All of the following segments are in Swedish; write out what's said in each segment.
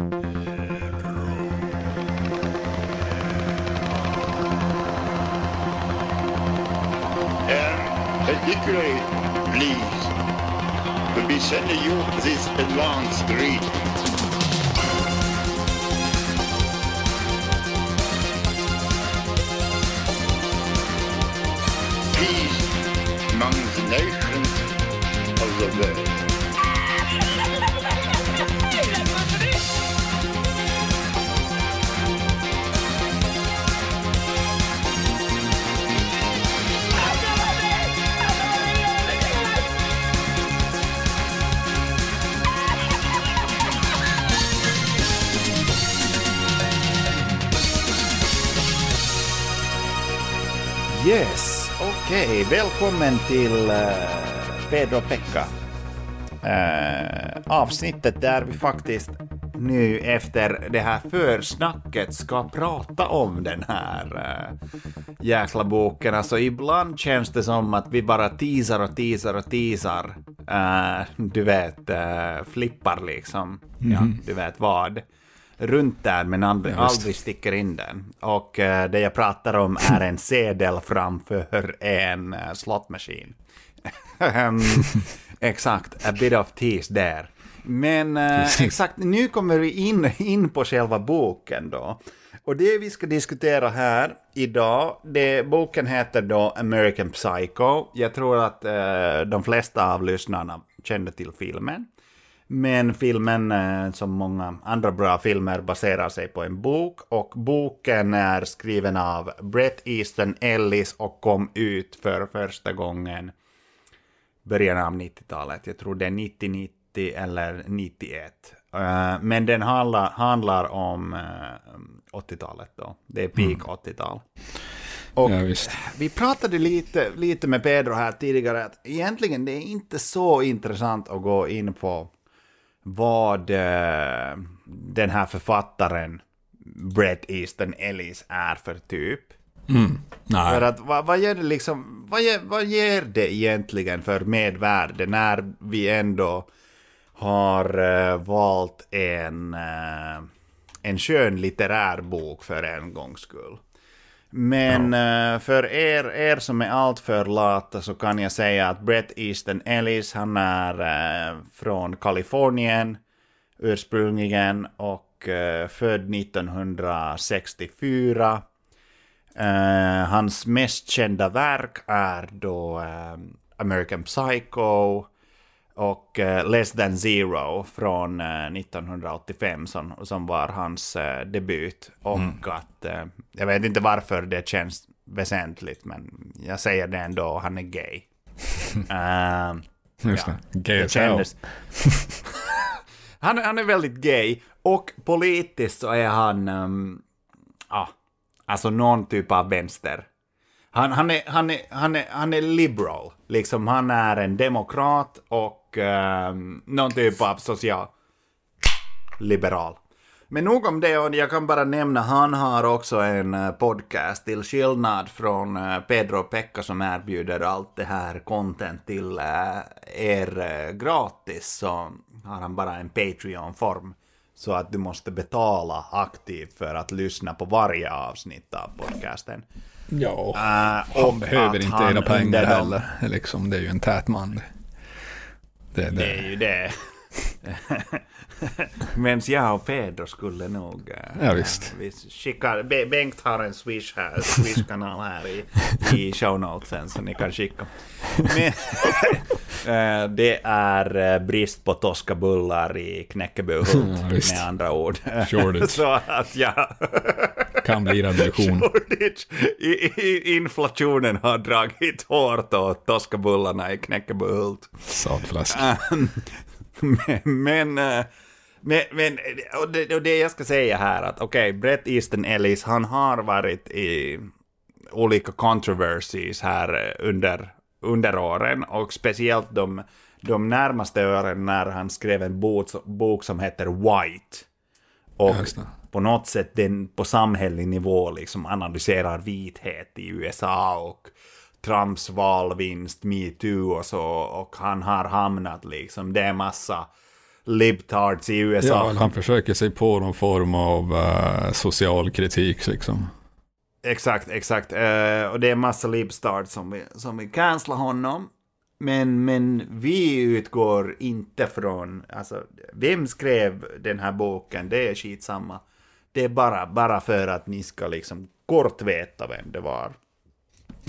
And particularly pleased to be sending you this advanced greeting. Peace among the nations of the world. Yes, okej. Välkommen till uh, Pedro och Pekka. Uh, avsnittet där vi faktiskt nu efter det här försnacket ska prata om den här uh, jäkla boken. Alltså ibland känns det som att vi bara teasar och teasar och teasar. Uh, du vet, uh, flippar liksom. Ja, du vet vad runt där men aldrig, aldrig sticker in den. Och uh, det jag pratar om är en sedel framför en uh, slotmaskin. um, exakt, a bit of tease där. Men uh, exakt, nu kommer vi in, in på själva boken då. Och det vi ska diskutera här idag, det, boken heter då American Psycho. Jag tror att uh, de flesta av lyssnarna kände till filmen. Men filmen, eh, som många andra bra filmer, baserar sig på en bok och boken är skriven av Brett Easton Ellis och kom ut för första gången början av 90-talet. Jag tror det är 90-90 eller 91. Eh, Men den handlar, handlar om 80-talet då. Det är peak 80-tal. Och Ja, vi pratade lite, lite med Pedro här tidigare att egentligen det är inte så intressant att gå in på vad eh, den här författaren Brett Easton Ellis är för typ. För Nej, att vad, vad ger det liksom, vad ger, vad ger det egentligen för medvärde när vi ändå har eh, valt en, eh, en skön litterär bok för en gångs skull. Men eh, för er, er som är alltför lata så kan jag säga att Brett Easton Ellis, han är eh, från Kalifornien ursprungligen och eh, född 1964. Eh, hans mest kända verk är då American Psycho och eh, Less than Zero från eh, 1985 som, som var hans eh, debut. Och att, eh, jag vet inte varför det känns väsentligt, men jag säger det ändå, han är gay. Eh, just ja. det. Gay det as kändes... han, han är väldigt gay och politiskt så är han, um, ah, alltså någon typ av vänster. Han, han, är, han, är, han, är, han är liberal, liksom han är en demokrat och um, någon typ av social liberal. Men nog om det, och jag kan bara nämna, han har också en eh, podcast till skillnad från eh, Pedro och Pekka som erbjuder allt det här content till eh, er eh, gratis, så har han bara en Patreon-form. Så att du måste betala aktivt för att lyssna på varje avsnitt av podcasten. Ja, Eh, han behöver inte era pengar heller. Liksom, det är ju en tät man. Det, det, Det är ju det. Men jag och Pedro skulle nog... eh, Ja, visst. Vi skickar, Be- Bengt har en Swish här, Swish-kanal här i, i show notesen så ni kan skicka. Men, eh, det är eh, brist på toskabullar i Knäckebyhult Ja, med andra ord. Så att ja... kan bli. I, i, inflationen har dragit hårt åt toskabullarna i Knäckebyhult. Saltfläsk. men, men, eh, men, men och det, och det jag ska säga här att okej, Brett Easton Ellis, han har varit i olika controversies här eh, under, under åren och speciellt de, de närmaste åren när han skrev en bok, bok som heter White. Och. På något sätt den på samhällelig nivå liksom analyserar vithet i USA och Trumps valvinst, metoo och så, och han har hamnat liksom, det är massa libtards i USA. Ja, han försöker sig på någon form av uh, social kritik liksom. Exakt, exakt. Uh, och det är massa libstart som vill, som vill cancella honom. Men, men vi utgår inte från, alltså, vem skrev den här boken, det är skitsamma. Det är bara, bara för att ni ska liksom kort veta vem det var.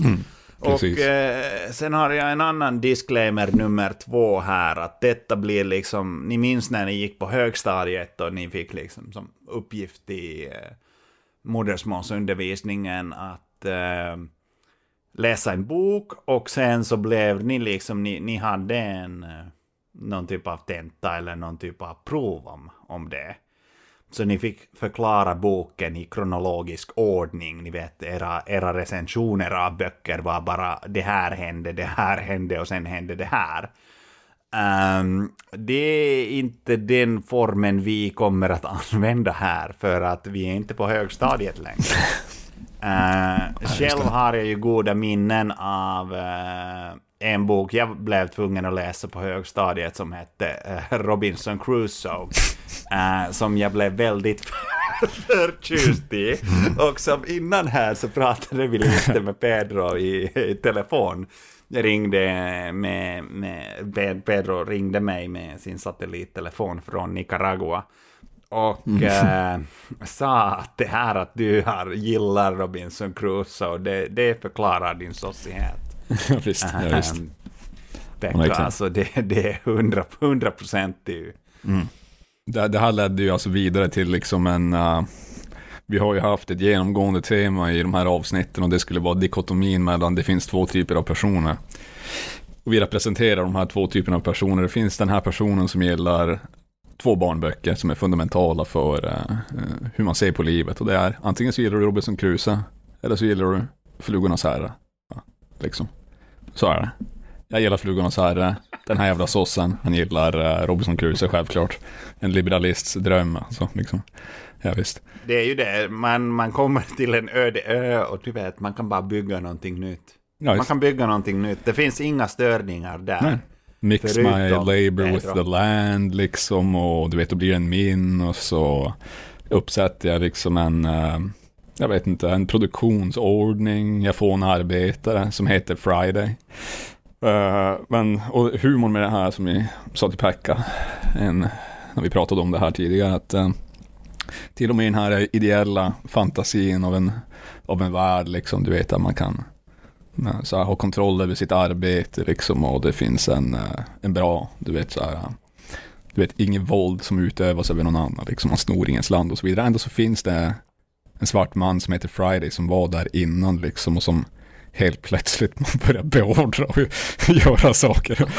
Mm, och eh, sen har jag en annan disclaimer nummer två här, att detta blir liksom, ni minns när ni gick på högstadiet och ni fick liksom som uppgift i eh, modersmålsundervisningen att eh, läsa en bok och sen så blev ni liksom, ni, ni hade en, eh, någon typ av tenta eller någon typ av prov om, om det. Så ni fick förklara boken i kronologisk ordning. Ni vet, era, era recensioner av böcker var bara det här hände, det här hände och sen hände det här. Um, det är inte den formen vi kommer att använda här, för att vi är inte på högstadiet längre. Uh, själv har jag ju goda minnen av uh, en bok jag blev tvungen att läsa på högstadiet som hette uh, Robinson Crusoe. som jag blev väldigt förtjust i. Och som innan här så pratade vi lite med Pedro i, i telefon. Jag ringde med, med, Pedro ringde mig med sin satellittelefon från Nicaragua och mm. äh, sa att det här att du har, gillar Robinson Crusoe, det, det förklarar din sossighet. ja, visst. Ja, visst. Ähm, Pekka, alltså det, det är hundra, procent. Mm. Det, det här ledde ju alltså vidare till liksom en... Uh, vi har ju haft ett genomgående tema i de här avsnitten och det skulle vara dikotomin mellan det finns två typer av personer. Och vi representerar de här två typerna av personer. Det finns den här personen som gillar två barnböcker som är fundamentala för uh, hur man ser på livet. Och det är antingen så gillar du Robinson Crusoe eller så gillar du Flugornas herre. Ja, liksom. Så är det. Jag gillar Flugornas herre. Den här jävla sossen, han gillar uh, Robinson Crusoe självklart. En liberalists dröm alltså. Liksom. Ja, visst. Det är ju det, man, man kommer till en öde ö och du vet, man kan bara bygga någonting nytt. Ja, man kan bygga någonting nytt. Det finns inga störningar där. Nej. Mix Förutom my labor with the land liksom och du vet, då blir det en min och så uppsätter jag liksom en, uh, jag vet inte, en produktionsordning. Jag får en arbetare som heter Friday. Uh, men, och humorn med det här som vi sa till Pekka, en, när vi pratade om det här tidigare, att uh, till och med den här ideella fantasin av en, av en värld, liksom, du vet att man kan eh, så här, ha kontroll över sitt arbete liksom och det finns en, en bra, du vet så här, du vet inget våld som utövas över någon annan, liksom man snor ingens land och så vidare. Ändå så finns det en svart man som heter Friday som var där innan liksom och som helt plötsligt man börjar beordra och göra saker.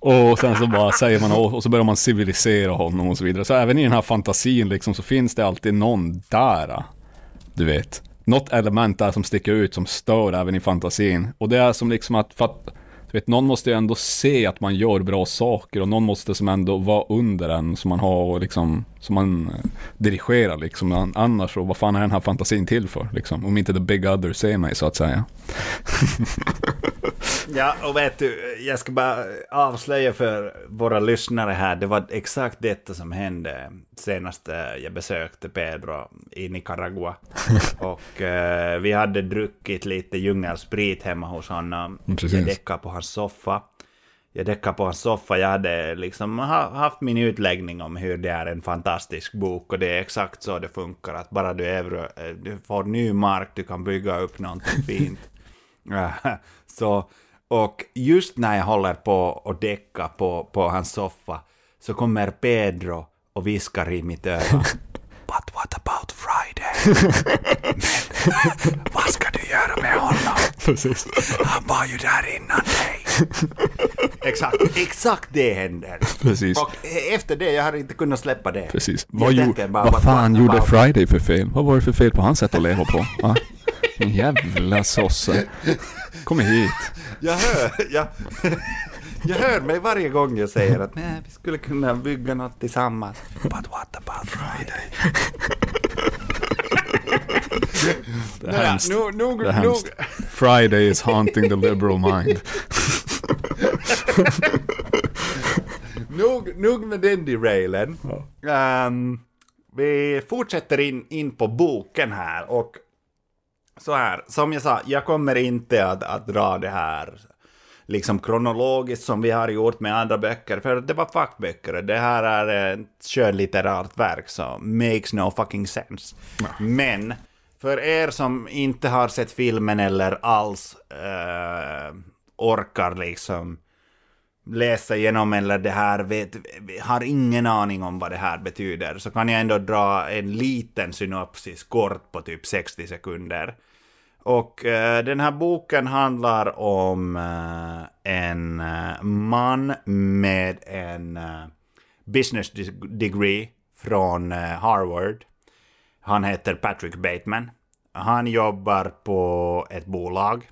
och, och, sen så bara säger man och så börjar man civilisera honom och så vidare. Så även i den här fantasin liksom så finns det alltid någon där. Du vet något element där som sticker ut som stör även i fantasin. Och det är som liksom att, för att du vet, någon måste ju ändå se att man gör bra saker och någon måste som ändå vara under en som man har och liksom, som man eh, dirigerar liksom. Annars så, vad fan är den här fantasin till för liksom? Om inte the big other ser mig så att säga. Ja, och vet du, jag ska bara avslöja för våra lyssnare här, det var exakt detta som hände senast jag besökte Pedro i Nicaragua. och uh, vi hade druckit lite djungelsprit hemma hos honom. Mm, precis. Jag däckade på hans soffa. Jag däckade på hans soffa, jag hade liksom haft min utläggning om hur det är en fantastisk bok och det är exakt så det funkar, att bara du, euro, du får ny mark, du kan bygga upp någonting fint. så och just när jag håller på att däcka på, på hans soffa så kommer Pedro och viskar i mitt öra. But what about Friday? Vad ska du göra med honom? Precis. Han var ju där innan dig. exakt, exakt det händer. Precis. Och efter det, jag har inte kunnat släppa det. Precis. Vad, ju, bara, vad fan what gjorde Friday för fel? Vad var det för fel på hans sätt att leva på? Ah? En jävla sosse. Kom hit. Jag hör, jag, jag hör mig varje gång jag säger att nej, vi skulle kunna bygga något tillsammans. But what about Friday? Det är hemskt. Nu, nu, det är hemskt. Friday is haunting the liberal mind. nog, nog med den derailen. Ja. Um, vi fortsätter in, in på boken här och så här, som jag sa, jag kommer inte att, att dra det här liksom kronologiskt som vi har gjort med andra böcker, för det var fackböcker. Det här är ett skönlitterärt verk, så makes no fucking sense. Ja. Men för er som inte har sett filmen eller alls eh, orkar liksom läsa igenom eller det här vet, har ingen aning om vad det här betyder så kan jag ändå dra en liten synopsis kort på typ 60 sekunder. Och eh, den här boken handlar om eh, en eh, man med en eh, business degree från eh, Harvard. Han heter Patrick Bateman. Han jobbar på ett bolag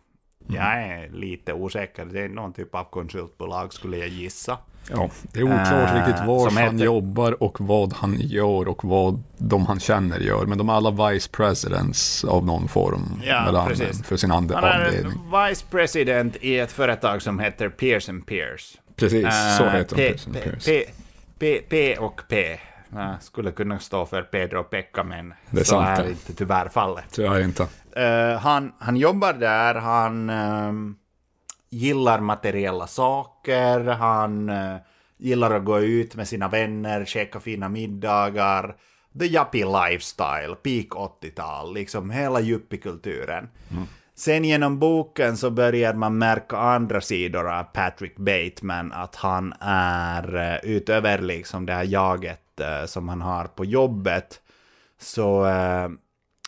jag är lite osäker. Det är någon typ av konsultbolag skulle jag gissa. Ja, det är oklart uh, riktigt var han heter... jobbar och vad han gör och vad de han känner gör. Men de är alla vice presidents av någon form ja, för sin ande han avdelning. Han är vice president i ett företag som heter Pearson Pierce. Precis, så heter de. Pearson Pierce. P, P, P och P. Uh, skulle kunna stå för Pedro och Pekka, men det är så sant, är inte tyvärr fallet. Tyvärr inte. Uh, han, han jobbar där, han um, gillar materiella saker, han uh, gillar att gå ut med sina vänner, käka fina middagar. The yuppie lifestyle, peak 80-tal, liksom hela yuppiekulturen. Mm. Sen genom boken så börjar man märka andra sidor av Patrick Bateman, att han är utöver liksom det här jaget som han har på jobbet, så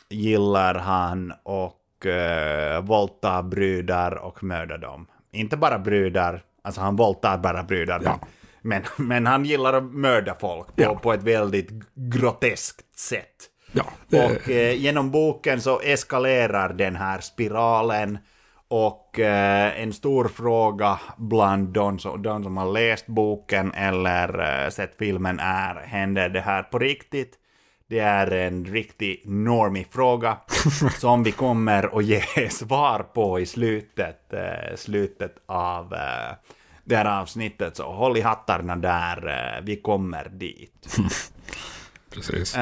gillar han och uh, våldtar brudar och mördar dem. Inte bara brudar, alltså han våldtar bara brudar. Ja. Men, men han gillar att mörda folk på, ja. på ett väldigt groteskt sätt. Ja. Och eh, genom boken så eskalerar den här spiralen. Och eh, en stor fråga bland de som, de som har läst boken eller eh, sett filmen är, händer det här på riktigt? Det är en riktig normie-fråga som vi kommer att ge svar på i slutet, eh, slutet av eh, det här avsnittet. Så håll i hattarna där, eh, vi kommer dit. Precis.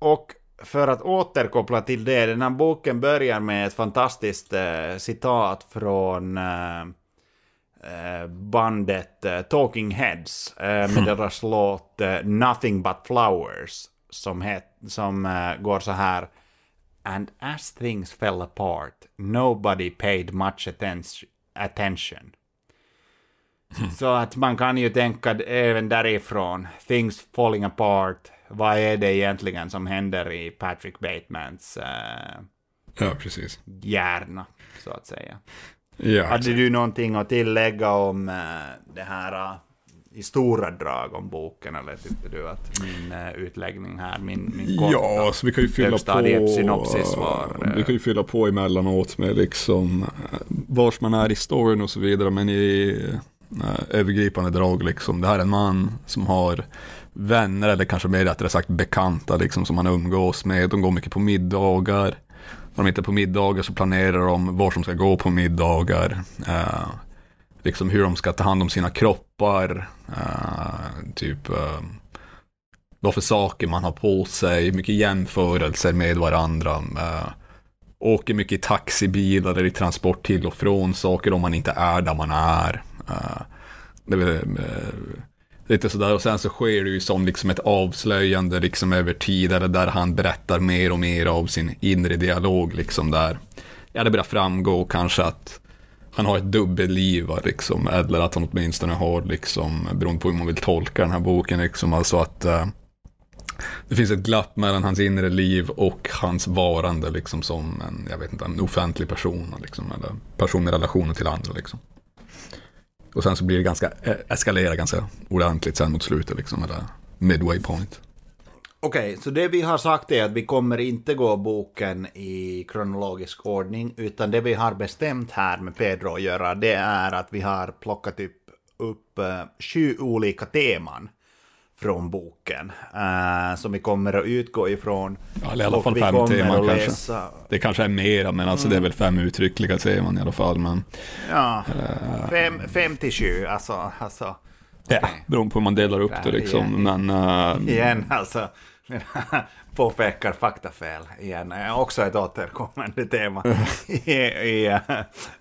Eh, och för att återkoppla till det, den här boken börjar med ett fantastiskt eh, citat från eh, bandet Talking Heads med deras låt Nothing But Flowers som, het, som går så här. And as things fell apart, nobody paid much attention. Mm. Så att man kan ju tänka även därifrån, things falling apart, vad är det egentligen som händer i Patrick Batemans uh, ja, precis. hjärna, så att säga. Ja, Hade du någonting att tillägga om uh, det här i stora drag om boken, eller tyckte du att min uh, utläggning här, min, min korta ja, så vi kan ju fylla på, synopsis var... Vi kan ju fylla på emellanåt med liksom vars man är i storyn och så vidare, men i övergripande drag liksom. Det här är en man som har vänner, eller kanske mer rättare sagt bekanta, liksom, som man umgås med. De går mycket på middagar. När de inte är på middagar så planerar de var som ska gå på middagar. Uh, liksom hur de ska ta hand om sina kroppar, uh, typ uh, vad för saker man har på sig, mycket jämförelser med varandra. Uh, åker mycket i taxibilar eller i transport till och från saker om man inte är där man är. Uh, det är lite sådär och sen så sker det ju som liksom ett avslöjande liksom över tid eller där han berättar mer och mer av sin inre dialog liksom där. Ja, det börjar framgå kanske att han har ett dubbelliv liksom, eller att han åtminstone har liksom, beroende på hur man vill tolka den här boken, liksom, alltså att eh, det finns ett glapp mellan hans inre liv och hans varande liksom som en, jag vet inte, en offentlig person, liksom, eller person med relationer till andra liksom. Och sen så blir det ganska, eh, eskalerar ganska ordentligt sen mot slutet liksom, eller midway point. Okej, okay, så det vi har sagt är att vi kommer inte gå boken i kronologisk ordning, utan det vi har bestämt här med Pedro att göra, det är att vi har plockat upp, upp uh, sju olika teman från boken, uh, som vi kommer att utgå ifrån. Ja, eller i alla fall fem teman kanske. Läsa... Det kanske är mera, men alltså mm. det är väl fem uttryckliga teman i alla fall. Men, ja, uh... fem, fem till sju, alltså. alltså Ja, okay. beroende på hur man delar upp det liksom. Igen, men, uh... igen alltså. Påpekar faktafel igen. Också ett återkommande tema i, i,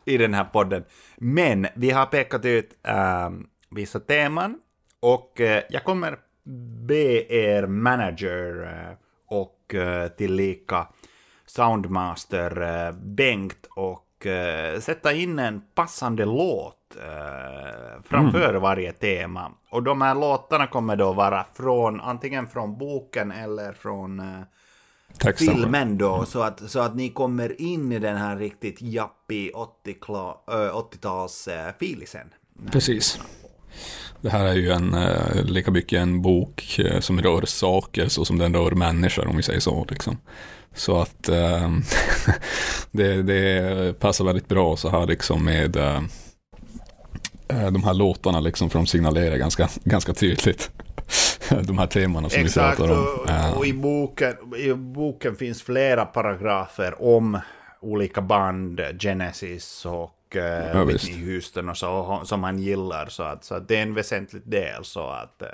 i den här podden. Men vi har pekat ut äh, vissa teman och jag kommer be er manager äh, och äh, tillika soundmaster Bengt och sätta in en passande låt eh, framför mm. varje tema. Och de här låtarna kommer då vara från antingen från boken eller från eh, filmen då. Så att, så att ni kommer in i den här riktigt jappig 80-tals eh, filisen. Precis. Det här är ju en, eh, lika mycket en bok eh, som rör saker så som den rör människor om vi säger så. Liksom. Så att eh, det, det, passar väldigt bra så här liksom med eh, de här låtarna liksom, för de signalerar ganska, ganska tydligt de här temana som Exakt, vi pratar om. Och, och i, boken, i boken finns flera paragrafer om olika band, Genesis och uh, ja, Whitney Houston och så, som han gillar. Så, att, så att det är en väsentlig del. Så att uh,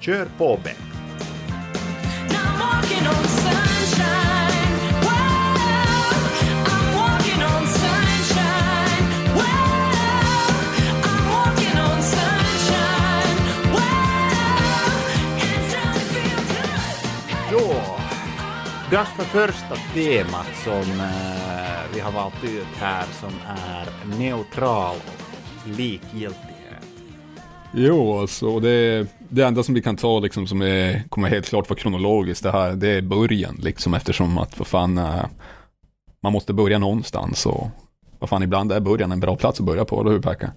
kör på Ben. Dags för första temat som eh, vi har valt ut här som är neutral och likgiltighet. Jo, alltså det, det enda som vi kan ta liksom som är, kommer helt klart vara kronologiskt det här, det är början liksom eftersom att vad fan, eh, man måste börja någonstans och vad fan, ibland är början en bra plats att börja på, eller hur Pekka?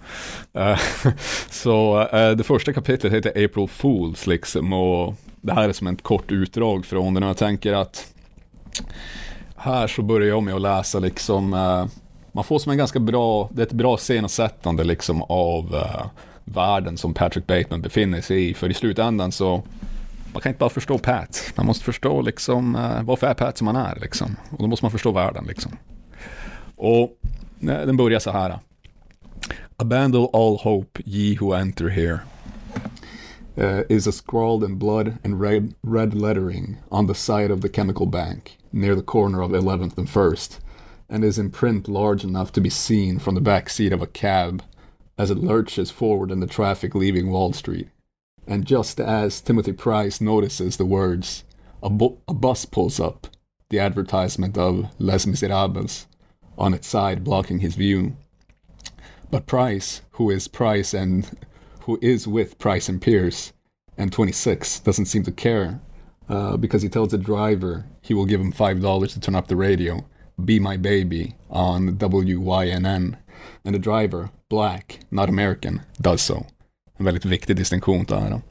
Uh, så uh, det första kapitlet heter April Fools liksom och det här är som ett kort utdrag från den och jag tänker att här så börjar jag med att läsa liksom, eh, man får som en ganska bra, det är ett bra scensättande liksom av uh, världen som Patrick Bateman befinner sig i. För i slutändan så, man kan inte bara förstå Pat, man måste förstå liksom uh, varför är Pat som han är liksom. Och då måste man förstå världen liksom. Och den börjar så här. Abandon all hope, ye who enter here. Uh, is a scrawled in blood and red, red lettering on the side of the chemical bank. near the corner of 11th and 1st, and is in print large enough to be seen from the back seat of a cab as it lurches forward in the traffic leaving Wall Street. And just as Timothy Price notices the words, a, bu- a bus pulls up, the advertisement of Les Miserables on its side blocking his view. But Price, who is Price and who is with Price and Pierce, and 26, doesn't seem to care uh, because he tells the driver he will give him five dollars to turn up the radio. Be My Baby on WYNN. And the driver, black, not American, does so. En väldigt viktig distinktion där.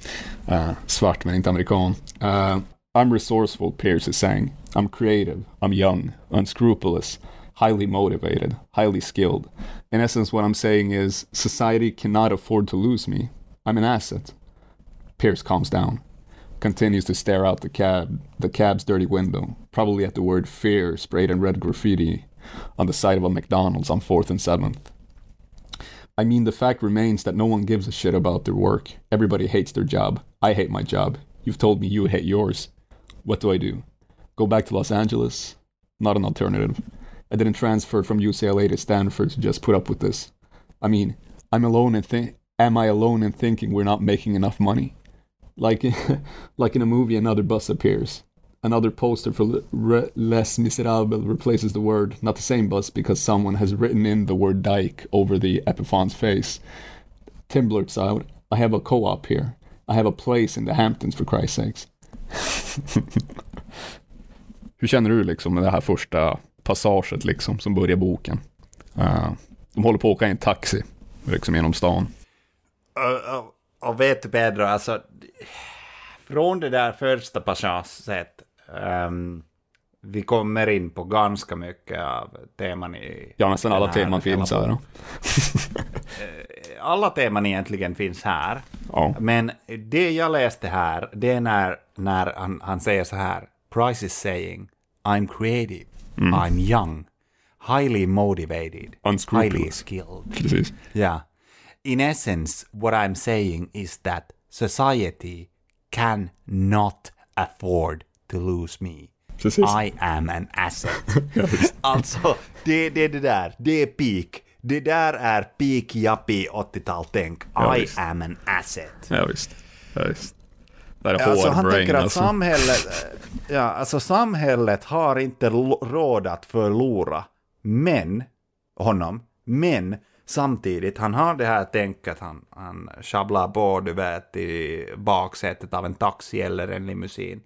Uh, svart men inte amerikan. Uh, I'm resourceful, Pierce is saying. I'm creative. I'm young, unscrupulous, highly motivated, highly skilled. In essence, what I'm saying is society cannot afford to lose me. I'm an asset. Pierce calms down continues to stare out the cab, the cab's dirty window, probably at the word fear sprayed in red graffiti on the side of a McDonald's on 4th and 7th. I mean, the fact remains that no one gives a shit about their work. Everybody hates their job. I hate my job. You've told me you hate yours. What do I do? Go back to Los Angeles? Not an alternative. I didn't transfer from UCLA to Stanford to just put up with this. I mean, I'm alone in think. Am I alone in thinking we're not making enough money? like like in a movie another bus appears another poster for re- les miserables replaces the word not the same bus because someone has written in the word dyke over the Epiphon's face tim blurts out i have a co-op here i have a place in the hamptons for christ's sakes hur känner du liksom med det här passaget liksom som börjar boken uh, de håller på att åka i en taxi liksom genom stan uh och vet du Pedro, alltså från det där första passaget um, vi kommer in på ganska mycket av teman i... Ja, nästan alla teman finns här. Eh, alla teman egentligen finns här. Ja. Men det jag läste här, det är när, när han, han säger så här. Price is saying I'm creative, mm. I'm young, highly motivated, highly skilled. Precis. Ja. in essence, what I'm saying is that society cannot afford to lose me. Precis. I am an asset. alltså, det, det är det där. Det är peak. Det där är peak yuppie 80-tal-tänk. Ja, I visst. am an asset. Ja, visst. Ja, visst. Det är Alltså, han hård tänker brain att alltså. samhället, ja, alltså, samhället har inte råd att förlora men, honom, men samtidigt, han har det här tänket, han, han sjabblar på, du vet, i baksätet av en taxi eller en limousin.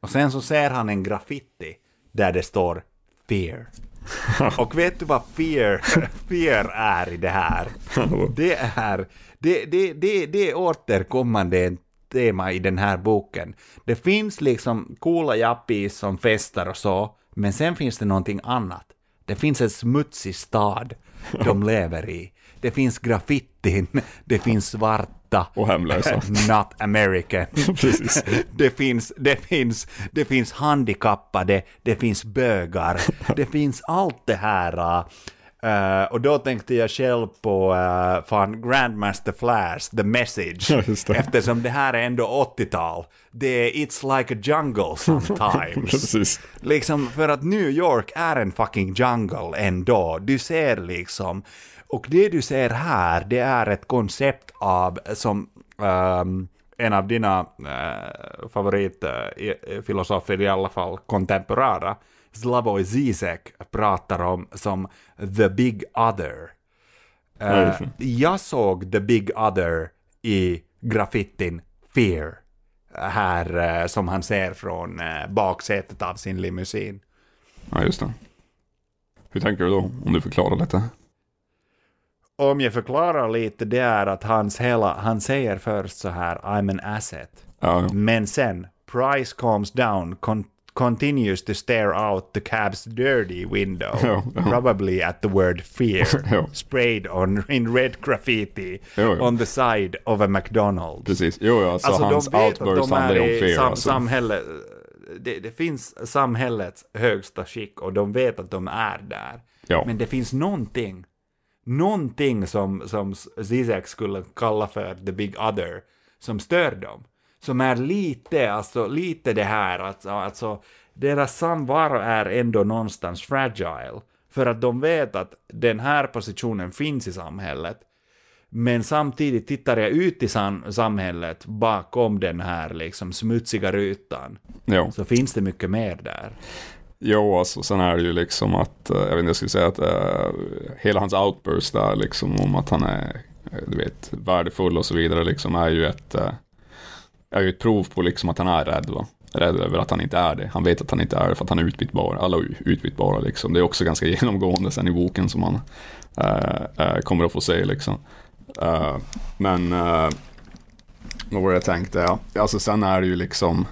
Och sen så ser han en graffiti där det står fear. Och vet du vad fear, fear är i det här? Det är, det, det, det, det är återkommande tema i den här boken. Det finns liksom coola jappis som festar och så, men sen finns det någonting annat. Det finns en smutsig stad de lever i. Det finns graffitin, det finns svarta. Och hemlösa. Not American. Precis. Det finns, det, finns, det finns handikappade, det finns bögar, det finns allt det här. Uh, och då tänkte jag själv på uh, fan Grandmaster Flash, The Message, Ja, det. eftersom det här är ändå 80-tal. Det är It's like a jungle sometimes. Liksom för att New York är en fucking jungle ändå. Du ser liksom, och det du ser här, det är ett koncept av, som ehm, en av dina uh, favoritfilosofer i alla fall, kontemporära, Slavoj Zizek pratar om som the big other. Eh, just det. jag såg the big other i graffitin Fear, här eh, som han ser från eh, baksätet av sin limousin. Ja, just det. Hur tänker du då? Om du förklarar lite. Om jag förklarar lite, det är att hans hela, han säger först så här, I'm an asset. Ja, ja. Men sen, price calms down, con continues to stare out the cab's dirty window, Ja, ja. probably at the word fear, sprayed on in red graffiti ja. on the side of a McDonald's. Precis. Jo, ja, alltså, Alltså hans outburst handlar om fear. sam, alltså. samhälle, det, det finns samhällets högsta skick och de vet att de är där. Men det finns någonting, någonting som, som Zizek skulle kalla för the big other, som stör dem. Som är lite, alltså lite det här, alltså, alltså deras samvaro är ändå någonstans fragile. För att de vet att den här positionen finns i samhället. Men samtidigt tittar jag ut i sam- samhället bakom den här liksom smutsiga rutan. Ja. Så finns det mycket mer där. Jo, alltså sen är det ju liksom att, eh, jag vet inte, jag skulle säga att uh, hela hans outburst där liksom om att han är, eh, du vet, värdefull och så vidare liksom är ju ett, uh, är ju ett prov på liksom att han är rädd va. Rädd över att han inte är det. Han vet att han inte är det för att han är utbytbar. Alla är utbytbara liksom. Det är också ganska genomgående sen i boken som man eh, eh, kommer att få se liksom. Eh, men uh, vad var det jag tänkte? Ja. Alltså sen är det ju liksom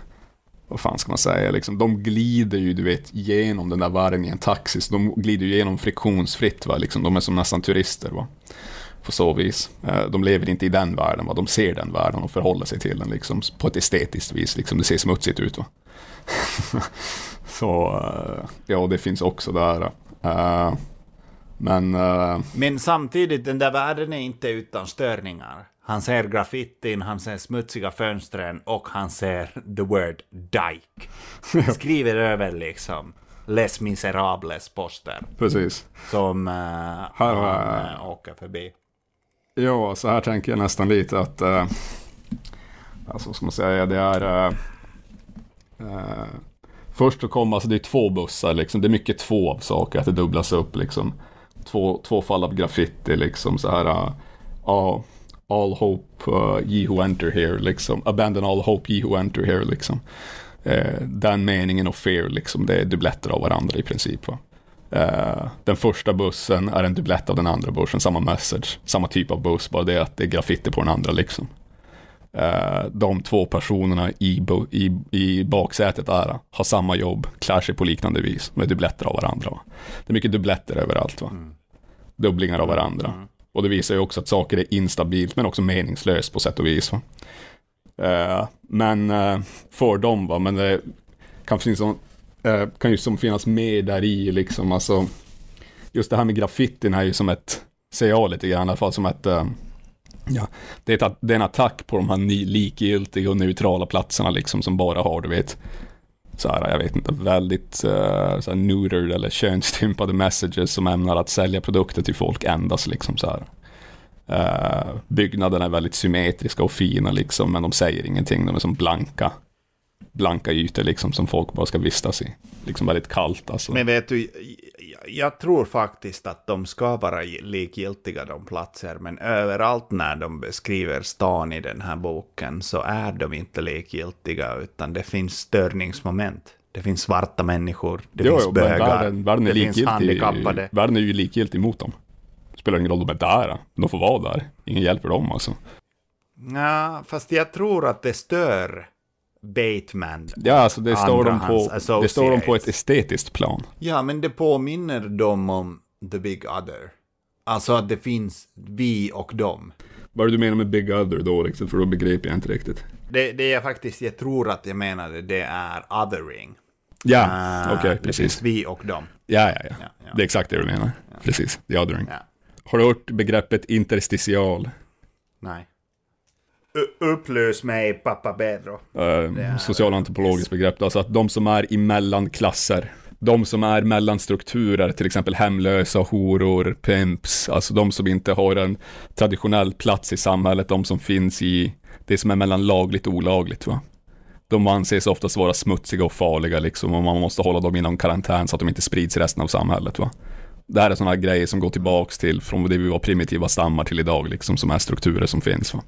vad fan ska man säga, liksom, de glider ju du vet genom den där världen i en taxi, så de glider ju igenom friktionsfritt, va? Liksom, de är som nästan turister. Va? På så vis. Eh, De lever inte i den världen, va? de ser den världen och förhåller sig till den liksom, på ett estetiskt vis. Liksom, det ser smutsigt ut. Va? så eh, ja, det finns också där. Eh, Men Men samtidigt, den där världen är inte utan störningar. Han ser graffitin, han ser smutsiga fönstren och han ser the word dyke. Han skriver över liksom Les Miserables poster precis. som uh, han eh, åker förbi. Ja, så här tänker jag nästan lite att, eh, alltså vad ska man säga, det är, eh, eh, först så kommer, alltså det är två bussar liksom, det är mycket två av saker, att det dubblas upp liksom. Två, två fall av graffiti liksom så här, eh, uh, ja, all hope uh, ye who enter here liksom, abandon all hope ye who enter here liksom. Eh, den meningen och fear liksom, det är dubbletter av varandra i princip va. Eh, den första bussen är en dubblett av den andra bussen, samma message, samma typ av buss, bara det att det är graffiti på den andra liksom. Eh, de två personerna i, i, i baksätet är, har samma jobb, klär sig på liknande vis, med dubbletter av varandra. Va? Det är mycket dubbletter överallt, va? dubblingar av varandra. Och det visar ju också att saker är instabilt, men också meningslöst på sätt och vis. Eh, men för dem, va? men det kan, finnas som, eh, kan ju som finnas med där i, liksom, alltså, just det här med graffitin är ju som ett, ser jag lite grann i alla fall, som ett, eh, Ja, det är, ett, det är en attack på de här likgiltiga och neutrala platserna liksom som bara har, du vet, så här, jag vet inte, väldigt uh, så här neutered eller könsstympade messages som ämnar att sälja produkter till folk endast liksom så här. Uh, byggnaderna är väldigt symmetriska och fina liksom, men de säger ingenting, de är som blanka blanka ytor liksom som folk bara ska vistas i. Liksom väldigt kallt alltså. Men vet du, jag tror faktiskt att de ska vara likgiltiga de platser, men överallt när de beskriver stan i den här boken så är de inte likgiltiga, utan det finns störningsmoment. Det finns svarta människor, det jo, finns bögar, världen, världen det finns handikappade. Världen är ju likgiltig mot dem. Det spelar ingen roll, de är där. De får vara där. Ingen hjälper dem alltså. Ja, fast jag tror att det stör Bateman. Ja, alltså det står, de på, det står de på ett estetiskt plan. Ja, men det påminner dem om The Big Other. Alltså att det finns vi och dem. Vad är det du menar med Big Other då, liksom, för då begriper jag inte riktigt. Det, det jag faktiskt, jag tror att jag menade, det är othering. Ja, uh, okej, okay, precis. Det finns vi och dem. Ja, ja, ja. ja, ja. Det är exakt det du menar. Ja. Precis, the othering. Har du hört begreppet interstitial? Nej upplös mig, pappa Pedro. Uh, socialantropologiskt begrepp, alltså att de som är i mellanklasser, de som är mellan strukturer, till exempel hemlösa, horor, pimps, alltså de som inte har en traditionell plats i samhället, de som finns i det som är mellan lagligt och olagligt. Va? De anses oftast vara smutsiga och farliga liksom och man måste hålla dem inom karantän så att de inte sprids i resten av samhället. Va? Det här är sådana grejer som går tillbaks till från det vi var primitiva stammar till idag, liksom som är strukturer som finns. Va?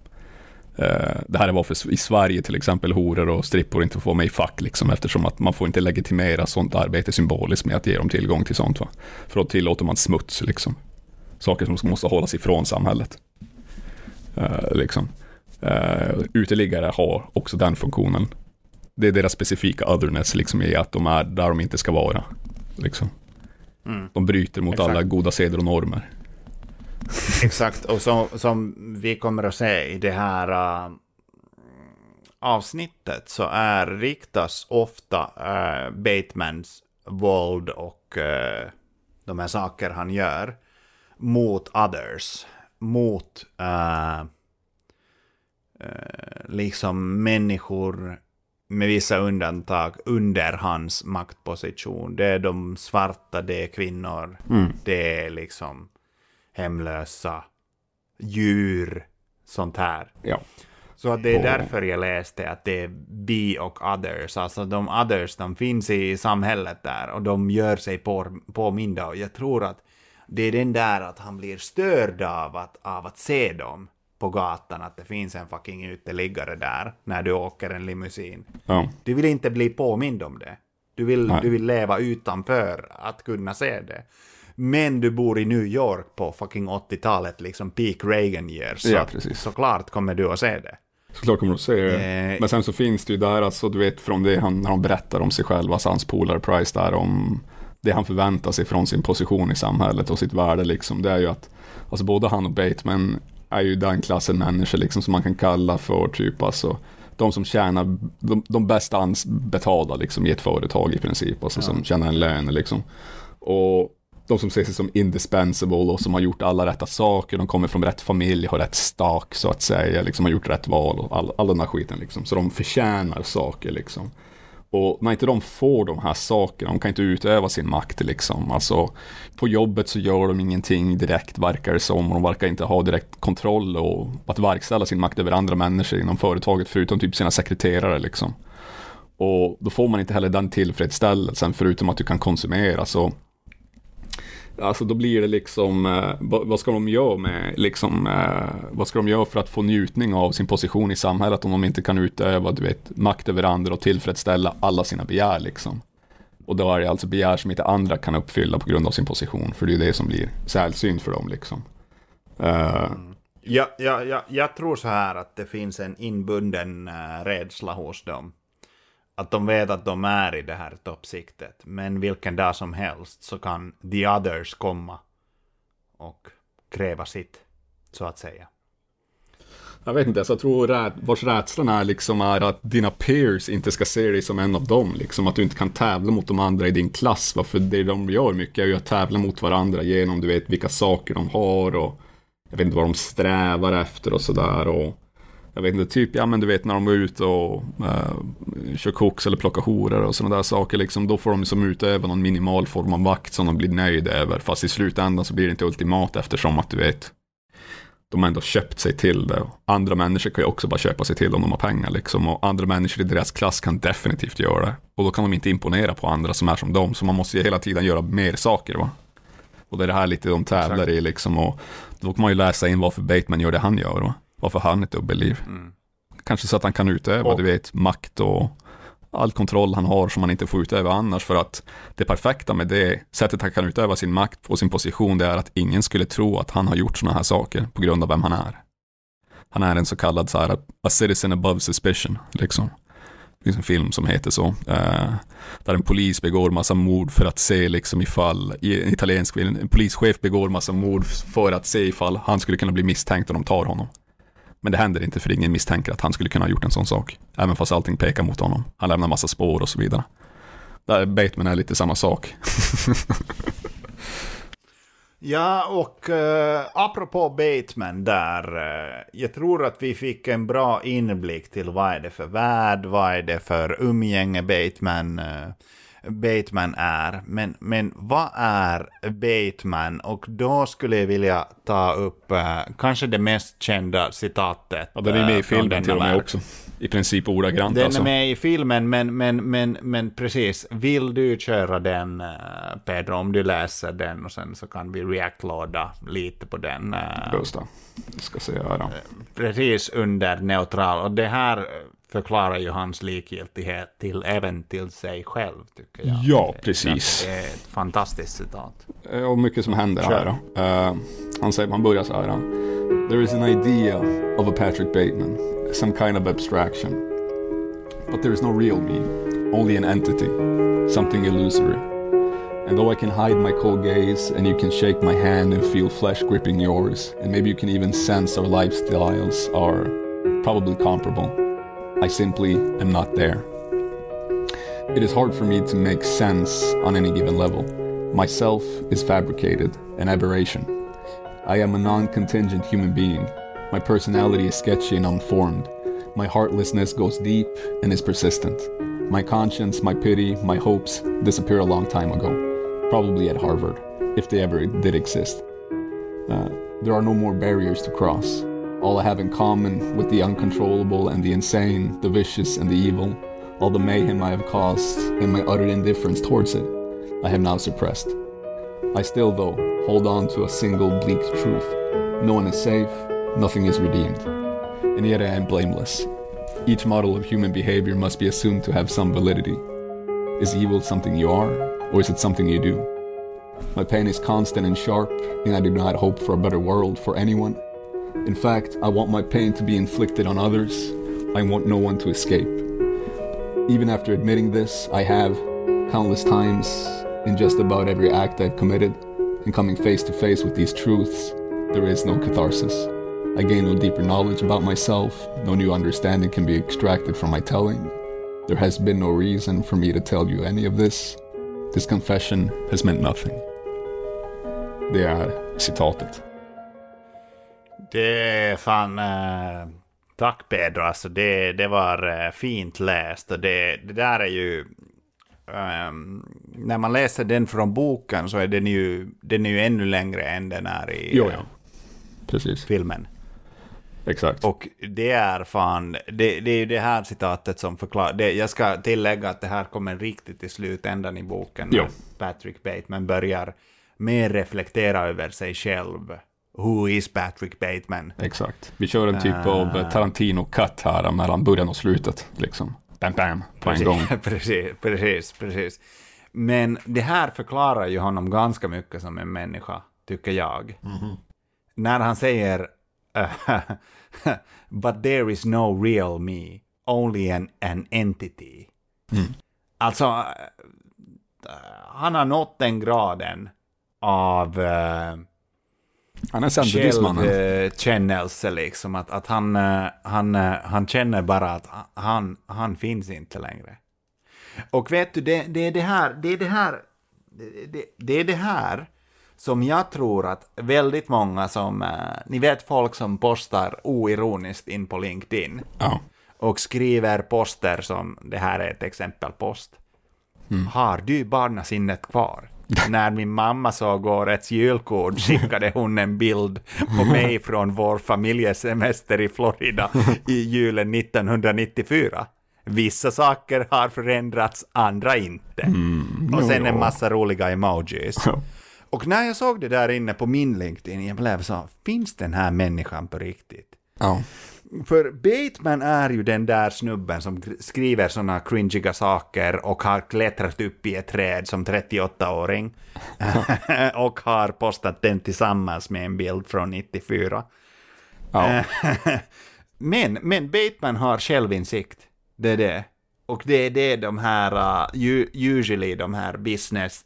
Eh, det här är varför i Sverige till exempel horor och strippor inte får med i fack, liksom, eftersom att man får inte legitimera sånt arbete symboliskt med att ge dem tillgång till sånt. Va? För då tillåter man smuts, liksom. Saker som måste hållas ifrån samhället. Uh, liksom. Uh, uteliggare har också den funktionen. Det är deras specifika otherness, liksom, i att de är där de inte ska vara. Liksom. Mm. De bryter mot Exakt. alla goda seder och normer. Exakt, och som, som vi kommer att se i det här uh, avsnittet så är riktas ofta uh, Batemans våld och uh, de här saker han gör mot others, mot liksom människor med vissa undantag under hans maktposition. Det är de svarta, det är kvinnor, mm. det är liksom hemlösa, djur, sånt här. Ja. Så det är därför jag läste att det är be och others. Alltså de others, de finns i samhället där och de gör sig på, påminda. Och jag tror att det är den där att han blir störd av att, av att se dem på gatan, att det finns en fucking uteliggare där när du åker en limousin. Ja. Du vill inte bli påmind om det. Du vill, du vill leva utanför att kunna se det. Men du bor i New York på fucking 80-talet, liksom peak Reagan years. Så ja, precis. såklart kommer du att se det. Såklart kommer du att se det. Eh, Men sen så finns det ju där, alltså du vet från det han, när de berättar om sig själva, alltså hans polare Price där, om det han förväntar sig från sin position i samhället och sitt värde liksom, det är ju att, alltså både han och Bateman är ju den klassen människor liksom som man kan kalla för typ alltså de som tjänar de, de bästa betalda liksom i ett företag i princip, alltså ja. som tjänar en lön liksom. Och de som ser sig som indispensable och som har gjort alla rätta saker, de kommer från rätt familj, har rätt stak så att säga, liksom har gjort rätt val och all, all den här skiten liksom. Så de förtjänar saker liksom. Och när inte de får de här sakerna, de kan inte utöva sin makt liksom. Alltså, på jobbet så gör de ingenting direkt verkar det som. De verkar inte ha direkt kontroll och att verkställa sin makt över andra människor inom företaget förutom typ sina sekreterare liksom. Och då får man inte heller den tillfredsställelsen förutom att du kan konsumera. Så Alltså då blir det liksom, eh, vad ska de göra med, liksom, eh, vad ska de göra för att få njutning av sin position i samhället om de inte kan utöva, du vet, makt över andra och tillfredsställa alla sina begär liksom. Och då är det alltså begär som inte andra kan uppfylla på grund av sin position, för det är det som blir sällsynt för dem liksom. Eh. Ja, ja, ja, jag tror så här att det finns en inbunden eh, rädsla hos dem att de vet att de är i det här toppsiktet. Men vilken dag som helst så kan the others komma och kräva sitt, så att säga. Jag vet inte, alltså jag tror rä vars rädslan är liksom är att dina peers inte ska se dig som en av dem. Liksom att du inte kan tävla mot de andra i din klass. För det de gör mycket är ju att tävla mot varandra genom du vet vilka saker de har och jag vet inte vad de strävar efter och sådär. Och jag vet inte, typ, ja men du vet när de är ute och uh, kör koks eller plockar horor och sådana där saker, liksom, då får de som utöva någon minimal form av makt som de blir nöjda över. Fast i slutändan så blir det inte ultimat eftersom att du vet, de har ändå köpt sig till det. Andra människor kan ju också bara köpa sig till om de har pengar liksom. Och andra människor i deras klass kan definitivt göra det. Och då kan de inte imponera på andra som är som dem. Så man måste ju hela tiden göra mer saker va. Och det är det här lite de tävlar Exakt. i liksom. Och då kan man ju läsa in varför Bateman gör det han gör va. Varför har han ett dubbelliv? Mm. Kanske så att han kan utöva, och. du vet, makt och all kontroll han har som han inte får utöva annars. För att det perfekta med det sättet han kan utöva sin makt och sin position, det är att ingen skulle tro att han har gjort sådana här saker på grund av vem han är. Han är en så kallad så här, a citizen above suspicion, liksom. Det finns en film som heter så. Uh, där en polis begår massa mord för att se liksom ifall, i en italiensk film, en polischef begår massa mord för att se ifall han skulle kunna bli misstänkt och de tar honom. Men det händer inte för ingen misstänker att han skulle kunna ha gjort en sån sak. Även fast allting pekar mot honom. Han lämnar massa spår och så vidare. Där Bateman är lite samma sak. ja, och eh, apropå Bateman där. Eh, jag tror att vi fick en bra inblick till vad är det för värld, vad är det för umgänge Bateman eh, Bateman är. Men, men vad är Bateman? Och då skulle jag vilja ta upp uh, kanske det mest kända citatet. Ja, den är med i eh, filmen till och med också. I princip ordagrant Den alltså. är med i filmen, men, men, men, men precis. Vill du köra den, uh, Pedro, om du läser den och sen så kan vi reactlåda lite på den. Just det. Ska se då. Precis under neutral. Och det här förklarar ju hans likgiltighet till även till sig själv, tycker jag. Ja, precis. Det är ett fantastiskt citat. Eh, och mycket som händer här då. Uh, han säger, han börjar så här. Då. There is an idea of a Patrick Bateman, some kind of abstraction. But there is no real me, only an entity, something illusory. And though I can hide my cold gaze and you can shake my hand and feel flesh gripping yours, and maybe you can even sense our lifestyles are probably comparable. I simply am not there. It is hard for me to make sense on any given level. Myself is fabricated, an aberration. I am a non contingent human being. My personality is sketchy and unformed. My heartlessness goes deep and is persistent. My conscience, my pity, my hopes disappear a long time ago, probably at Harvard, if they ever did exist. Uh, there are no more barriers to cross all I have in common with the uncontrollable and the insane, the vicious and the evil, all the mayhem I have caused, and my utter indifference towards it, I have now suppressed. I still, though, hold on to a single bleak truth. No one is safe, nothing is redeemed. And yet I am blameless. Each model of human behavior must be assumed to have some validity. Is evil something you are, or is it something you do? My pain is constant and sharp, and I do not hope for a better world for anyone in fact, I want my pain to be inflicted on others. I want no one to escape. Even after admitting this, I have, countless times, in just about every act I've committed, and coming face to face with these truths, there is no catharsis. I gain no deeper knowledge about myself, no new understanding can be extracted from my telling. There has been no reason for me to tell you any of this. This confession has meant nothing. Det är citatet. Det är fan... Eh, tack Pedro, alltså det, det var eh, fint läst. Och det, det där är ju... Um, när man läser den från boken så är den ju, den är ju ännu längre än den är i jo, ja. Precis. filmen. Exakt. Och det är fan, det, det är ju det här citatet som förklarar, det, jag ska tillägga att det här kommer riktigt i slutändan i boken. Jo. Patrick Bateman börjar mer reflektera över sig själv Who is Patrick Bateman? Exakt. Vi kör en typ uh, av Tarantino-cut här mellan början och slutet. Liksom. Bam, bam, på precis, en gång. precis, precis, precis. Men det här förklarar ju honom ganska mycket som en människa, tycker jag. Mm -hmm. När han säger But there is no real me, only an, an entity. Mm. Alltså, eh, han har nått den graden av uh, han är. Självkännelse liksom. Att, att han, eh, han, eh, han känner bara att han, han finns inte längre. Och vet du, det, det är det här, det är det här, det, det är det här som jag tror att väldigt många som, ni vet folk som postar oironiskt in på LinkedIn ja. och skriver poster som, det här är ett exempel post. Mm. Har du barnasinnet kvar? När min mamma såg årets julkort skickade hon en bild på mig från vår familjesemester i Florida i julen 1994. Vissa saker har förändrats, andra inte. Mm, och sen en massa roliga emojis. Och när jag såg det där inne på min LinkedIn, jag blev så, finns den här människan på riktigt? Ja. För Bateman är ju den där snubben som skriver såna cringiga saker och har klättrat upp i ett träd som 38-åring. och har postat den tillsammans med en bild från 94. Ja. men, men Bateman har självinsikt. Det är det. Och det är det de här, uh, usually de här business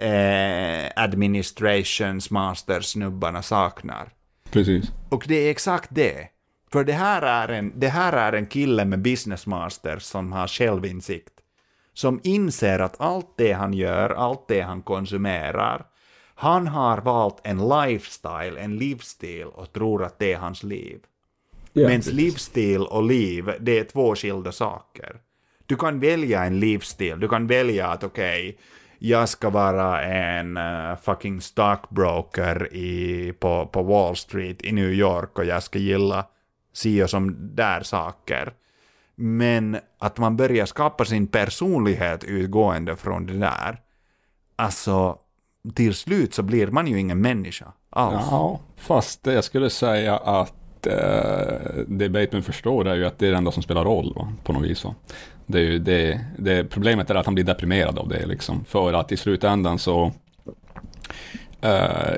eh, administrations masters snubbarna saknar. Precis. Och det är exakt det. För det här är en, det här är en kille med business masters som har självinsikt. Som inser att allt det han gör, allt det han konsumerar, han har valt en lifestyle, en livsstil och tror att det är hans liv. Ja, Men livsstil och liv, det är två skilda saker. Du kan välja en livsstil, du kan välja att okej, okay, jag ska vara en uh, fucking stockbroker i, på, på Wall Street i New York och jag ska gilla si och som där saker. Men att man börjar skapa sin personlighet utgående från det där, alltså till slut så blir man ju ingen människa alls. Ja, fast jag skulle säga att eh, det Bateman förstår är ju att det är det enda som spelar roll va? på något vis. Va? Det är ju det, det, problemet är att han blir deprimerad av det liksom. För att i slutändan så Uh,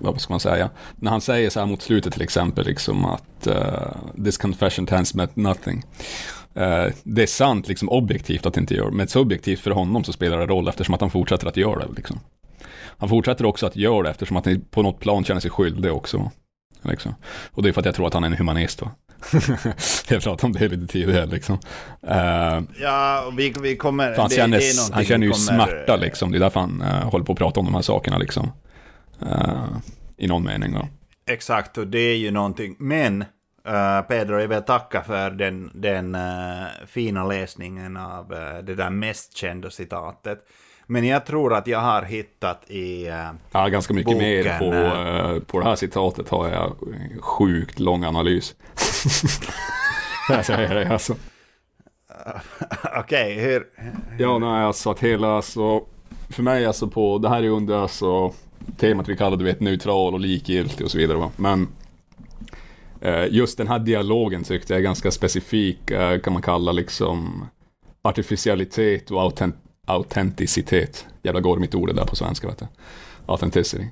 vad ska man säga? När han säger så här mot slutet till exempel, liksom att uh, this confession has met nothing. Uh, det är sant liksom objektivt att det inte gör, men subjektivt för honom så spelar det roll eftersom att han fortsätter att göra det. Liksom. Han fortsätter också att göra det eftersom att han på något plan känner sig skyldig också. Liksom. Och det är för att jag tror att han är en humanist. Va? jag pratade om det lite tidigare liksom. Uh, ja, vi, vi kommer... Han känner, det han känner ju kommer, smärta liksom. Det är därför han uh, håller på att prata om de här sakerna liksom. Uh, I någon mening då. Exakt, och det är ju någonting. Men uh, Pedro, jag vill tacka för den, den uh, fina läsningen av det där mest kända citatet. Men jag tror att jag har hittat i uh, Ja, ganska mycket boken, mer på, uh, på det här citatet har jag sjukt lång analys. jag säger det alltså. Okej, okay, hur? Ja, nej, alltså att hela, alltså, för mig alltså på, det här är under alltså temat vi kallar du vet neutral och likgiltig och så vidare. Va? Men eh, just den här dialogen tyckte jag är ganska specifik, eh, kan man kalla liksom artificialitet och autent autenticitet. Jävla går mitt ord där på svenska vet du. Authenticity.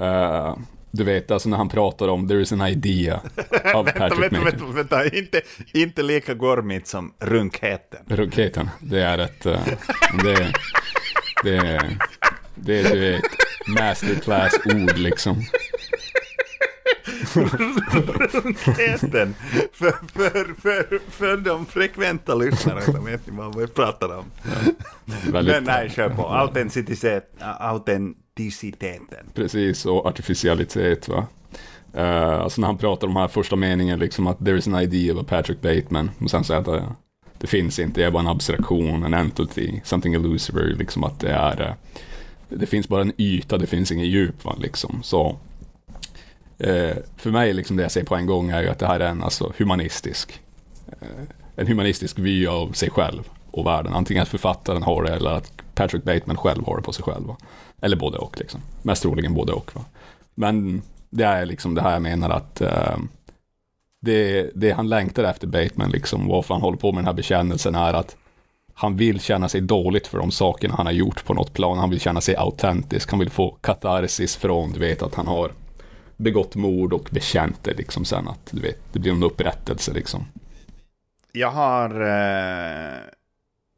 Uh, du vet, alltså när han pratar om there is an idea vänta, Patrick vänta, vänta, vänta, inte, inte lika gormigt som runkheten. Runkheten, det är ett... Uh, det, det, det är du vet, masterclass-ord liksom. Runkheten. För, för, för, för de frekventa lyssnare som vet ni vad vi pratar om. Ja, Men nej, kör på. Autenticitet, autenticiteten. Precis, och artificialitet va. Uh, alltså när han pratar om den här första meningen, liksom att there is an idea of a Patrick Bateman. Och sen säger att uh, det finns inte, det är bara en abstraktion, en entity, something illusory, liksom att det är uh, det finns bara en yta, det finns inget djup. Va, liksom. Så, eh, för mig, liksom det jag ser på en gång är ju att det här är en alltså, humanistisk, eh, en humanistisk vy av sig själv och världen. Antingen att författaren har det eller att Patrick Bateman själv har det på sig själv. Va? Eller både och, liksom. mest troligen både och. Va? Men det är liksom det här jag menar att eh, det, det han längtar efter Bateman, liksom, varför han håller på med den här bekännelsen är att han vill känna sig dåligt för de sakerna han har gjort på något plan. Han vill känna sig autentisk. Han vill få katarsis från, du vet, att han har begått mord och bekänt det liksom sen att, du vet, det blir en upprättelse liksom. Jag har, eh,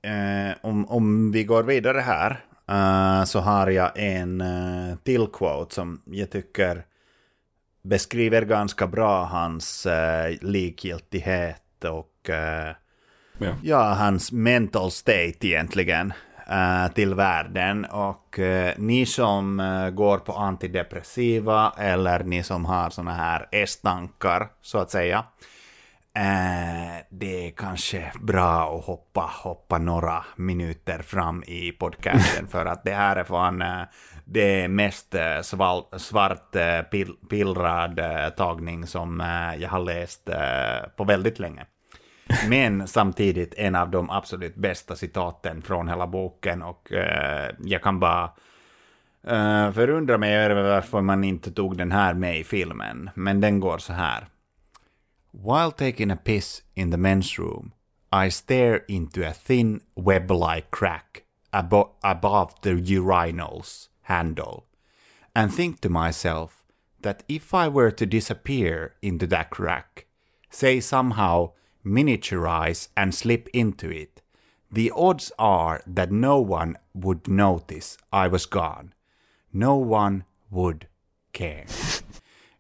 eh, om, om vi går vidare här, eh, så har jag en eh, till quote som jag tycker beskriver ganska bra hans eh, likgiltighet och eh, Ja. ja, hans mental state egentligen. uh, till världen och uh, ni som uh, går på antidepressiva eller ni som har såna här S-tankar så att säga. det är kanske bra att hoppa, hoppa några minuter fram i podcasten för att det här är fan det mest sval, svart pil, pillrad tagning som jag har läst på väldigt länge. Men samtidigt en av de absolut bästa citaten från hela boken och eh, jag kan bara eh, förundra mig över varför man inte tog den här med i filmen. Men den går så här. While taking a piss in the men's room I stare into a thin web-like crack abo above the urinals handle and think to myself that if I were to disappear into that crack, say somehow miniaturize and slip into it, the odds are that no one would notice I was gone. No one would care.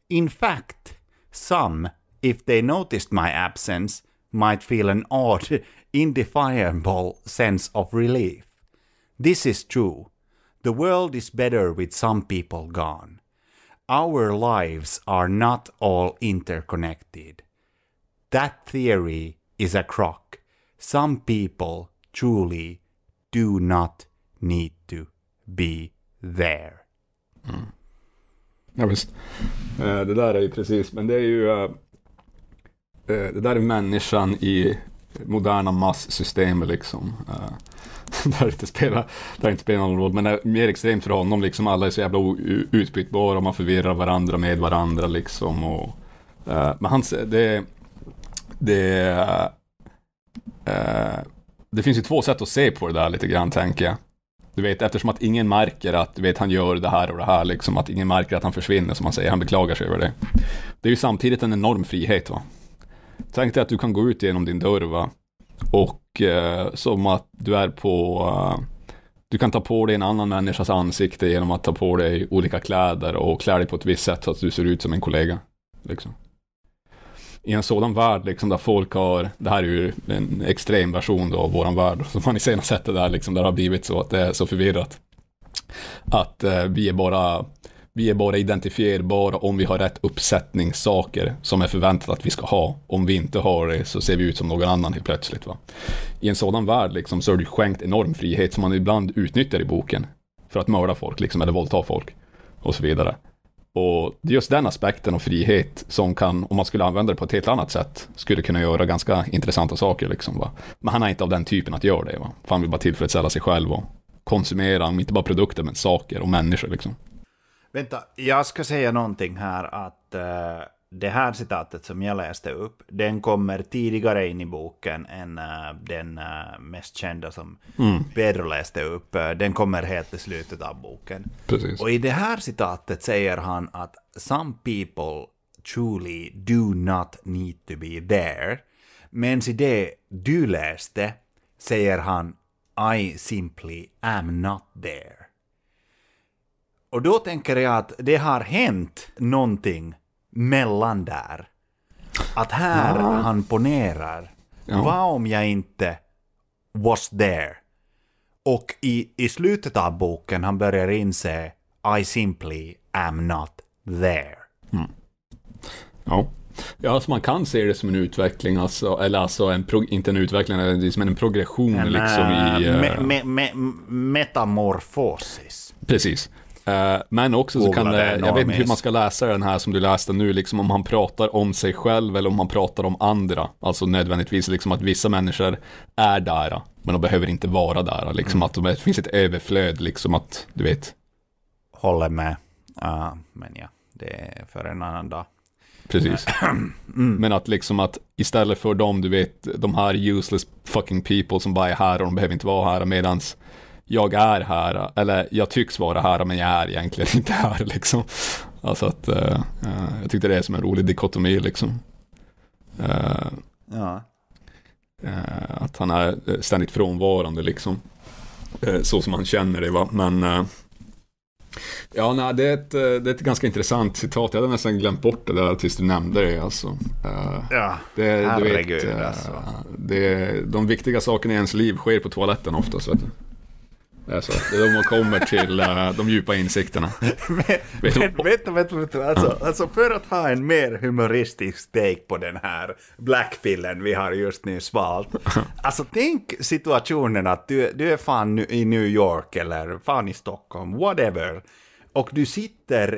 In fact, some, if they noticed my absence, might feel an odd, indefinable sense of relief. This is true. The world is better with some people gone. Our lives are not all interconnected. That theory is a crock. Some people truly do not need to be there. Mm. Ja visst. Eh, det där är ju precis, men det är ju eh, eh, det där är människan i moderna massystem liksom. där inte spelar, där inte spelar någon roll, men det är mer extremt för honom liksom. Alla är så jävla utbytbara och man förvirrar varandra med varandra liksom. Och, men hans, det, det, eh, det finns ju två sätt att se på det där lite grann, tänker jag. Du vet, eftersom att ingen märker att du vet, han gör det här och det här, liksom att ingen märker att han försvinner, som man säger, han beklagar sig över det. Det är ju samtidigt en enorm frihet, va. Tänk dig att du kan gå ut genom din dörr, va. Och eh, som att du är på... Uh, du kan ta på dig en annan människas ansikte genom att ta på dig olika kläder och klä dig på ett visst sätt så att du ser ut som en kollega. Liksom i en sådan värld liksom där folk har, det här är ju en extrem version då av våran värld, som man i sena sett det där liksom, där det har blivit så att det är så förvirrat. Att eh, vi är bara vi är bara identifierbara om vi har rätt uppsättning saker som är förväntat att vi ska ha. Om vi inte har det så ser vi ut som någon annan helt plötsligt. Va? I en sådan värld liksom, så är det skänkt enorm frihet som man ibland utnyttjar i boken. För att mörda folk liksom, eller våldta folk. Och så vidare. Och det är just den aspekten av frihet som kan, om man skulle använda det på ett helt annat sätt, skulle kunna göra ganska intressanta saker. Liksom, va? Men han är inte av den typen att göra det. Va? För han vill bara tillfredsställa sig själv och konsumera, inte bara produkter, men saker och människor. Liksom. Vänta, jag ska säga någonting här att uh, det här citatet som jag läste upp, den kommer tidigare in i boken än uh, den uh, mest kända som mm. Pedro läste upp. Uh, den kommer helt i slutet av boken. Precis. Och i det här citatet säger han att “Some people truly do not need to be there”. Men i det du läste säger han “I simply am not there”. Och då tänker jag att det har hänt någonting mellan där. Att här ja. han ponerar, ja. vad om jag inte was there? Och i, i slutet av boken han börjar inse I simply am not there. Mm. Ja. Ja, alltså man kan se det som en utveckling, alltså, eller alltså en inte en utveckling, som en progression en, liksom i... Uh... Me, me, me, metamorfosis. Precis. Eh, men också så kan det, jag vet inte hur man ska läsa den här som du läste nu, liksom om han pratar om sig själv eller om han pratar om andra. Alltså nödvändigtvis liksom att vissa människor är där, men de behöver inte vara där. Liksom mm. att de, det finns ett överflöd, liksom att, du vet. Håller med. Uh, men ja, det är för en annan dag. Precis. Mm. Men att liksom att istället för dem, du vet, de här useless fucking people som bara är här och de behöver inte vara här, medans jag är här, eller jag tycks vara här men jag är egentligen inte här liksom. Alltså att uh, jag tyckte det är som en rolig dikotomi liksom. Uh, ja. Uh, att han är ständigt frånvarande liksom. så som han känner det va, men Ja, nej, det är, ett, det är ett ganska intressant citat. Jag hade nästan glömt bort det där tills du nämnde det. Alltså. Ja, det, herregud du vet, alltså. Det, de viktiga sakerna i ens liv sker på toaletten oftast. Vet du. Det är så. Det är då man kommer till uh, de djupa insikterna. men, vet men, vänta, vänta, vänta. Alltså, alltså för att ha en mer humoristisk take på den här blackpillen vi har just nu svalt. Alltså tänk situationen att du, du är fan i New York eller fan i Stockholm, whatever. Och du sitter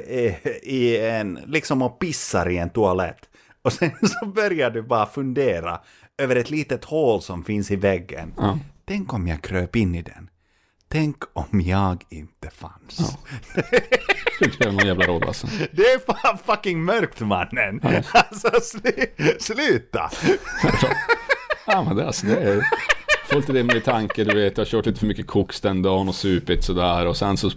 i en, liksom och pissar i en toalett. Och sen så börjar du bara fundera över ett litet hål som finns i väggen. Ja. Tänk om jag kröp in i den. Tänk om jag inte fanns. Ja. Det någon jävla roll alltså. Det är fan fucking mörkt mannen. Ja. Alltså sl sluta. ja men det, alltså, det är fullt rimlig tanke, du vet, jag har kört lite för mycket koks den dagen och supit sådär och sen så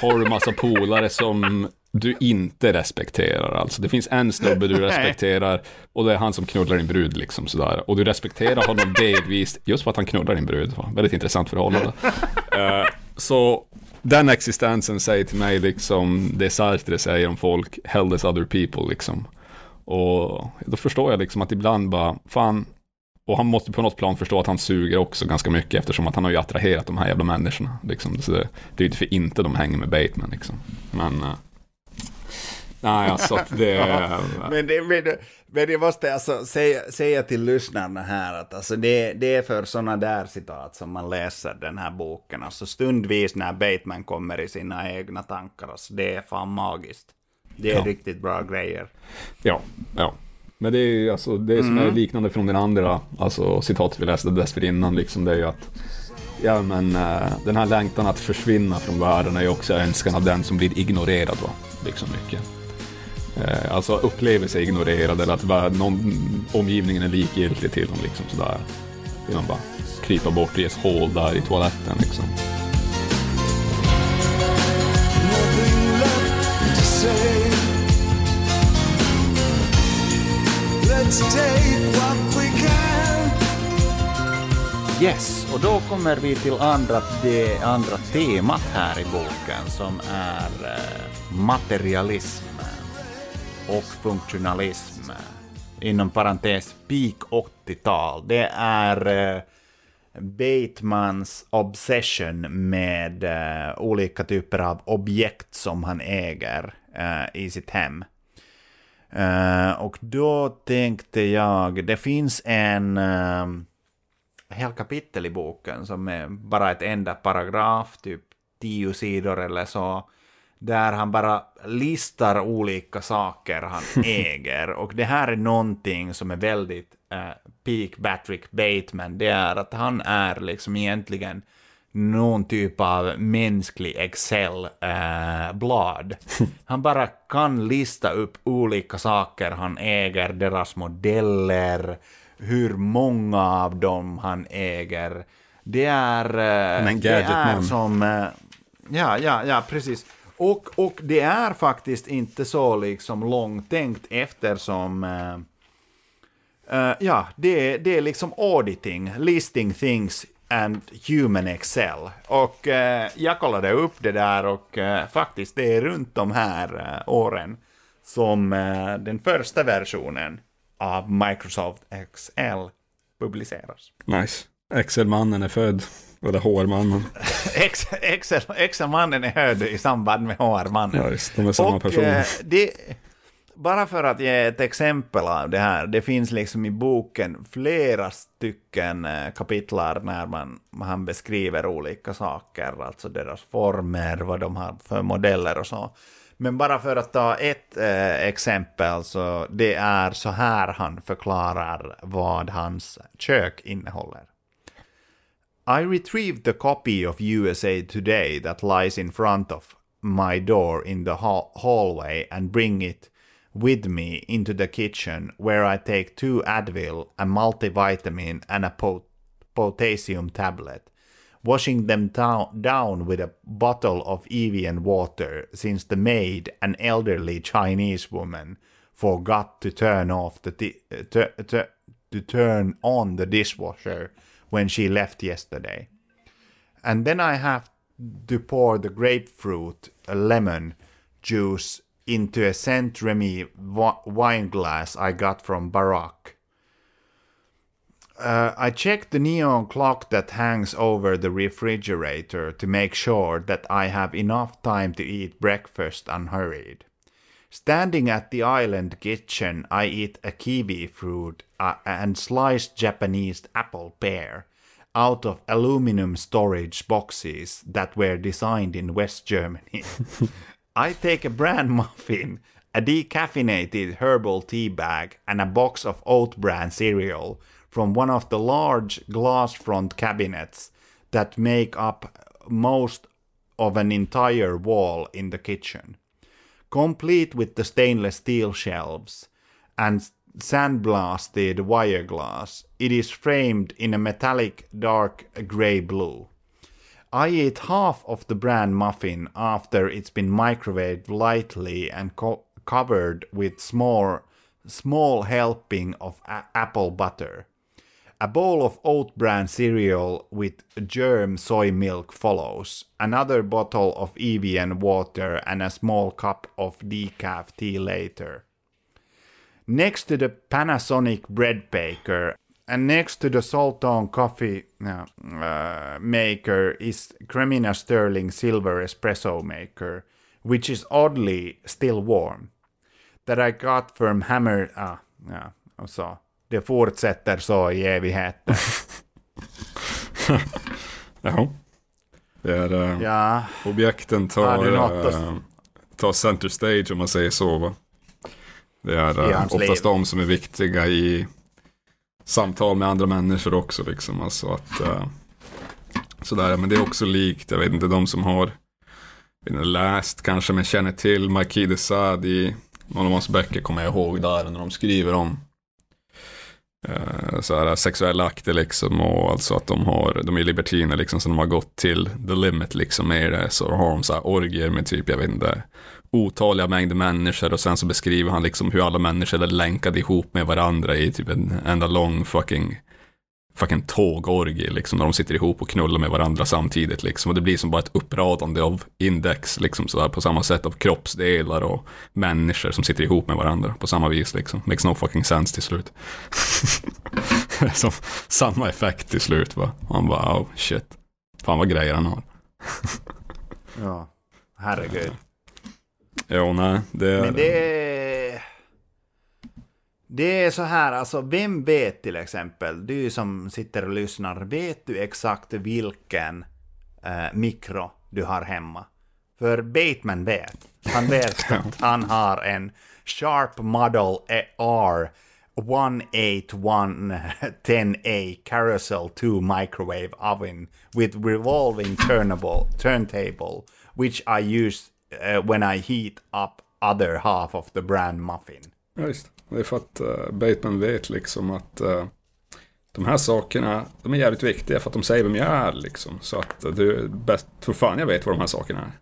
har du massa polare som du inte respekterar alltså. Det finns en snubbe du respekterar och det är han som knullar din brud liksom sådär. Och du respekterar honom delvis just för att han knullar din brud. Väldigt intressant förhållande. Så den existensen säger till mig liksom det Sartre säger om folk, hell as other people liksom. Och då förstår jag liksom att ibland bara, fan, och han måste på något plan förstå att han suger också ganska mycket eftersom att han har ju attraherat de här jävla människorna. Liksom. Så det, det är ju inte för inte de hänger med Bateman liksom. Men... Eh, nej, alltså det... men, det men, men jag måste alltså säga, säga till lyssnarna här att alltså det, det är för sådana där citat som man läser den här boken. Alltså stundvis när Bateman kommer i sina egna tankar, alltså det är fan magiskt. Det är ja. riktigt bra grejer. Ja, ja. Men det är ju alltså, det som är mm. liknande från den andra, alltså citatet vi läste dessförinnan, liksom, det är ju att Ja men uh, den här längtan att försvinna från världen är ju också önskan av den som blir ignorerad då, liksom mycket. Eh, alltså upplever sig ignorerad eller att någon, omgivningen är likgiltig till dem liksom sådär. Vill man bara krypa bort i ett hål där i toaletten liksom. Yes, och då kommer vi till andra, det andra temat här i boken som är eh, materialism och funktionalism. Inom parentes peak 80-tal. Det är eh, Batemans obsession med eh, olika typer av objekt som han äger eh, i sitt hem. Uh, och då tänkte jag, det finns en eh, uh, hel kapitel i boken som är bara ett enda paragraf, typ tio sidor eller så, där han bara listar olika saker han äger. Och det här är någonting som är väldigt uh, peak Patrick Bateman, det är att han är liksom egentligen någon typ av mänsklig Excel-blad. Eh, han bara kan lista upp olika saker han äger, deras modeller, hur många av dem han äger. Det är, eh, det är som... Eh, ja, ja, ja, precis. Och, och det är faktiskt inte så liksom långtänkt eftersom... Uh, ja, det, det är liksom auditing, listing things and Human Excel. Och uh, jag kollade upp det där och uh, faktiskt det är runt de här åren som den första versionen av Microsoft Excel publiceras. Nice. Excel-mannen är född. Eller HR-mannen. Excel-mannen är född i samband med HR-mannen. Ja, just, de är samma och, person. Eh, det, bara för att ge ett exempel av det här, det finns liksom i boken flera stycken eh, kapitlar när man, han beskriver olika saker, alltså deras former, vad de har för modeller och så. Men bara för att ta ett eh, exempel, så det är så här han förklarar vad hans kök innehåller. I retrieved the copy of USA Today that lies in front of my door in the hallway and bring it with me into the kitchen where I take two Advil, a multivitamin, and a pot- potassium tablet, washing them down with a bottle of Evian water since the maid, an elderly Chinese woman, forgot to turn off the t- uh, t- uh, to turn on the dishwasher when she left yesterday. And then I have to pour the grapefruit, lemon juice into a Saint Remy wine glass I got from Barak. Uh, I check the neon clock that hangs over the refrigerator to make sure that I have enough time to eat breakfast unhurried. Standing at the island kitchen, I eat a kiwi fruit and sliced Japanese apple pear out of aluminum storage boxes that were designed in West Germany. I take a bran muffin, a decaffeinated herbal tea bag, and a box of oat bran cereal from one of the large glass front cabinets that make up most of an entire wall in the kitchen. Complete with the stainless steel shelves and sandblasted wire glass, it is framed in a metallic dark grey blue. I eat half of the bran muffin after it's been microwaved lightly and co- covered with small, small helping of a- apple butter. A bowl of oat bran cereal with germ soy milk follows. Another bottle of Evian water and a small cup of decaf tea later. Next to the Panasonic bread baker and next to the Sultan coffee uh, maker is Cremina Sterling Silver Espresso Maker, which is oddly still warm. That I got from Hammer... Ah, ja, och så. Det fortsätter så i evigheten. Jaha. Det är, uh, ja. objekten tar, uh, tar center stage om man säger så va. Det är uh, oftast liv. de som är viktiga i samtal med andra människor också liksom. Alltså att, uh, sådär, men det är också likt, jag vet inte, de som har inte, läst kanske men känner till Marquis de Sade i någon av hans böcker kommer jag ihåg där när de skriver om Eh, Eh, så här, sexuella akter liksom och alltså att de har, de är libertiner liksom så de har gått till the limit liksom med det. Så har de så här orgier med typ, jag vet inte, otaliga mängder människor och sen så beskriver han liksom hur alla människor är länkade ihop med varandra i typ en enda lång fucking fucking tågorgie liksom, när de sitter ihop och knullar med varandra samtidigt liksom. Och det blir som bara ett uppradande av index, liksom sådär på samma sätt av kroppsdelar och människor som sitter ihop med varandra på samma vis liksom. Makes no fucking sense till slut. som samma effekt till slut va. Man bara, oh shit. Fan vad grejer han har. ja, herregud. Jo, nej, det är... Men det det är så här, alltså vem vet till exempel, du som sitter och lyssnar, vet du exakt vilken eh, mikro du har hemma? För Bateman vet. Han vet att han har en Sharp Model R 18110A Carousel 2 microwave oven with revolving turnable turntable, which I use uh, when I heat up other half of the brand muffin. Ja, just det är för att uh, Bateman vet liksom att uh, de här sakerna, de är jävligt viktiga för att de säger vem jag är liksom. Så att uh, du, bäst, tror fan jag vet vad de här sakerna är.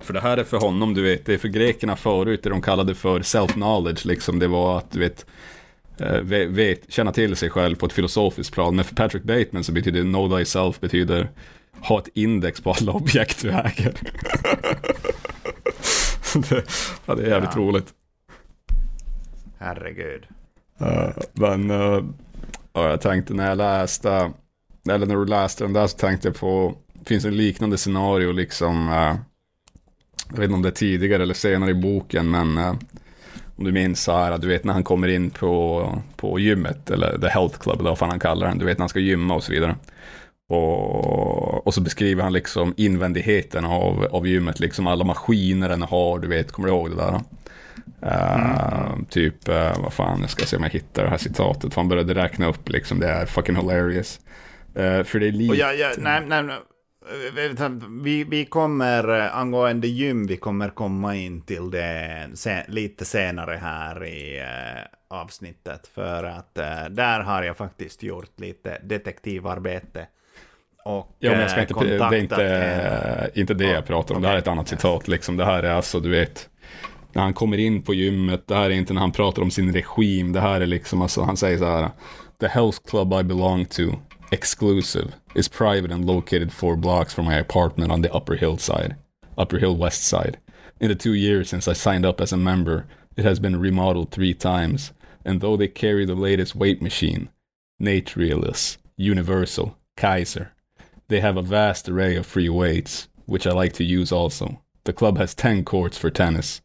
För det här är för honom, du vet, det är för grekerna förut, det de kallade för self-knowledge, liksom. Det var att, du vet, vet, vet, känna till sig själv på ett filosofiskt plan. Men för Patrick Bateman så betyder know thyself betyder ha ett index på alla objekt du äger. det, ja, det är jävligt ja. roligt. Herregud. Uh, men uh, jag tänkte när jag läste, eller när du läste den där så tänkte jag på, det finns en liknande scenario liksom, uh, jag vet inte om det är tidigare eller senare i boken, men uh, om du minns så här, du vet när han kommer in på, på gymmet, eller the health club, eller vad fan han kallar den, du vet när han ska gymma och så vidare. Och, och så beskriver han liksom invändigheten av, av gymmet, liksom alla maskiner den har, du vet, kommer du ihåg det där? Uh, typ, uh, vad fan, jag ska se om jag hittar det här citatet. Han började räkna upp liksom, det är fucking hilarious. Uh, för det är lite... Ja, ja, nej, nej, nej. Vi, vi kommer, angående gym, vi kommer komma in till det sen, lite senare här i uh, avsnittet. För att uh, där har jag faktiskt gjort lite detektivarbete. Och, ja, men jag ska inte, det är inte, inte det jag pratar om, det här är ett annat citat. Liksom. Det här är alltså, du vet, när han kommer in på gymmet, det här är inte när han pratar om sin regim, det här är liksom, alltså, han säger så här, The health club I belong to, exclusive, is private and located four blocks from my apartment on the Upper hillside, Upper Hill West side. In the two years since I signed up as a member, it has been remodeled three times, and though they carry the latest weight machine, Naturalist, Universal, Kaiser. They have a vast array of free weights, which I like to use also. The club has 10 courts for tennis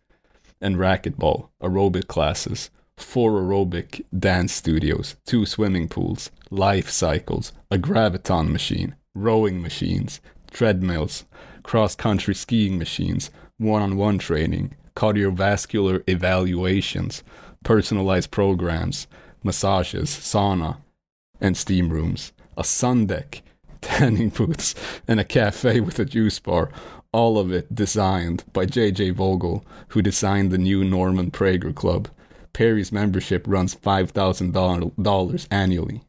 and racquetball, aerobic classes, four aerobic dance studios, two swimming pools, life cycles, a graviton machine, rowing machines, treadmills, cross country skiing machines, one on one training, cardiovascular evaluations, personalized programs, massages, sauna, and steam rooms, a sun deck, tanning booths, and a cafe with a juice bar. All of it designed by J.J. Vogel, who designed the new Norman Prager Club. Perry's membership runs $5,000 annually.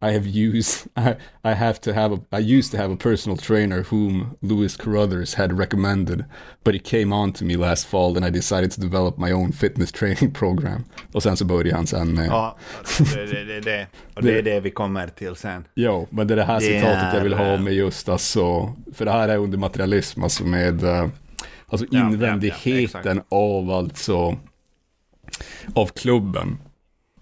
I have used I, I have to have a I used to have a personal trainer whom Louis Carruthers had recommended, but he came on to me last fall and I decided to develop my own fitness training program. Och sen så började han sen med... Ja, det, det, det, det. Och det är det vi kommer till sen. Jo, men det är det här det citatet är... jag vill ha med just alltså, för det här är under materialism, alltså med eh, alltså invändigheten ja, ja, av alltså av klubben.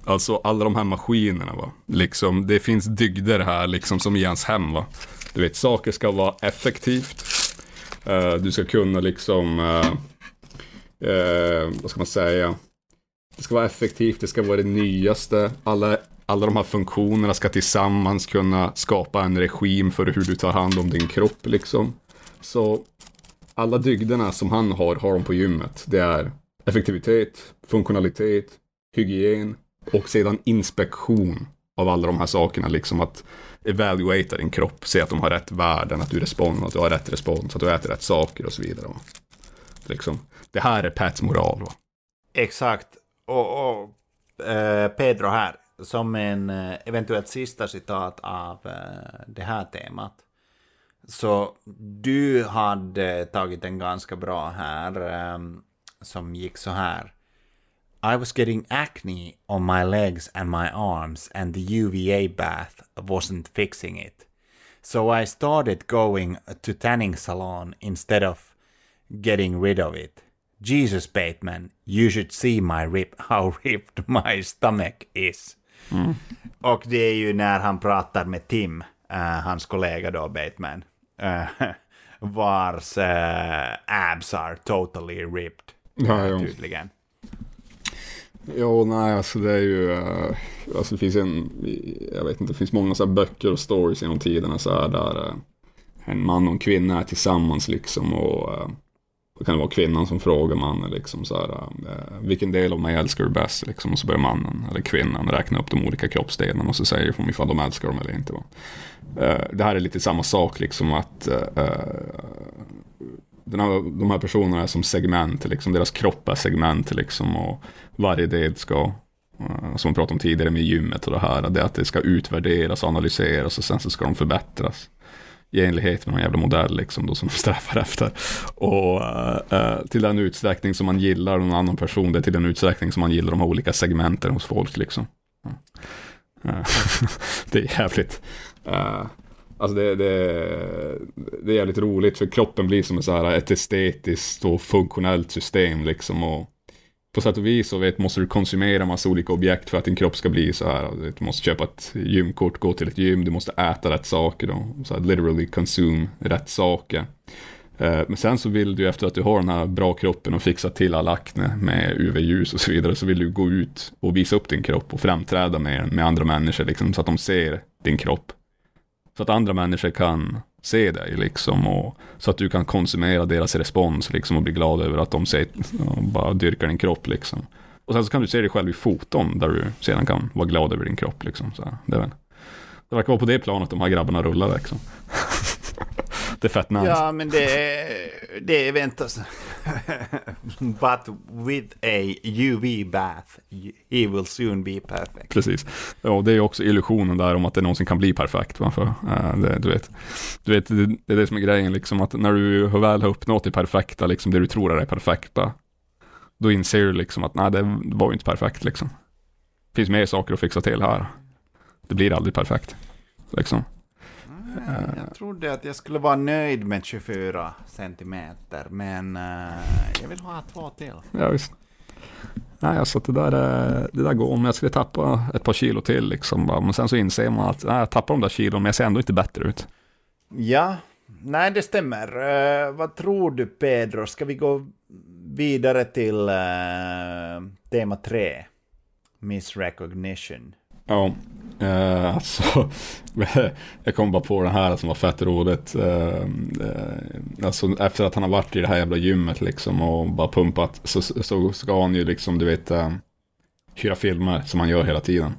Alltså alla de här maskinerna va. Liksom, det finns dygder här liksom som i hans hem va. Du vet, saker ska vara effektivt. Uh, du ska kunna liksom, uh, uh, vad ska man säga? Det ska vara effektivt, det ska vara det nyaste. Alla, alla de här funktionerna ska tillsammans kunna skapa en regim för hur du tar hand om din kropp liksom. Så alla dygderna som han har, har de på gymmet. Det är effektivitet, funktionalitet, hygien, och sedan inspektion av alla de här sakerna, liksom att evaluata din kropp, se att de har rätt värden, att du respondar, att du har rätt respons, att du äter rätt saker och så vidare. Liksom, det här är Pats moral. Va? Exakt. Och, och eh, Pedro här, som en eh, eventuellt sista citat av eh, det här temat. Så du hade tagit en ganska bra här, eh, som gick så här. I was getting acne on my legs and my arms, and the UVA bath wasn't fixing it. So I started going to tanning salon instead of getting rid of it. Jesus Bateman, you should see my rip, how ripped my stomach is. Mm. Och det är ju när han pratar med Tim, uh, hans kollega då, Bateman, uh, vars uh, abs are totally ripped. Ja, tydligen. Jo, nej, alltså det är ju, eh, alltså det finns en, jag vet inte, det finns många så här böcker och stories genom tiderna så här där eh, en man och en kvinna är tillsammans liksom och eh, då kan det vara kvinnan som frågar mannen liksom så här, vilken del av mig älskar du bäst liksom och så börjar mannen eller kvinnan räkna upp de olika kroppsdelarna och så säger de ifall de älskar dem eller inte. Va? det här är lite samma sak liksom att den här, de här personerna är som segment, liksom, deras kropp är segment liksom, och varje del ska, eh, som vi pratade om tidigare med gymmet och det här, det är att det ska utvärderas och analyseras och sen så ska de förbättras i enlighet med någon jävla modell liksom, då, som de strävar efter. Och uh, till den utsträckning som man gillar någon annan person, det är till den utsträckning som man gillar de här olika segmenten hos folk. Liksom. det är jävligt. Alltså det, det, det är jävligt roligt för kroppen blir som ett, så här, ett estetiskt och funktionellt system liksom. Och på sätt och vis så vet, måste du konsumera massa olika objekt för att din kropp ska bli så här. Du måste köpa ett gymkort, gå till ett gym, du måste äta rätt saker. Då, så här, literally consume rätt saker. Eh, men sen så vill du efter att du har den här bra kroppen och fixat till all akne med UV-ljus och så vidare så vill du gå ut och visa upp din kropp och framträda med, med andra människor liksom, så att de ser din kropp. Så att andra människor kan se dig liksom och så att du kan konsumera deras respons liksom och bli glad över att de ser, bara dyrkar din kropp liksom. Och sen så kan du se dig själv i foton där du sedan kan vara glad över din kropp liksom. Så det, är väl, det verkar vara på det planet de här grabbarna rullar liksom. är fett nice. Ja, men det, det väntas. But with a UV bath, he will soon be perfect. Precis. Ja, det är också illusionen där om att det någonsin kan bli perfekt. För, uh, det, du vet, du vet det, det, är det som är grejen, liksom, att när du väl har uppnått det perfekta, liksom, det du tror är det perfekta, då inser du liksom att nej, det var ju inte perfekt. Liksom. Det finns mer saker att fixa till här. Det blir aldrig perfekt. Liksom. Jag trodde att jag skulle vara nöjd med 24 centimeter, men uh, jag vill ha två till. Ja, visst. nej, alltså det där, det där går. Om jag skulle tappa ett par kilo till liksom. Men sen så inser man att nej, jag tappar de där kilon, men jag ser ändå inte bättre ut. Ja, nej det stämmer. Uh, vad tror du Pedro? Ska vi gå vidare till uh, tema tre? Miss Recognition. Ja, uh, alltså, jag kom bara på den här som var fett roligt. Uh, uh, alltså, efter att han har varit i det här jävla gymmet liksom och bara pumpat så, så ska han ju liksom, du vet, uh, hyra filmer som han gör hela tiden.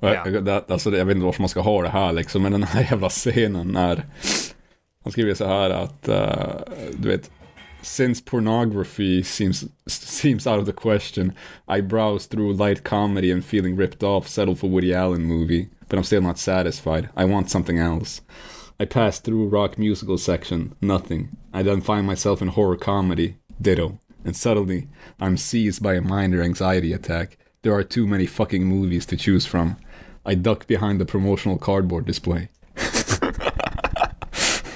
Ja. Jag, alltså, jag vet inte varför man ska ha det här liksom, men den här jävla scenen när han skriver så här att, du vet, since pornography seems seems out of the question, I browse through light comedy and feeling ripped off, settle for Woody Allen movie, but I'm still not satisfied. I want something else. I pass through rock musical section, nothing. I then find myself in horror comedy, ditto. And suddenly, I'm seized by a minor anxiety attack. There are too many fucking movies to choose from. I duck behind the promotional cardboard display.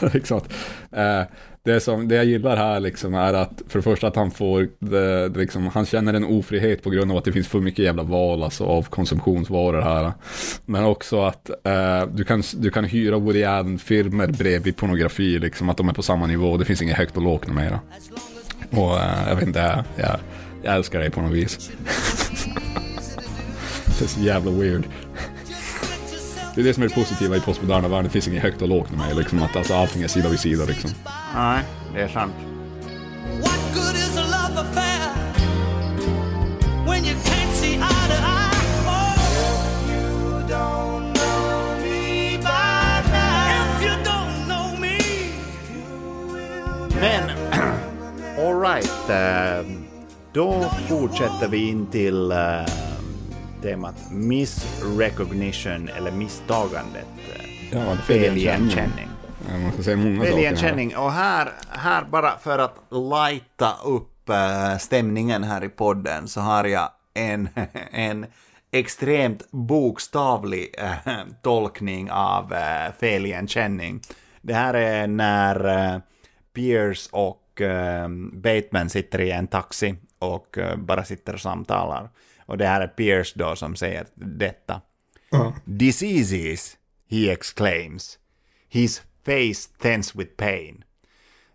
Exakt. eh, det, som, det jag gillar här liksom är att för det första att han får, det, det liksom, han känner en ofrihet på grund av att det finns för mycket jävla val alltså, av konsumtionsvaror här. Men också att eh, du, kan, du kan hyra Woody Allen-filmer bredvid pornografi, liksom, att de är på samma nivå. Det finns inget högt och lågt numera. Och eh, jag vet inte, jag, jag älskar dig på något vis. det är så jävla weird. Det är det som är det positiva i postmoderna världen. Det finns inget högt och lågt med mig. Liksom, att alltså, allting är sida vid sida. Liksom. Nej, det är sant. Men, alright. Eh, då fortsätter vi in till uh, temat missrecognition eller misstagandet. Ja, feligenkänning. Ja, man ska säga många feligenkänning. Och här, här bara för att lighta upp uh, stämningen här i podden så har jag en, en extremt bokstavlig uh, tolkning av feligenkänning. Det här är när Pierce och Bateman sitter i en taxi och bara sitter och samtalar. Och det här är Pierce då som säger detta. Uh. Diseases, he exclaims. His face tense with pain.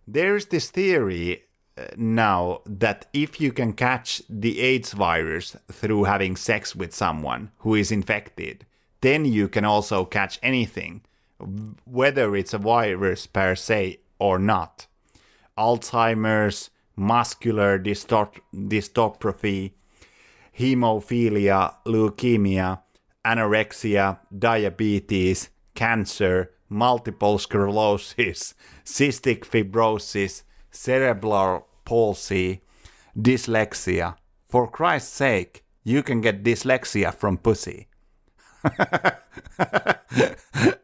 There's this theory uh, now that if you can catch the AIDS virus through having sex with someone who is infected, then you can also catch anything, whether it's a virus per se or not. Alzheimer's, muscular dystrophy, hemophilia, leukemia, anorexia, diabetes, cancer, multiple sclerosis, cystic fibrosis, cerebral palsy, dyslexia. For Christ's sake, you can get dyslexia from pussy.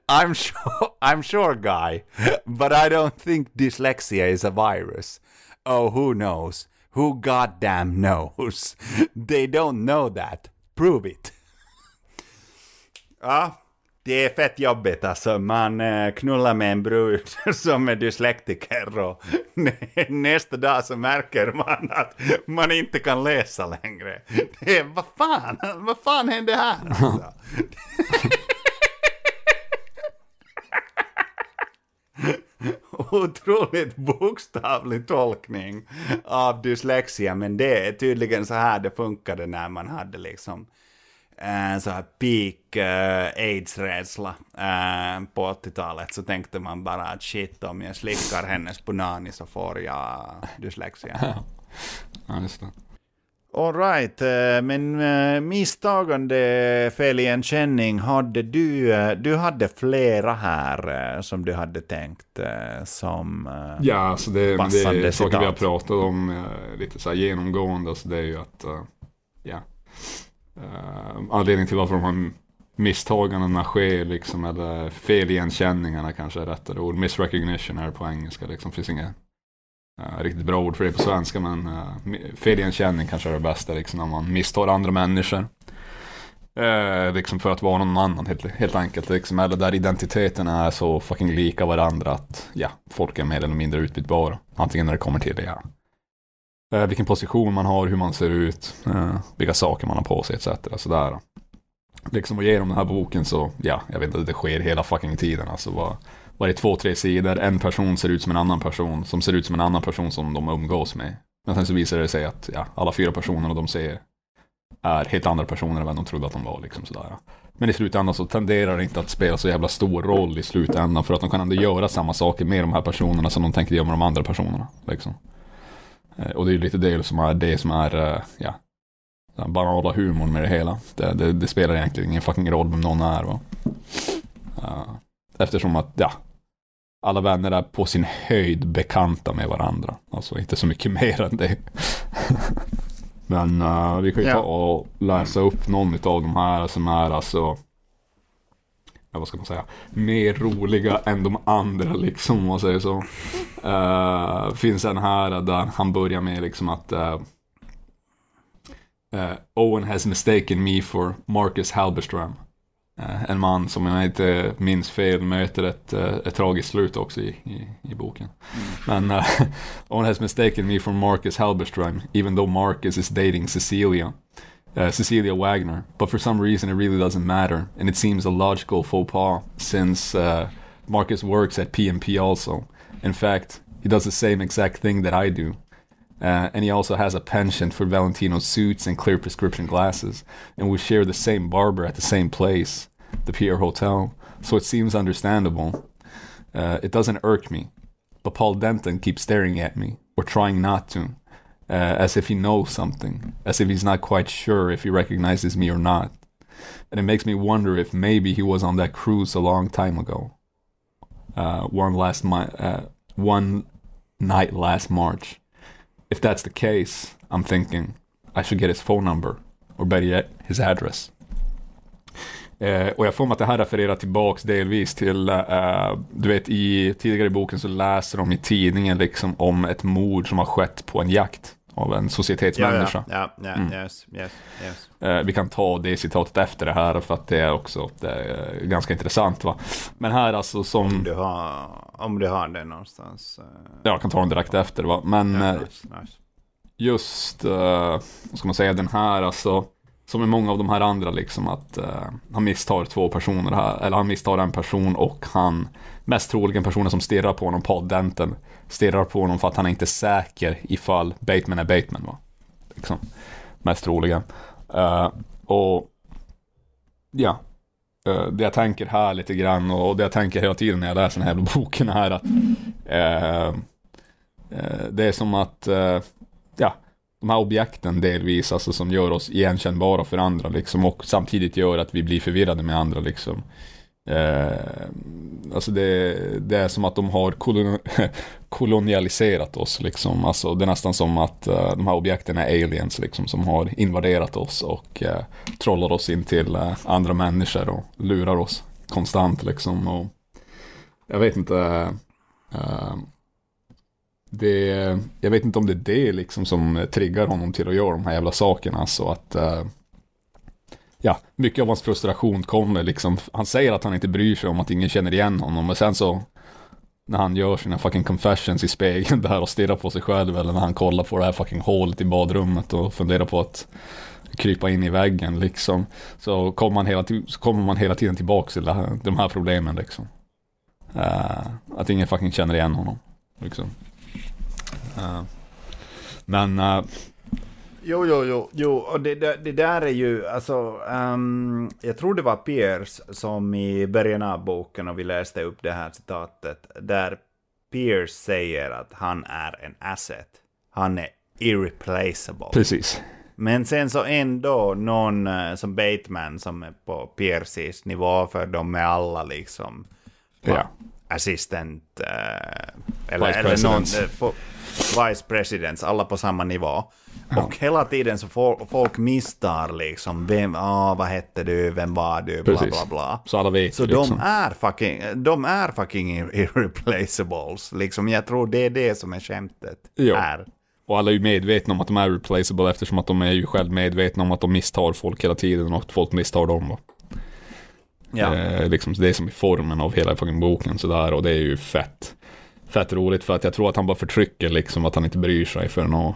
I'm sure, I'm sure, guy, but I don't think dyslexia is a virus. Oh, who knows? Who goddamn knows? They don't know that. Prove it. ja, det är fett jobbigt alltså. Man eh, knullar med en brud som är dyslektiker och nästa dag så märker man att man inte kan läsa längre. Det är, vad fan, vad fan hände här alltså? otroligt bokstavlig tolkning av dyslexia, men det är tydligen så här det funkade när man hade liksom eh, så här peak uh, aids-rädsla uh, på 80-talet så tänkte man bara att shit om jag slickar hennes punani så får jag dyslexia. Ja, just det. Alright, eh, men eh, misstagande feligenkänning hade du, eh, du hade flera här som du hade tänkt som Ja, alltså det, det är saker vi har pratat om lite så här genomgående, alltså det är ju att, ja, anledningen till varför de har misstagandena sker liksom, eller feligenkänningarna kanske är rättare ord, misrecognition är det på engelska, liksom finns inget Uh, riktigt bra ord för det på svenska, men eh, uh, feligenkänning kanske är det bästa, liksom, när man misstar andra människor. Uh, liksom för att vara någon annan helt, helt enkelt. Liksom, eller där identiteterna är så fucking lika varandra att ja, folk är mer eller mindre utbytbara. Antingen när det kommer till det, ja, Uh, vilken position man har, hur man ser ut, vilka saker man har på sig etc. Sådär. Liksom och genom den här boken så, ja, jag vet inte, det sker hela fucking tiden. Alltså var, det två, tre sidor, en person ser ut som en annan person, som ser ut som en annan person som de umgås med. Men sen så visar det sig att ja, alla fyra personerna de ser är helt andra personer än vad de trodde att de var. Liksom sådär. Men i slutändan så tenderar det inte att spela så jävla stor roll i slutändan för att de kan ändå göra samma saker med de här personerna som de tänker göra med de andra personerna. Liksom. Eh, och det är ju lite det som är det som är, eh, ja, den banala humorn med det hela. Det, det, det, spelar egentligen ingen fucking roll vem någon är. Va? Eh, eftersom att, ja, alla vänner är på sin höjd bekanta med varandra. Alltså inte så mycket mer än det. Men uh, vi kan ju ta och läsa upp någon av de här som är alltså ja, vad ska man säga, mer roliga än de andra liksom om man säger så. Uh, finns en här där han börjar med liksom att uh, uh, Owen has mistaken me for Marcus Halberstram. En man som jag inte minns fel möter ett, ett tragiskt slut också i, i, i boken. Mm. Men Owen has mistaken me for Marcus Halberstram even though Marcus is dating Cecilia. Uh, Cecilia Wagner, but for some reason it really doesn't matter, and it seems a logical faux pas since uh, Marcus works at PMP also. In fact, he does the same exact thing that I do. Uh, and he also has a penchant for Valentino suits and clear prescription glasses, and we share the same barber at the same place, the Pierre Hotel, so it seems understandable. Uh, it doesn't irk me, but Paul Denton keeps staring at me, or trying not to uh, as if he knows something, as if he's not quite sure if he recognizes me or not. And it makes me wonder if maybe he was on that cruise a long time ago. Uh, one last mi- uh, one night last March. If that's the case, I'm thinking I should get his phone number, or better yet, his address. Eh, och jag får mig att det här refererar tillbaks delvis till, eh, du vet i tidigare i boken så läser de i tidningen liksom om ett mord som har skett på en jakt av en societetsmänniska. Ja, ja, ja, mm. yes, yes, yes. Eh, vi kan ta det citatet efter det här för att det är också det är ganska intressant. Va? Men här alltså som... Om du har, om du har det någonstans. Uh... Ja, jag kan ta den direkt efter. Va? Men ja, nice, nice. just, uh, vad ska man säga, den här alltså. Som i många av de här andra liksom att uh, han misstar två personer här. Eller han misstar en person och han mest troligen personen som stirrar på honom, Paul Denton, stirrar på honom för att han är inte säker ifall Bateman är Bateman. Va? Liksom. Mest troligen. Uh, och ja, Eh, det jag tänker här lite grann och det jag tänker hela tiden när jag läser den här boken är att uh, det är som att ja, de här objekten delvis, alltså som gör oss igenkännbara för andra liksom och samtidigt gör att vi blir förvirrade med andra liksom. Eh, alltså det, det, är som att de har kolon, kolonialiserat oss liksom. Alltså det är nästan som att eh, de här objekten är aliens liksom som har invaderat oss och eh, trollar oss in till eh, andra människor och lurar oss konstant liksom. Och jag vet inte. Eh, eh, det, jag vet inte om det är det liksom som triggar honom till att göra de här jävla sakerna. Så att ja, mycket av hans frustration kommer liksom, han säger att han inte bryr sig om att ingen känner igen honom, men sen så när han gör sina fucking confessions i spegeln där och stirrar på sig själv eller när han kollar på det här fucking hålet i badrummet och funderar på att krypa in i väggen liksom. Så kommer man hela, så kommer man hela tiden tillbaka till här, de här problemen liksom. Uh, att ingen fucking känner igen honom. Liksom. Uh, men uh, Jo, jo, jo, jo. och det, det, det där är ju, alltså, um, jag tror det var Pierce som i början av boken, och vi läste upp det här citatet, där Pierce säger att han är en asset. Han är irreplaceable. Precis. Men sen så ändå någon uh, som Bateman som är på Pierces nivå, för de är alla liksom ja. assistent, uh, eller, eller någon, på, vice presidents, alla på samma nivå. Ja. Och hela tiden så folk misstar liksom, vem, ah, vad hette du, vem var du, bla bla bla. Så alla vet Så liksom. de är fucking, de är fucking irreplaceables, liksom. Jag tror det är det som är skämtet jo. här. Och alla är ju medvetna om att de är replaceable eftersom att de är ju själv medvetna om att de misstar folk hela tiden och att folk misstar dem. Va? Ja. Eh, liksom, det är som i formen av hela fucking boken sådär och det är ju fett fett roligt för att jag tror att han bara förtrycker liksom att han inte bryr sig för att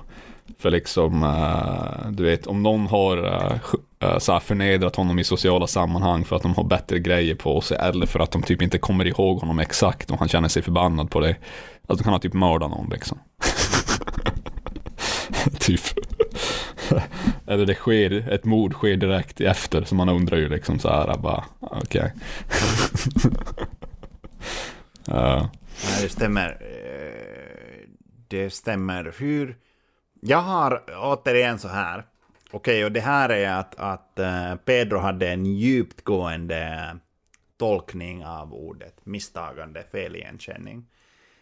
för liksom, uh, du vet, om någon har uh, så förnedrat honom i sociala sammanhang för att de har bättre grejer på sig eller för att de typ inte kommer ihåg honom exakt och han känner sig förbannad på det. Alltså kan han typ mörda någon liksom. typ. Eller det sker, ett mord sker direkt efter, så man undrar ju liksom så här, bara, okej. Okay. uh. Nej, det stämmer. Det stämmer. Hur... Jag har återigen så här. Okej, okay, och det här är att, att uh, Pedro hade en djupgående tolkning av ordet misstagande, feligenkänning.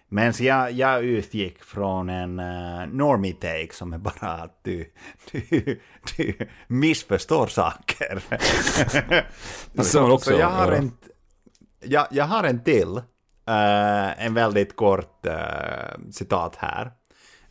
Men jag, jag utgick från en uh, normie take som är bara att du, du, du missförstår saker. så, så jag, har en, jag, jag har en till, uh, en väldigt kort uh, citat här.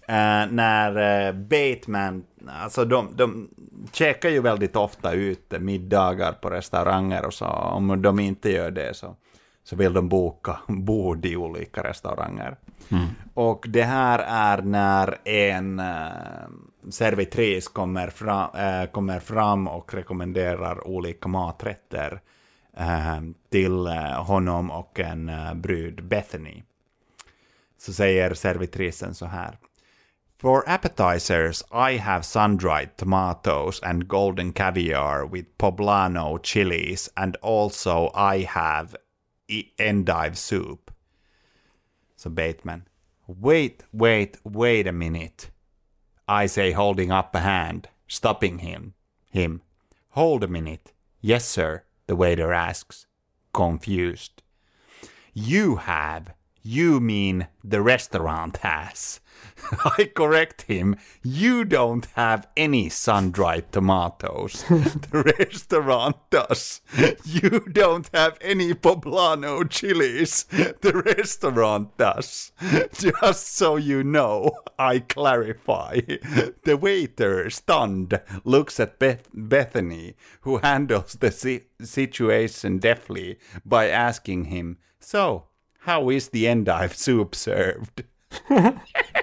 Uh, när uh, Bateman, alltså de, de checkar ju väldigt ofta ut middagar på restauranger och så, om de inte gör det så så vill de boka bord i olika restauranger. Mm. Och det här är när en uh, servitris kommer, fra, uh, kommer fram och rekommenderar olika maträtter uh, till honom och en brud, Bethany. Så säger servitrisen så här. For appetizers, I have sun-dried tomatoes and golden caviar with poblano chilies and also I have endive soup. So Bateman, wait, wait, wait a minute. I say, holding up a hand, stopping him. Him. Hold a minute. Yes, sir, the waiter asks, confused. You have. You mean the restaurant has. I correct him. You don't have any sun-dried tomatoes. the restaurant does. You don't have any poblano chilies. The restaurant does. Just so you know, I clarify. The waiter, stunned, looks at Beth- Bethany, who handles the si- situation deftly by asking him, So, how is the endive soup served?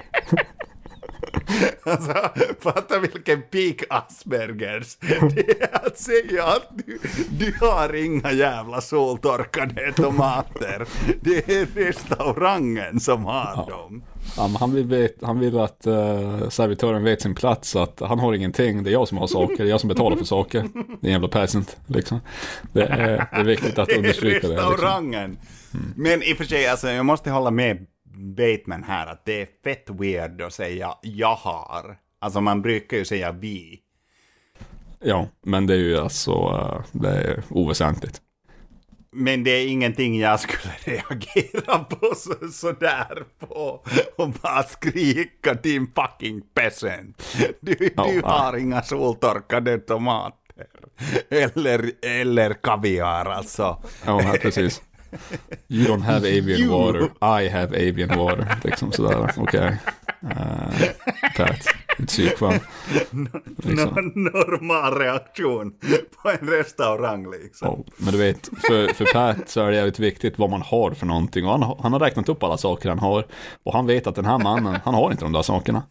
Alltså, fatta vilken peak Aspergers. Det är att säga att du, du har inga jävla soltorkade tomater. Det är restaurangen som har ja. dem. Ja, han, vill vet, han vill att uh, servitören vet sin plats, att han har ingenting, det är jag som har saker, det är jag som betalar för saker. Det är en jävla peasant, liksom. Det är, det är viktigt att understryka det. Det är restaurangen. Liksom. Mm. Men i och för sig, alltså, jag måste hålla med Bateman här att det är fett weird att säga jag har. Alltså man brukar ju säga vi. Ja, men det är ju alltså, eh, det är oväsentligt. Men det är ingenting jag skulle reagera på så, sådär på och bara skrika din fucking peasant. Du, ja, du har inga soltorkade tomater. Eller, eller kaviar alltså. Ja, precis. You don't have avian you. water, I have avian water. Liksom sådär, okej. Okay. Uh, Pat, psykfall. Liksom. Normal reaktion på en restaurang liksom. Oh, men du vet, för, för Pat så är det jävligt viktigt vad man har för någonting. Och han, han har räknat upp alla saker han har. Och han vet att den här mannen, han har inte de där sakerna.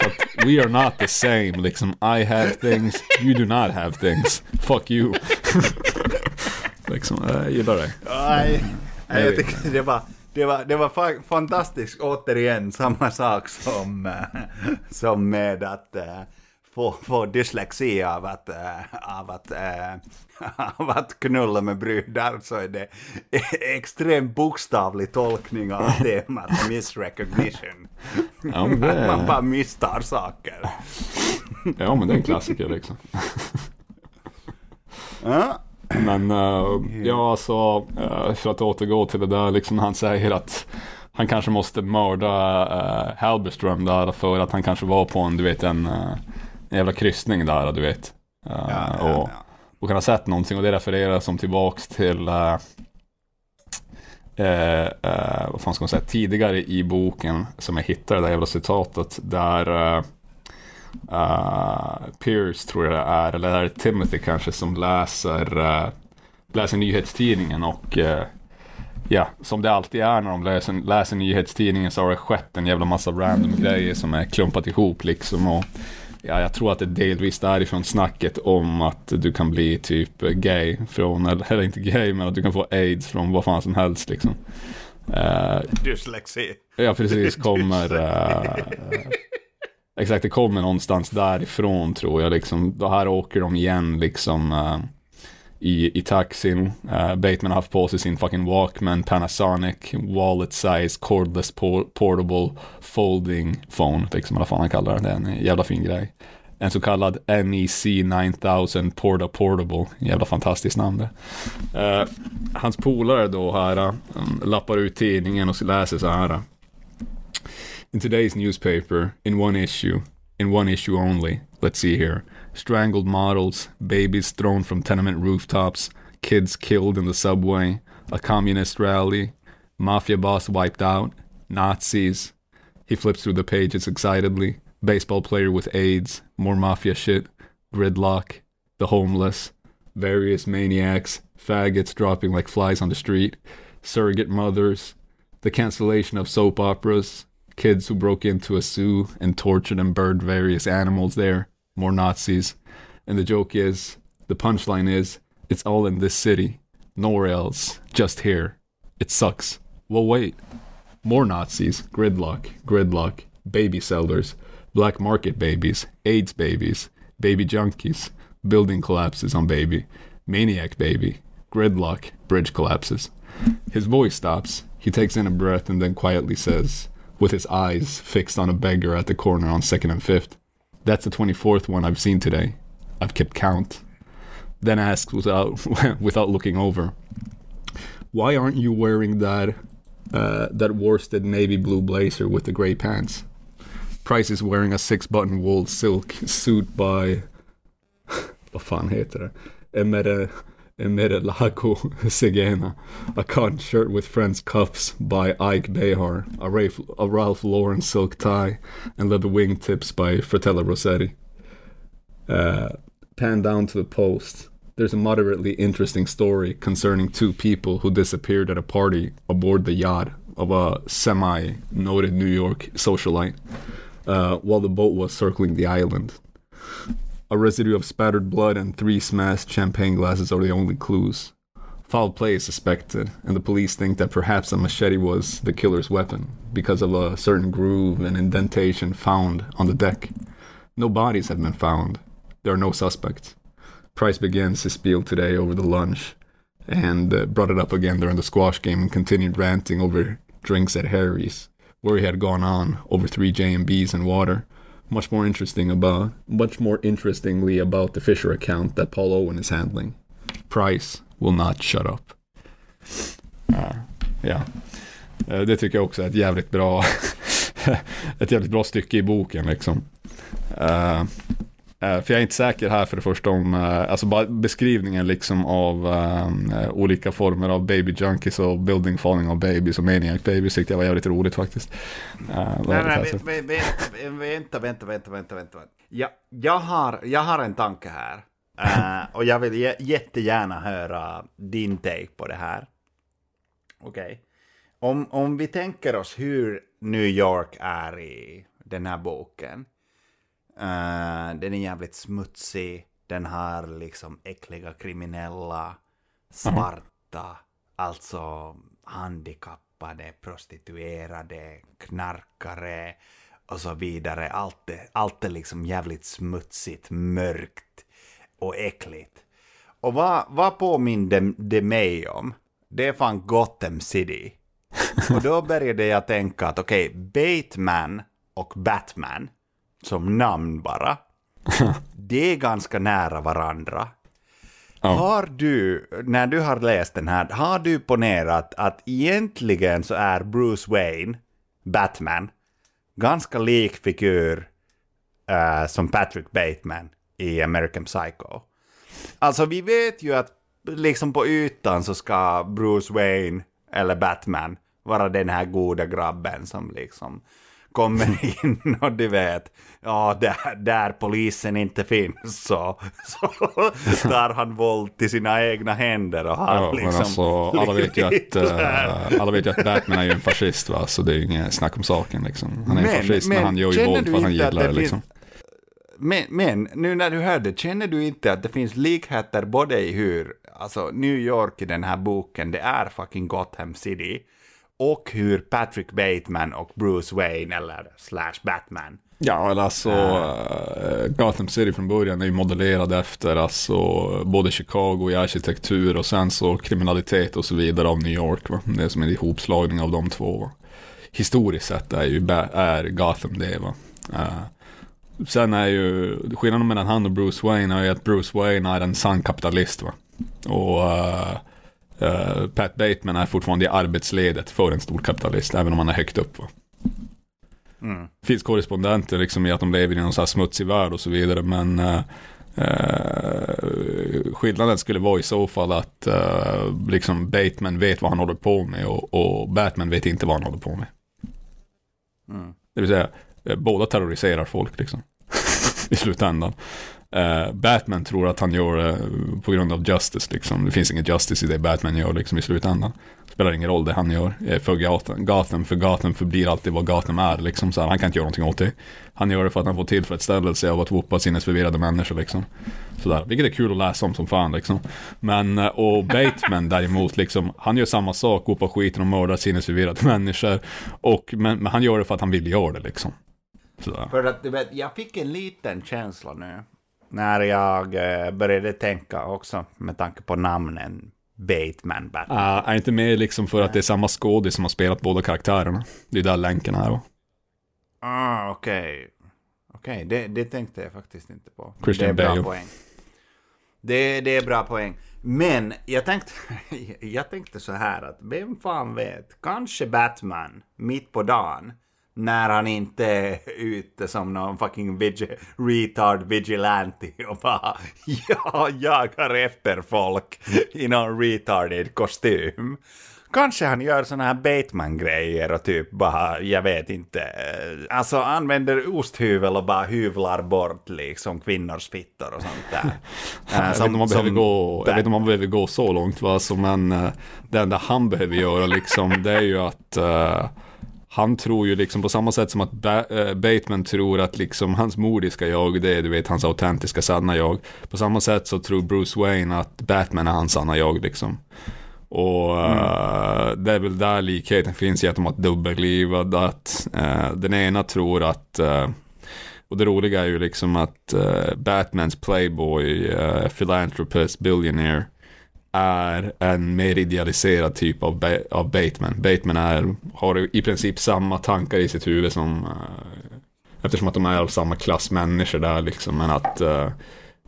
Så att we are not the same, liksom I have things, you do not have things. Fuck you. Liksom. Jag gillar det. Nej, jag, jag tycker det var, det var, det var fantastiskt. Återigen samma sak som, eh, som med att uh, få, få dyslexi av att, uh, av, att, av att knulla med brudar så är det extremt bokstavlig tolkning av temat misrecognition. Ja, det... Man bara misstar saker. Ja, men det är en klassiker liksom. Ja. Men uh, ja, alltså, uh, för att återgå till det där, liksom han säger att han kanske måste mörda uh, Halberström där för att han kanske var på en, du vet, en, uh, en jävla kryssning där, du vet. Uh, ja, ja, och, och kan ha sett någonting och det refererar som tillbaks till vad fan ska man säga, tidigare i boken som jag hittade det där jävla citatet där uh, Pierce tror jag det är, eller är det Timothy kanske, som läser, uh, läser nyhetstidningen och uh, ja, som det alltid är när de läser, läser nyhetstidningen så har det skett en jävla massa random grejer som är klumpat ihop liksom. Och, ja, jag tror att det delvis därifrån snacket om att du kan bli typ gay från, eller inte gay, men att du kan få aids från vad fan som helst liksom. Uh, Dyslexi. Ja, precis, kommer... Uh, exakt, det kommer någonstans därifrån tror jag liksom. Då här åker de igen liksom. Uh, i, i taxin. Uh, Bateman har haft på sig sin fucking Walkman, Panasonic, wallet size, cordless portable folding phone, liksom vad fan han kallar det. Det är en jävla fin grej. En så kallad NEC 9000 Porta Portable. Jävla fantastiskt namn det. Uh, hans polare då här uh, lappar ut tidningen och läser så här. In today's newspaper, in one issue, in one issue only, let's see here. strangled models, babies thrown from tenement rooftops, kids killed in the subway, a communist rally, mafia boss wiped out, Nazis. He flips through the pages excitedly. Baseball player with AIDS, more mafia shit, gridlock, the homeless, various maniacs, faggots dropping like flies on the street, surrogate mothers, the cancellation of soap operas, kids who broke into a zoo and tortured and burned various animals there, more Nazis. And the joke is, the punchline is, it's all in this city, nowhere else, just here. It sucks. Well, wait. More Nazis, gridlock, gridlock, baby sellers, black market babies, AIDS babies, baby junkies, building collapses on baby, maniac baby, gridlock, bridge collapses. His voice stops. He takes in a breath and then quietly says, with his eyes fixed on a beggar at the corner on 2nd and 5th, That's the 24th one I've seen today. I've kept count. Then asks without without looking over, "Why aren't you wearing that uh, that worsted navy blue blazer with the gray pants?" Price is wearing a six-button wool silk suit by vad fan heter det? Emere, Emere Lago Segena. A cotton shirt with Friends cuffs by Ike Behar. A Ralph, a Ralph Lauren silk tie and leather wingtips by Fratello Rossetti. Uh, pan down to the post, there's a moderately interesting story concerning two people who disappeared at a party aboard the yacht of a semi noted New York socialite uh, while the boat was circling the island. A residue of spattered blood and three smashed champagne glasses are the only clues. Foul play is suspected, and the police think that perhaps a machete was the killer's weapon because of a certain groove and indentation found on the deck. No bodies have been found, there are no suspects. Price begins his spiel today over the lunch and uh, brought it up again during the squash game and continued ranting over drinks at Harry's, where he had gone on over three J&Bs and water. Much more interesting about, much more interestingly about the Fisher account that Paul Owen is handling. Price will not shut up. Uh, ja, uh, det tycker jag också är ett jävligt bra, ett jävligt bra stycke i boken liksom. Uh, Eh, för jag är inte säker här för det första om, uh, alltså bara beskrivningen liksom av uh, olika former av baby junkies och building falling of babies och maniac babies tyckte jag var jävligt roligt faktiskt. nej, nej, vänta, vänta, vänta, vänta, vänta. Ja, jag, har, jag har en tanke här. och jag vill jättegärna höra din take på det här. Okej. Okay. Om, om vi tänker oss hur New York är i den här boken. Uh, den är jävligt smutsig. Den har liksom äckliga kriminella, svarta, mm. alltså handikappade, prostituerade, knarkare och så vidare. Allt är, allt är liksom jävligt smutsigt, mörkt och äckligt. Och vad, vad påminner det mig om? Det är fan Gotham City. Och då började jag tänka att okej, okay, Batman och Batman som namn bara. Det är ganska nära varandra. Ja. Har du, när du har läst den här, har du ponerat att egentligen så är Bruce Wayne, Batman, ganska lik figur uh, som Patrick Bateman i American Psycho? Alltså vi vet ju att liksom på ytan så ska Bruce Wayne eller Batman vara den här goda grabben som liksom kommer in och du vet, ja, där, där polisen inte finns så, så tar han våld till sina egna händer och har ja, liksom... Alltså, alla, vet ju att, uh, alla vet ju att Batman är ju en fascist va, så det är ju inget snack om saken liksom. Han är men, en fascist men, men han gör ju våld för att han gillar det liksom. Men, men, nu när du hör det, känner du inte att det finns likheter både i hur, alltså New York i den här boken, det är fucking Gotham City, och hur Patrick Bateman och Bruce Wayne, eller slash Batman, Ja, eller alltså uh, Gotham City från början är ju modellerad efter alltså både Chicago i arkitektur och sen så kriminalitet och så vidare av New York. Va? Det är som en ihopslagning av de två. Va? Historiskt sett är ju är Gotham det. Va? Uh, sen är ju skillnaden mellan han och Bruce Wayne är ju att Bruce Wayne är en sann kapitalist. Va? Och uh, uh, Pat Bateman är fortfarande i arbetsledet för en stor kapitalist, även om han är högt upp. Va? Mm. finns korrespondenter liksom i att de lever i någon så här smutsig värld och så vidare, men uh, Uh, skillnaden skulle vara i så fall att liksom Bateman vet vad han håller på med och, och, Batman vet inte vad han håller på med. Mm. Det vill säga, båda terroriserar folk liksom. I slutändan. Batman tror att han gör det på grund av justice liksom. Det finns ingen justice i det Batman gör liksom i slutändan spelar ingen roll det han gör eh, för Gotham. Gotham för Gotham förblir alltid vad Gotham är. Liksom, så här, han kan inte göra någonting åt det. Han gör det för att han får tillfredsställelse av att whoopa sinnesförvirrade människor. Liksom. Sådär. Vilket är kul att läsa om som fan. Liksom. Men, eh, och Bateman däremot, liksom, han gör samma sak, whoopar skiten och mördar sinnesförvirrade människor. Och, men, men, han gör det för att han vill göra det. Liksom. Sådär. För att du vet, jag fick en liten känsla nu. När jag eh, började tänka också med tanke på namnen Bateman Batman. Uh, är inte med liksom för att det är samma skådis som har spelat båda karaktärerna. Det är där länken är. Ah, okej. Okay. Okej, okay, det, det, tänkte jag faktiskt inte på. Christian det är bra Bale. poäng. Det, det är bra poäng. Men jag tänkte, jag tänkte så här att vem fan vet, kanske Batman mitt på dagen när han inte är ute som någon fucking vigi retard vigilante och bara ja, jagar efter folk i någon retarded kostym. Kanske han gör såna här Bateman-grejer och typ bara, jag vet inte, alltså använder osthyvel och bara hyvlar bort liksom kvinnors fittor och sånt där. jag, vet inte om man behöver gå, jag vet inte om man behöver gå så långt va, så men uh, det enda han behöver göra liksom, det är ju att uh, han tror ju liksom på samma sätt som att äh, Bateman tror att liksom hans modiska jag, det är du vet hans autentiska sanna jag. På samma sätt så tror Bruce Wayne att Batman är hans sanna jag liksom. Och mm. uh, det är väl där likheten finns i att de har ett dubbelliv. Att uh, den ena tror att uh, och det roliga är ju liksom att Batmans playboy, philanthropist, billionaire är en mer idealiserad typ av, ba av Bateman. Bateman är, har i princip samma tankar i sitt huvud som, uh, eftersom att de är av samma klass människor där liksom, men att uh,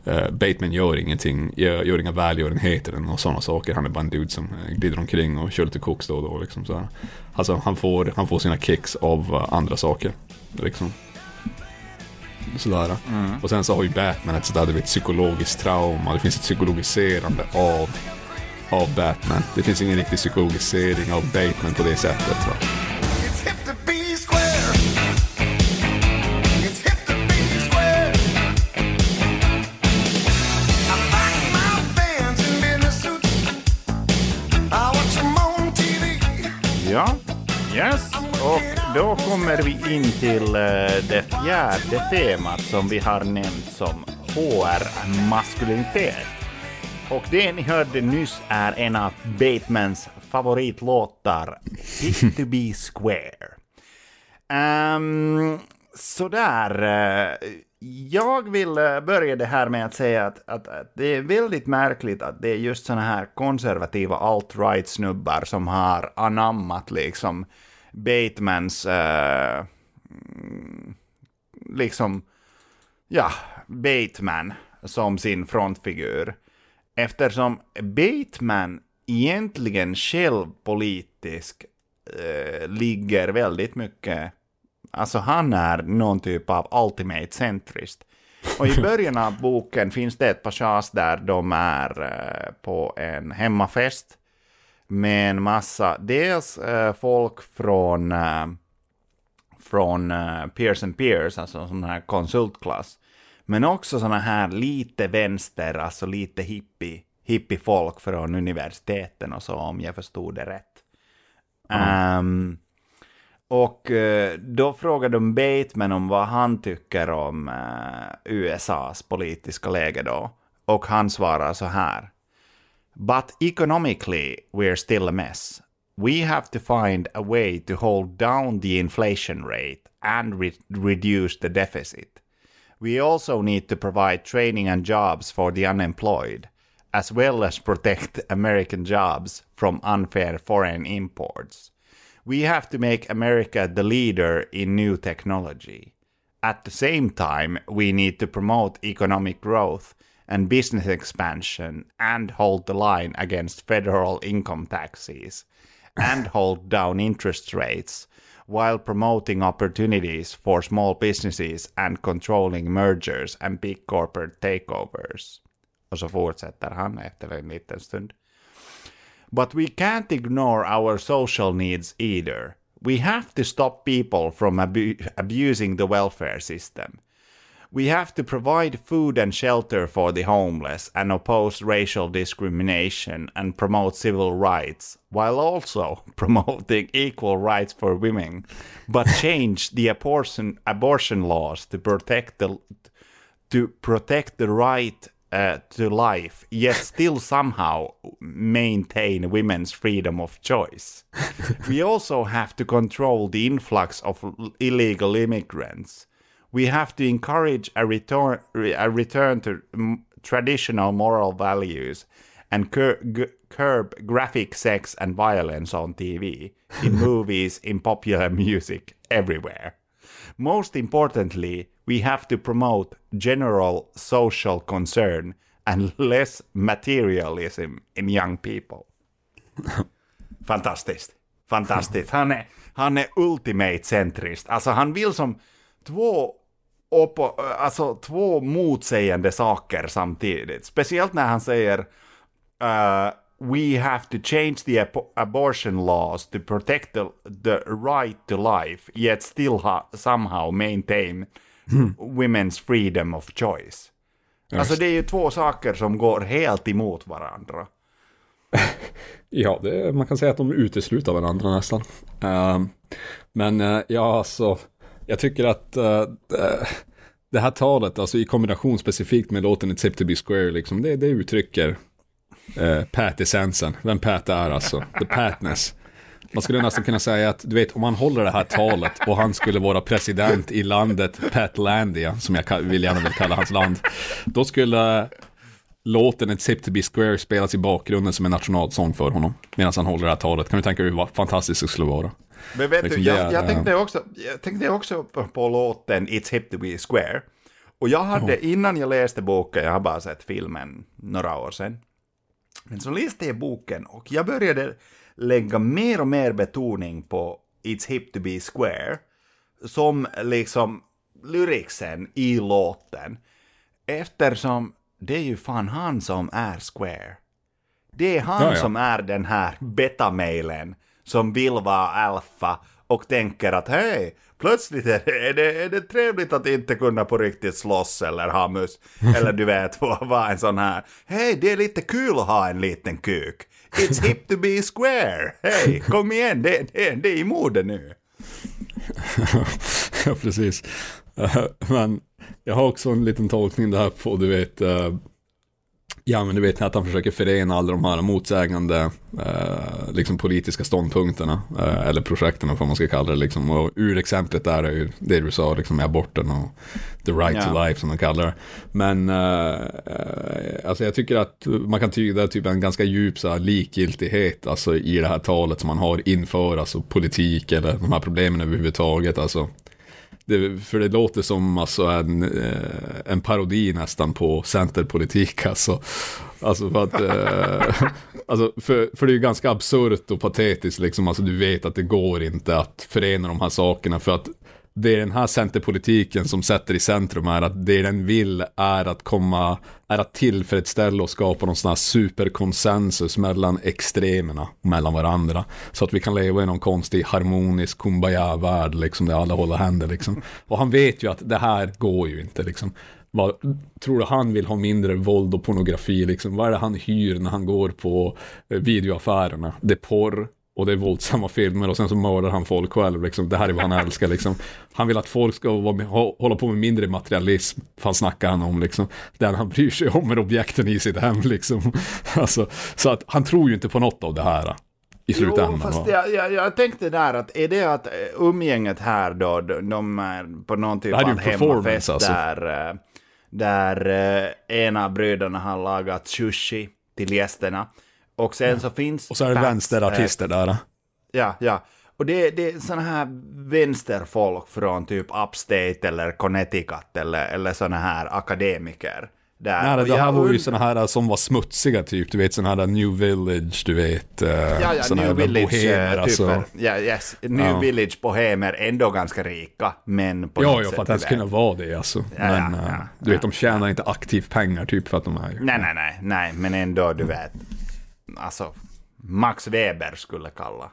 uh, Bateman gör ingenting, gör, gör inga välgörenheter och sådana saker. Han är bara en dude som glider omkring och kör lite koks då och då. Liksom, så Alltså han får, han får sina kicks av andra saker. Liksom. Sådär. Mm. Och sen så har ju Batman ett sådär, du vet, psykologiskt trauma. Det finns ett psykologiserande av av Batman. Det finns ingen riktig psykologisering av Batman på det sättet. Va? Ja, yes. Och då kommer vi in till uh, det fjärde temat som vi har nämnt som HR-maskulinitet. Och det ni hörde nyss är en av Batemans favoritlåtar, Pick to be square. Um, sådär. Eh, jag vill eh, börja det här med att säga att, att, att, det är väldigt märkligt att det är just såna här konservativa alt-right-snubbar som har anammat liksom Batemans uh, eh, mm, liksom, ja, Bateman som sin frontfigur. Eftersom Bateman egentligen själv politisk eh, ligger väldigt mycket, alltså han är någon typ av ultimate centrist. Och i början av boken finns det ett passage där de är eh, på en hemmafest med en massa, dels eh, folk från, från Pearson Peers, alltså sån här konsultklass. Men också såna här lite vänster, alltså lite hippie, hippie-folk från universiteten och så, om jag förstod det rätt. Mm. Um, och uh, då frågade de Bateman om vad han tycker om uh, USAs politiska läge då. Och han svarar så här. But economically we're still a mess. We have to find a way to hold down the inflation rate and re reduce the deficit. We also need to provide training and jobs for the unemployed, as well as protect American jobs from unfair foreign imports. We have to make America the leader in new technology. At the same time, we need to promote economic growth and business expansion and hold the line against federal income taxes and hold down interest rates while promoting opportunities for small businesses and controlling mergers and big corporate takeovers. Och så fortsätter han efter en liten stund. But we can't ignore our social needs either. We have to stop people from abu abusing the welfare system. We have to provide food and shelter for the homeless and oppose racial discrimination and promote civil rights, while also promoting equal rights for women, but change the abortion, abortion laws to protect the to protect the right uh, to life, yet still somehow maintain women's freedom of choice. we also have to control the influx of illegal immigrants we have to encourage a return, a return to traditional moral values and cur curb graphic sex and violence on TV, in movies, in popular music, everywhere. Most importantly, we have to promote general social concern and less materialism in young people. Fantastiskt. Fantastiskt. Han är, han är ultimate centrist. Alltså han vill som två på, alltså, två motsägande saker samtidigt. Speciellt när han säger uh, We have to change the ab abortion laws to protect the, the right to life, yet still somehow maintain mm. women's freedom of choice. Just. Alltså det är ju två saker som går helt emot varandra. ja, det, man kan säga att de utesluter varandra nästan. Uh, men uh, ja, alltså jag tycker att uh, det här talet, alltså i kombination specifikt med låten It's Hip To Be Square, liksom, det, det uttrycker uh, Pat-essensen. Vem Pat är alltså. The Patness. Man skulle nästan kunna säga att, du vet, om han håller det här talet och han skulle vara president i landet Patlandia, som jag vill gärna vill kalla hans land, då skulle låten It's Hip To Be Square spelas i bakgrunden som en nationalsång för honom, medan han håller det här talet. Kan du tänka dig hur fantastiskt det skulle vara? Men vet liksom du, jag, jag, tänkte också, jag tänkte också på, låten It's Hip To Be Square. Och jag hade, oh. innan jag läste boken, jag har bara sett filmen några år sedan. Men så läste jag boken och jag började lägga mer och mer betoning på It's Hip To Be Square. Som liksom lyricsen i låten. Eftersom det är ju fan han som är Square. Det är han ja, ja. som är den här betamailen som vill vara alfa och tänker att hej, plötsligt är det, är, det, är det trevligt att inte kunna på riktigt slåss eller ha mus, eller du vet, vara en sån här, hej, det är lite kul att ha en liten kuk. It's hip to be square. Hej, kom igen, det, det, det är i mode nu. ja, precis. Men jag har också en liten tolkning där på, du vet, eh, Ja, men du vet att han försöker förena alla de här motsägande eh, liksom politiska ståndpunkterna, eh, eller projekten vad man ska kalla det. Liksom. Och ur exemplet där är ju det du sa, liksom, med aborten och the right yeah. to life som man kallar det. Men eh, alltså jag tycker att man kan tyda typ en ganska djup så här, likgiltighet alltså, i det här talet som man har inför alltså, politik eller de här problemen överhuvudtaget. Alltså, det, för det låter som alltså en, eh, en parodi nästan på centerpolitik alltså. Alltså för att, eh, alltså för, för det är ju ganska absurt och patetiskt liksom, alltså du vet att det går inte att förena de här sakerna för att det är den här centerpolitiken som sätter i centrum är att det den vill är att komma, är att tillfredsställa och skapa någon sån här superkonsensus mellan extremerna, mellan varandra. Så att vi kan leva i någon konstig harmonisk kumbaya-värld liksom där alla håller händer liksom. Och han vet ju att det här går ju inte liksom. Vad, tror du han vill ha mindre våld och pornografi liksom? Vad är det han hyr när han går på eh, videoaffärerna? Det är porr, och det är våldsamma filmer och sen så mördar han folk själv. Liksom. Det här är vad han älskar. Liksom. Han vill att folk ska vara hålla på med mindre materialism. Fan snackar han om. Liksom. Den han bryr sig om är objekten i sitt hem. Liksom. Alltså, så att han tror ju inte på något av det här. I slutändan. Jo, fast jag, jag, jag, tänkte där att är det att eh, umgänget här då, de är på någon typ av hemmafest alltså. där, eh, där eh, ena bröderna har lagat sushi till gästerna. Och sen ja. så finns... Och så är det vänsterartister där. Ja, ja. Och det, det är sådana här vänsterfolk från typ Upstate eller Connecticut eller, eller sådana här akademiker. Där. Nej, det här var ju sådana här som var smutsiga typ, du vet sådana här New Village, du vet. Uh, ja, ja, New Village bohemer, uh, alltså. ja, yes, New ja. Village bohemer, ändå ganska rika, men på ja, ja, för att ens kunna vara det alltså. Ja, men ja, uh, du vet, de tjänar inte aktivt pengar typ för att de är... Nej, nej, nej, nej, men ändå, du vet alltså, Max Weber skulle kalla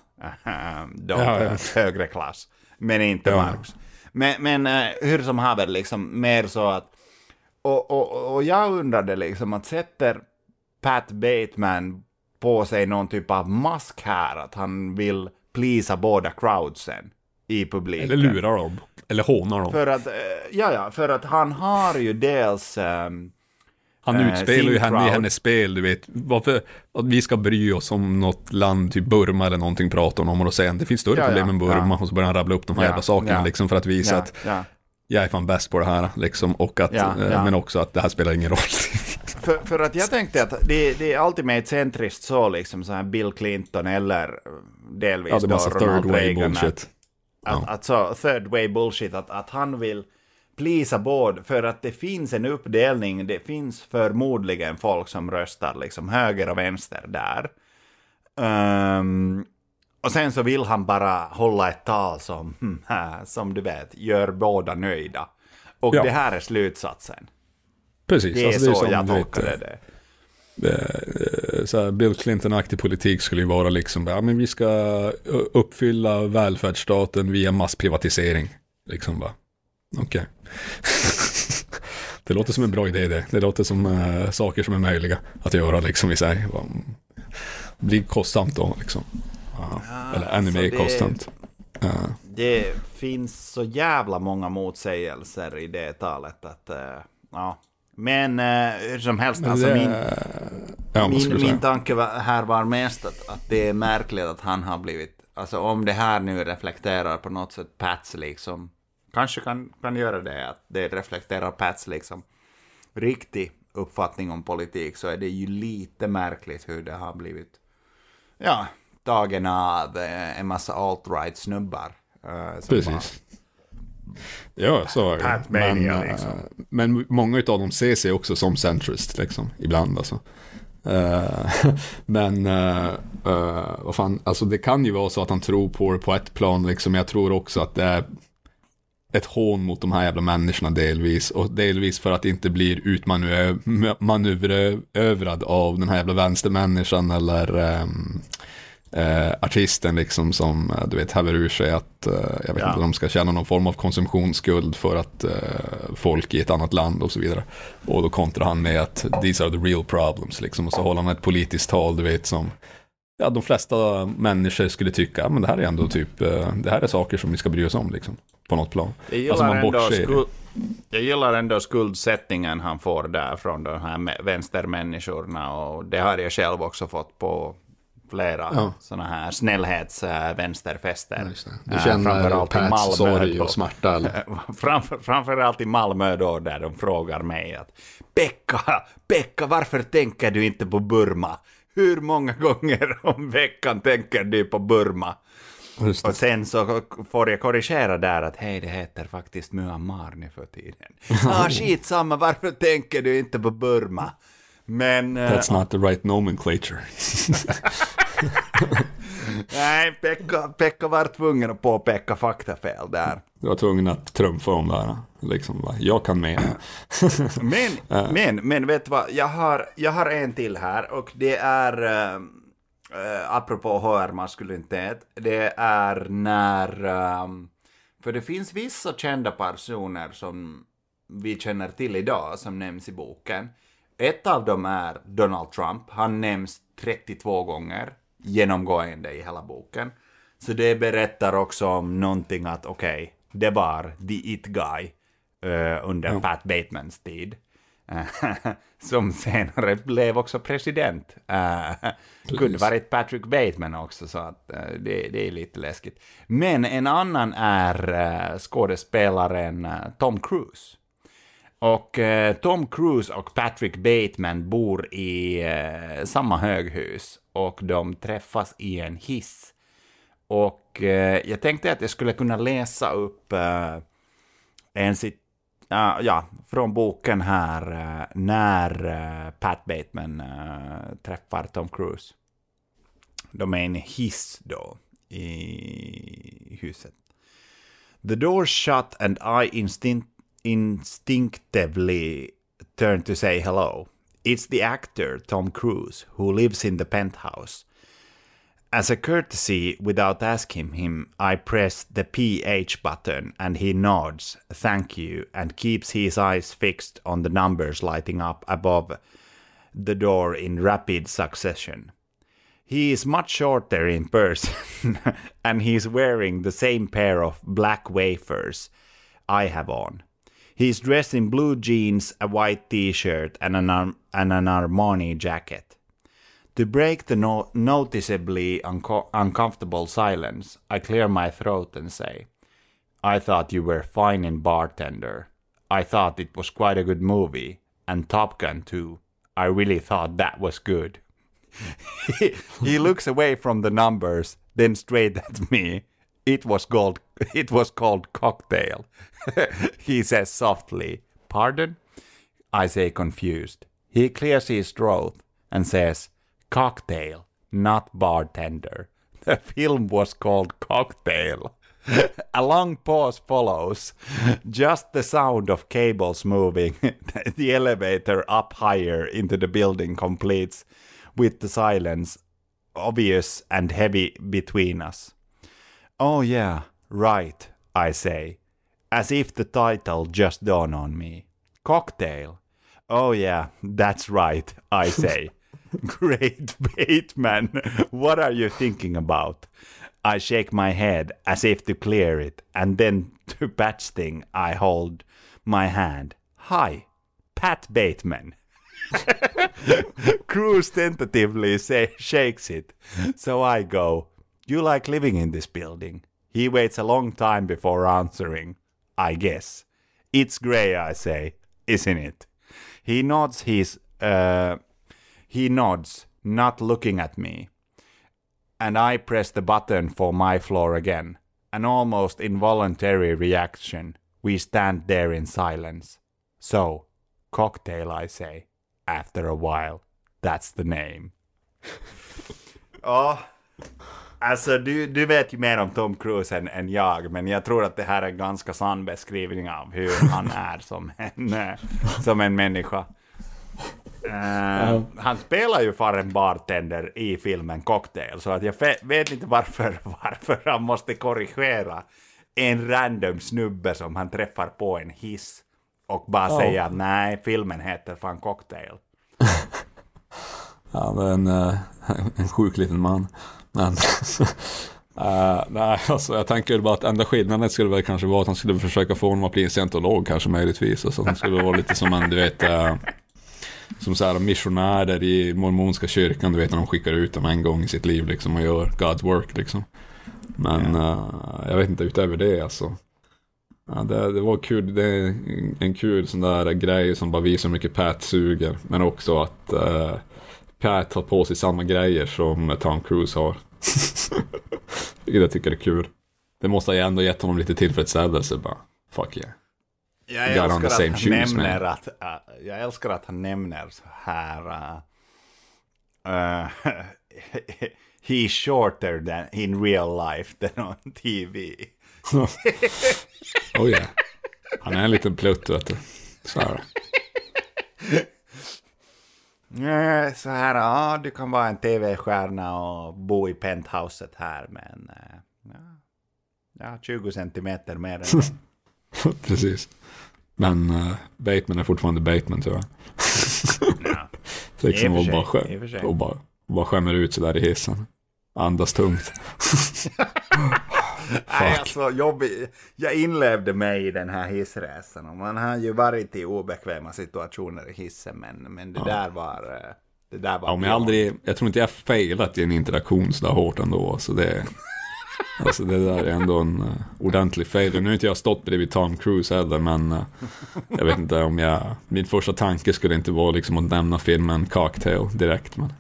de ja, ja. högre klass. Men inte ja. Marx. Men, men uh, hur som haver, liksom mer så att... Och, och, och jag undrade liksom att sätter Pat Bateman på sig någon typ av mask här, att han vill plisa båda crowdsen i publiken. Eller lurar dem. Eller hånar dem. För att, uh, ja, ja, för att han har ju dels... Um, han eh, utspelar ju henne i hennes spel, du vet. Varför att vi ska bry oss om något land, typ Burma eller någonting, pratar hon om och säger det finns större ja, problem än Burma. Ja. Och så börjar han rabbla upp de här ja, jävla sakerna liksom för att visa att jag är fan bäst på det här liksom. Och att, eh, men också att det här spelar ingen roll. för, för att jag tänkte att det, det är alltid ett centriskt så liksom, så här Bill Clinton eller delvis ja, det då Ronald Reagan. Att, att, att, så, third way bullshit, att, att han vill plisa båda, för att det finns en uppdelning, det finns förmodligen folk som röstar liksom höger och vänster där. Um, och sen så vill han bara hålla ett tal som, som du vet, gör båda nöjda. Och ja. det här är slutsatsen. Precis. Det är alltså, så det är jag tolkade det. det. Så här, Bill Clinton-aktig politik skulle ju vara liksom, ja men vi ska uppfylla välfärdsstaten via massprivatisering. Liksom bara. Okej. Okay. det låter som en bra idé det. Det låter som uh, saker som är möjliga att göra liksom i sig. Det blir kostsamt då liksom. Ja, eller ännu mer det, kostsamt. Uh. Det finns så jävla många motsägelser i det talet att, ja. Men hur som helst, det, alltså min, ja, min, min tanke var, här var mest att, att det är märkligt att han har blivit, alltså om det här nu reflekterar på något sätt Pats liksom kanske kan, kan göra det, att det reflekterar Pats liksom riktig uppfattning om politik, så är det ju lite märkligt hur det har blivit, ja, tagen av eh, en massa alt-right snubbar. Uh, Precis. Ja, så är det. Men, eh, liksom. men många av dem ser sig också som centrist, liksom, ibland alltså. Men uh, uh, vad fan, alltså det kan ju vara så att han tror på det på ett plan, liksom. Jag tror också att det är ett hån mot de här jävla människorna delvis. Och delvis för att inte bli utmanövrerad av den här jävla vänstermänniskan eller um, uh, artisten liksom som uh, du vet häver ur sig att uh, jag vet ja. inte, de ska känna någon form av konsumtionsskuld för att folk i ett annat land och så vidare. Och då kontrar han med att these are the real problems liksom och så håller han ett politiskt tal du vet som ja, de flesta människor skulle tycka, men det här är ändå typ, det här är saker som vi ska bry oss om liksom på något plan. Jag gillar, alltså man ändå, skuld, jag gillar ändå skuldsättningen han får där från de här vänstermänniskorna och det har jag själv också fått på flera ja. sådana här snällhetsvänsterfester. Ja, du känner äh, Pats sorg och smärta? framför, framförallt i Malmö då, där de frågar mig att Pekka, Pekka, varför tänker du inte på Burma? Hur många gånger om veckan tänker du på Burma? Och sen så får jag korrigera där att hej, det heter faktiskt Myanmar nu för tiden. ah, skitsamma, varför tänker du inte på Burma? Men... That's uh, not the right nomenclature. Nej, Pekka, Pekka var tvungen att påpeka faktafel där. Du var tvungen att trumfa om där. Liksom, jag kan med. men, men, men vet du vad, jag har, jag har en till här och det är, äh, apropå HR-maskulinitet, det är när, äh, för det finns vissa kända personer som vi känner till idag som nämns i boken. Ett av dem är Donald Trump. Han nämns 32 gånger genomgående i hela boken. Så det berättar också om någonting att okej, okay, det var the it guy uh, under ja. Pat Batemans tid. som senare blev också president. Uh, kunde varit Patrick Bateman också, så att, det, det, är lite läskigt. Men en annan är skådespelaren Tom Cruise. Och eh, Tom Cruise och Patrick Bateman bor i eh, samma höghus och de träffas i en hiss. Och eh, jag tänkte att jag skulle kunna läsa upp eh, en cit ja, från boken här uh, när uh, Pat Bateman eh, träffar Tom Cruise. De är i en hiss då i huset. The door shut and I instinct instinctively turned to say hello. It's the actor, Tom Cruise, who lives in the penthouse. As a courtesy, without asking him, I press the PH button and he nods, thank you, and keeps his eyes fixed on the numbers lighting up above the door in rapid succession. He is much shorter in person, and he's wearing the same pair of black wafers I have on. He's dressed in blue jeans, a white t-shirt, and an, and an Armani jacket. To break the no- noticeably unco- uncomfortable silence, I clear my throat and say, I thought you were fine in Bartender. I thought it was quite a good movie. And Top Gun too. I really thought that was good. he, he looks away from the numbers, then straight at me. It was called it was called cocktail. he says softly, Pardon? I say confused. He clears his throat and says, Cocktail, not bartender. The film was called Cocktail. A long pause follows. Just the sound of cables moving. the elevator up higher into the building completes with the silence, obvious and heavy between us. Oh, yeah, right, I say, as if the title just dawned on me. Cocktail. Oh, yeah, that's right, I say. Great Bateman, what are you thinking about? I shake my head as if to clear it, and then to patch thing I hold my hand. Hi, Pat Bateman. Cruz tentatively say, shakes it, so I go, you like living in this building? He waits a long time before answering. I guess. It's grey, I say, isn't it? He nods his uh, he nods, not looking at me. And I press the button for my floor again. An almost involuntary reaction. We stand there in silence. So, cocktail, I say, after a while. That's the name. oh. Alltså du, du vet ju mer om Tom Cruise än, än jag, men jag tror att det här är en ganska sann beskrivning av hur han är som en, eh, som en människa. Uh, han spelar ju för en bartender i filmen Cocktail, så att jag vet inte varför, varför han måste korrigera en random snubbe som han träffar på en hiss och bara oh. säga nej, filmen heter fan Cocktail. ja, det är en, eh, en sjuk liten man. Men, uh, nej, alltså jag tänker bara att enda skillnaden skulle väl kanske vara att han skulle försöka få honom att bli en scientolog kanske möjligtvis. Alltså, han skulle vara lite som en, du vet, uh, som så här missionärer i mormonska kyrkan, du vet när de skickar ut dem en gång i sitt liv liksom och gör God's work liksom. Men uh, jag vet inte utöver det alltså. Ja, det, det, var kul, det är en kul sån där grej som bara visar hur mycket Pat suger. Men också att uh, Pat har på sig samma grejer som Tom Cruise har. Vilket jag tycker är kul. Det måste ha ändå gett honom lite tillfredsställelse bara. Fuck yeah. Jag älskar, att han shoes, nämner att, uh, jag älskar att han nämner så här. Uh, uh, he's shorter than in real life than on TV. oh yeah. Han är en liten plutt vet du. Så är det. Så här, ja, du kan vara en tv-stjärna och bo i penthouset här, men ja, ja 20 centimeter mer än Precis. Men uh, Bateman är fortfarande Bateman tror jag. ja. liksom och bara, skäm, och bara, bara skämmer ut sig där i hissen. Andas tungt. Nej, alltså jobbig. Jag inlevde mig i den här hissresan. Och man har ju varit i obekväma situationer i hissen. Men, men det ja. där var... Eh, det där var ja, men jag, aldrig, jag tror inte jag failat i en interaktion så där hårt ändå. Så det, alltså det där är ändå en uh, ordentlig failure. Nu har inte jag stått bredvid Tom Cruise heller, men uh, jag vet inte om jag... Min första tanke skulle inte vara liksom att nämna filmen Cocktail direkt. Men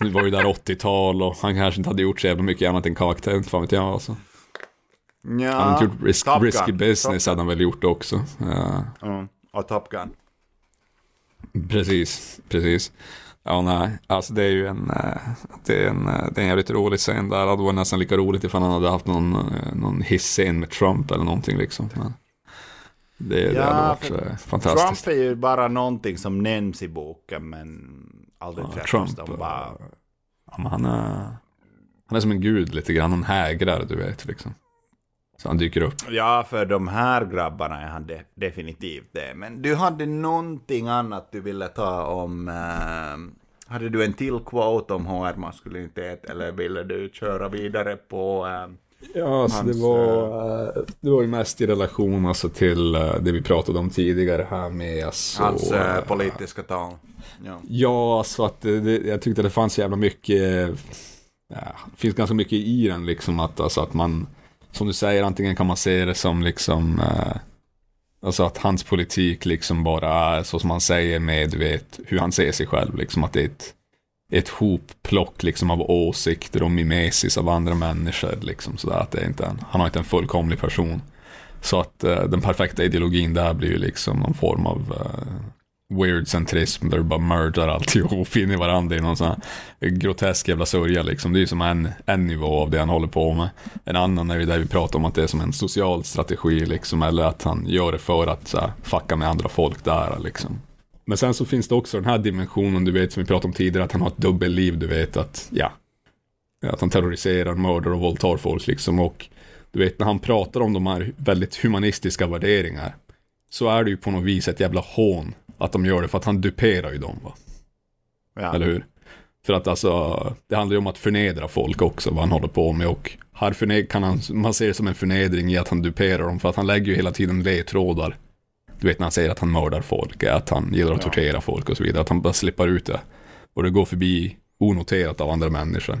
det var ju där 80-tal och han kanske inte hade gjort så jävla mycket annat än Cocktail, fan vet jag alltså. Ja, han hade gjort risk, Risky Business hade han väl gjort också. Ja. Mm. Och Top Gun. Precis, precis. Ja, nej, alltså det är ju en, eh, det är en, eh, det är en jävligt rolig scen där. Det hade varit nästan lika roligt ifall han hade haft någon, eh, någon hiss-scen med Trump eller någonting liksom. Men det, ja, det hade varit fantastiskt. Trump är ju bara någonting som nämns i boken, men aldrig ja, träffas Trump, de bara... Ja, han, är, han är som en gud lite grann, han hägrar du vet liksom. Han dyker upp. Ja, för de här grabbarna är han de, definitivt det. Men du hade någonting annat du ville ta om... Uh, hade du en till quote om HR-maskulinitet eller ville du köra vidare på... Uh, ja, alltså hans, det, var, uh, det var ju mest i relation alltså, till det vi pratade om tidigare här med... Alltså, hans politiska tal. Ja, ja alltså att det, jag tyckte det fanns jävla mycket... Ja, det finns ganska mycket i den liksom att, alltså, att man som du säger, antingen kan man se det som liksom eh, Alltså att hans politik liksom bara är så som han säger med, vet, hur han ser sig själv. Liksom att det är ett, ett hopplock liksom av åsikter och mimesis av andra människor. Liksom sådär att det är inte en, han har inte en fullkomlig person. Så att eh, den perfekta ideologin där blir ju liksom någon form av eh, weird centrism där du bara mördar alltihop in i varandra i någon sån här grotesk jävla sörja liksom. Det är ju som en, en nivå av det han håller på med. En annan är ju där vi pratar om att det är som en social strategi liksom, eller att han gör det för att så här, fucka med andra folk där liksom. Men sen så finns det också den här dimensionen, du vet som vi pratade om tidigare, att han har ett dubbelliv, du vet att, ja, att han terroriserar, mördar och våldtar folk liksom. Och du vet när han pratar om de här väldigt humanistiska värderingar, så är det ju på något vis ett jävla hån att de gör det för att han duperar ju dem va. Ja. Eller hur? För att alltså, det handlar ju om att förnedra folk också, vad han håller på med. Och här förned kan han, man ser det som en förnedring i att han duperar dem, för att han lägger ju hela tiden ledtrådar. Du vet när han säger att han mördar folk, att han gillar att ja. tortera folk och så vidare, att han bara släpper ut det. Och det går förbi onoterat av andra människor.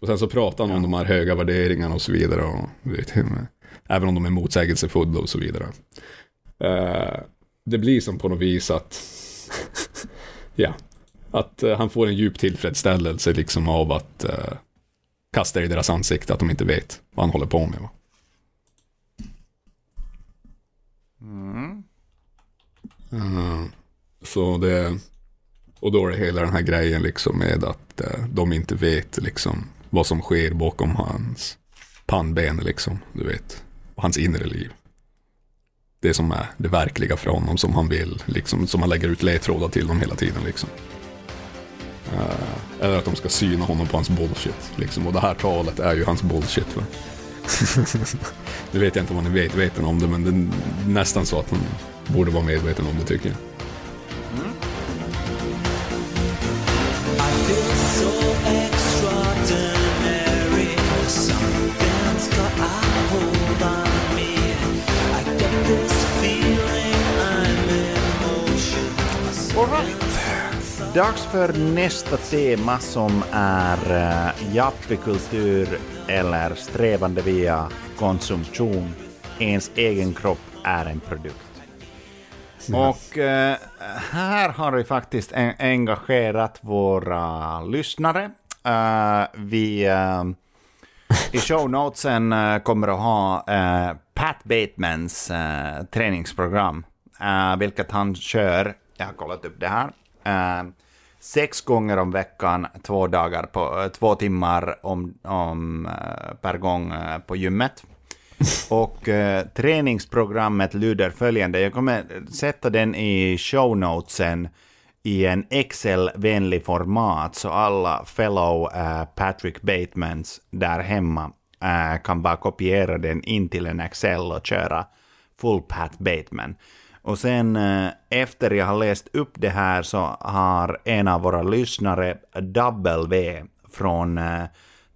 Och sen så pratar han ja. om de här höga värderingarna och så vidare. Och, vet, även om de är motsägelsefulla och så vidare. Uh, det blir som på något vis att, ja, att uh, han får en djup tillfredsställelse liksom av att uh, kasta i deras ansikte att de inte vet vad han håller på med. Va? Mm. Uh, så det, och då är det hela den här grejen liksom med att de inte vet liksom vad som sker bakom hans pannben liksom, du vet, och hans inre liv det som är det verkliga för honom som han vill, liksom, som han lägger ut ledtrådar till dem hela tiden. Liksom. Uh, eller att de ska syna honom på hans bullshit. Liksom. Och det här talet är ju hans bullshit. Va? det vet jag inte om han är medveten om det, men det är nästan så att han borde vara medveten om det tycker jag. Dags för nästa tema som är uh, jappekultur eller strävande via konsumtion. Ens egen kropp är en produkt. Och uh, här har vi faktiskt en engagerat våra lyssnare. Uh, vi uh, i shownotesen uh, kommer att ha Pat Batemans träningsprogram, vilket han kör. Jag har kollat upp det här sex gånger om veckan, två dagar på, två timmar om, om, per gång på gymmet. Och eh, träningsprogrammet lyder följande. Jag kommer sätta den i show notesen i en Excel-vänlig format så alla fellow eh, Patrick Batemans där hemma eh, kan bara kopiera den in till en Excel och köra full Pat Bateman. Och sen eh, efter jag har läst upp det här så har en av våra lyssnare, W, från eh,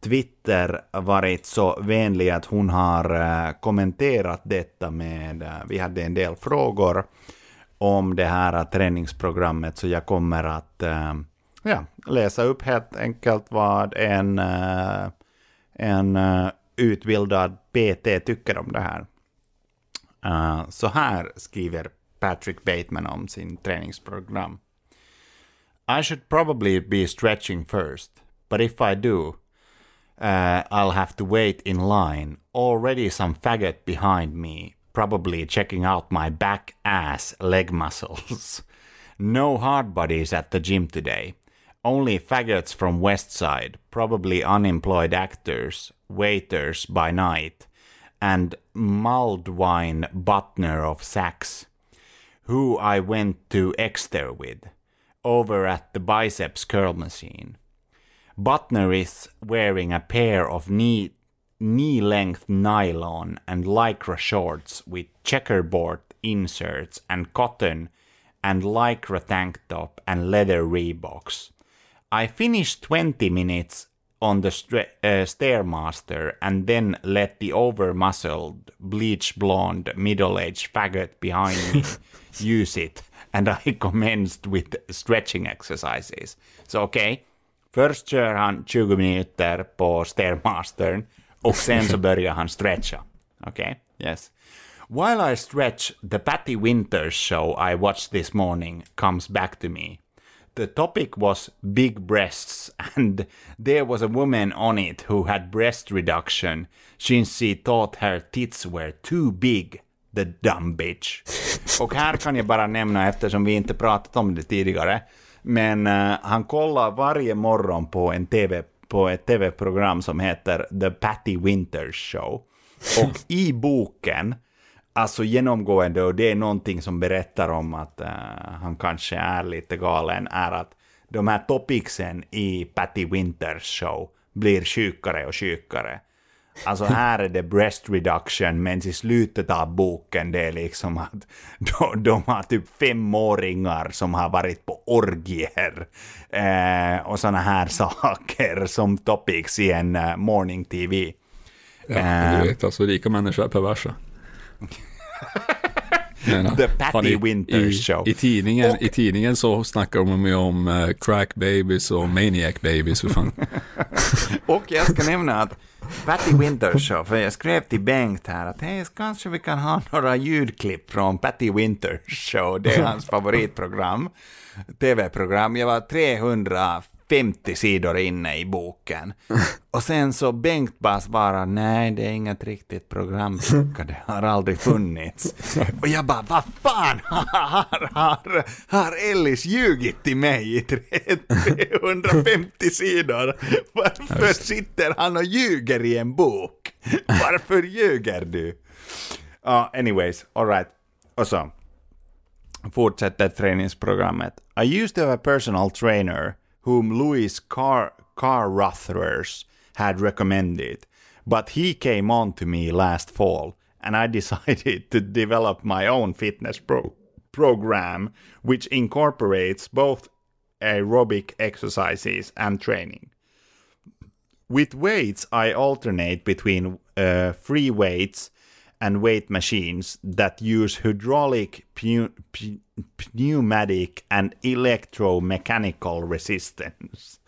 Twitter varit så vänlig att hon har eh, kommenterat detta med, vi hade en del frågor om det här träningsprogrammet så jag kommer att ja, läsa upp helt enkelt vad en, en utbildad PT tycker om det här. Så här skriver Patrick Bateman om sin träningsprogram. I should probably be stretching first, but if I do, uh, I'll have to wait in line. Already some faggot behind me, probably checking out my back, ass, leg muscles. no hard bodies at the gym today. Only faggots from West Side, probably unemployed actors, waiters by night, and Maldwine Butner of Sachs, who I went to Exeter with, over at the biceps curl machine. Butner is wearing a pair of knee knee length nylon and lycra shorts with checkerboard inserts and cotton and lycra tank top and leather Reeboks. I finished 20 minutes on the uh, Stairmaster and then let the over muscled, bleach blonde, middle aged faggot behind me use it and I commenced with stretching exercises. So, okay, Först kör han 20 minuter på Stairmastern och sen så börjar han stretcha. Okej? Okay? Yes. While I stretch, the Patty Winters show I watched this morning comes back to me. The topic was big breasts, and there was a woman on it who had breast reduction since she thought her tits were too big. The dumb bitch. Och här kan jag bara nämna, eftersom vi inte pratat om det tidigare, men uh, han kollar varje morgon på, en TV, på ett tv-program som heter The Patty Winters Show. Och i boken, alltså genomgående, och det är någonting som berättar om att uh, han kanske är lite galen, är att de här topicsen i Patty Winters Show blir sjukare och sjukare. Alltså här är det breast reduction, men i slutet av boken det är liksom att de, de har typ femåringar som har varit på orgier eh, och sådana här saker som topics i en uh, morning TV. Ja, eh, du vet, alltså rika människor är perversa. The Patty Winters i, Show. I tidningen, och, I tidningen så snackar de ju om uh, crack babies och maniac babies. För fan. och jag ska nämna att Patty Winters show, för jag skrev till Bengt här att hej, kanske vi kan ha några ljudklipp från Patty Winters show, det är hans favoritprogram, tv-program. Jag var 350 sidor inne i boken. Och sen så Bengt bara svarar, nej det är inget riktigt program, det har aldrig funnits. Och jag bara, vad fan har, har, har Ellis ljugit till mig i 350 sidor? Varför sitter han och ljuger i en bok? Varför ljuger du? Uh, anyways, alright. Och så fortsätter träningsprogrammet. I used to have a personal trainer whom Louis Car Carruthers had recommended, but he came on to me last fall, and I decided to develop my own fitness pro- program, which incorporates both aerobic exercises and training. With weights, I alternate between uh, free weights and weight machines that use hydraulic, pneumatic, and electromechanical resistance.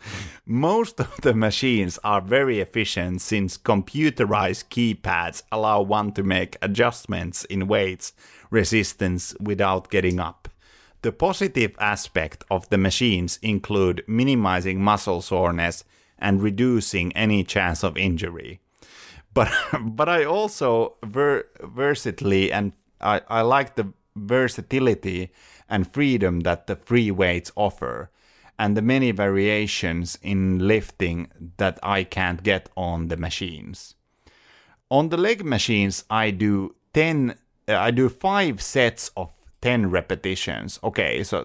Most of the machines are very efficient since computerized keypads allow one to make adjustments in weights resistance without getting up. The positive aspect of the machines include minimizing muscle soreness and reducing any chance of injury but but I also ver- versatility and I, I like the versatility and freedom that the free weights offer. and the many variations in lifting that I can't get on the machines. On the leg machines, I do 10, uh, I do five sets of 10 repetitions. Okay, så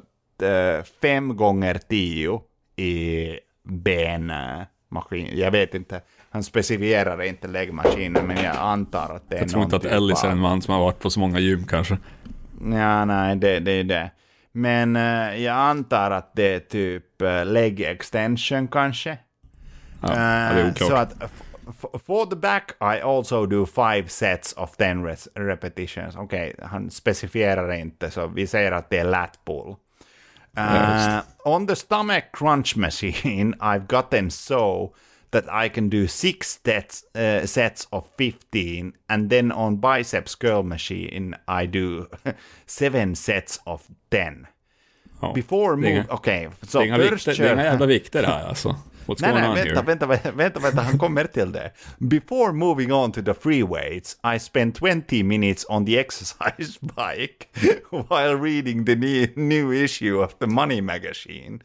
uh, fem gånger tio i benmaskin. Jag vet inte, han specifierar inte läggmaskinen, men jag antar att det är Jag tror inte att Ellis är en man som har varit på så många gym kanske. Ja, nej, det, det är det. Men uh, jag antar att det är typ uh, leg extension kanske. Ja, det är oklart. Så att for the back I also do five sets of ten repetitions. Okej, okay, han specifierar inte, så vi säger att det är lat pull. Uh, on the stomach crunch machine I've gotten so that I can do six sets, uh, sets of 15 and then on biceps curl machine I do seven sets of 10. Ja, Before move, okej. Okay, så först kör... Det är inga jävla vikter här alltså. What's nej, nej, vänta, vänta, vänta, vänta, vänta, han kommer till det. Before moving on to the free weights, I spent 20 minutes on the exercise bike while reading the new issue of the Money Magazine.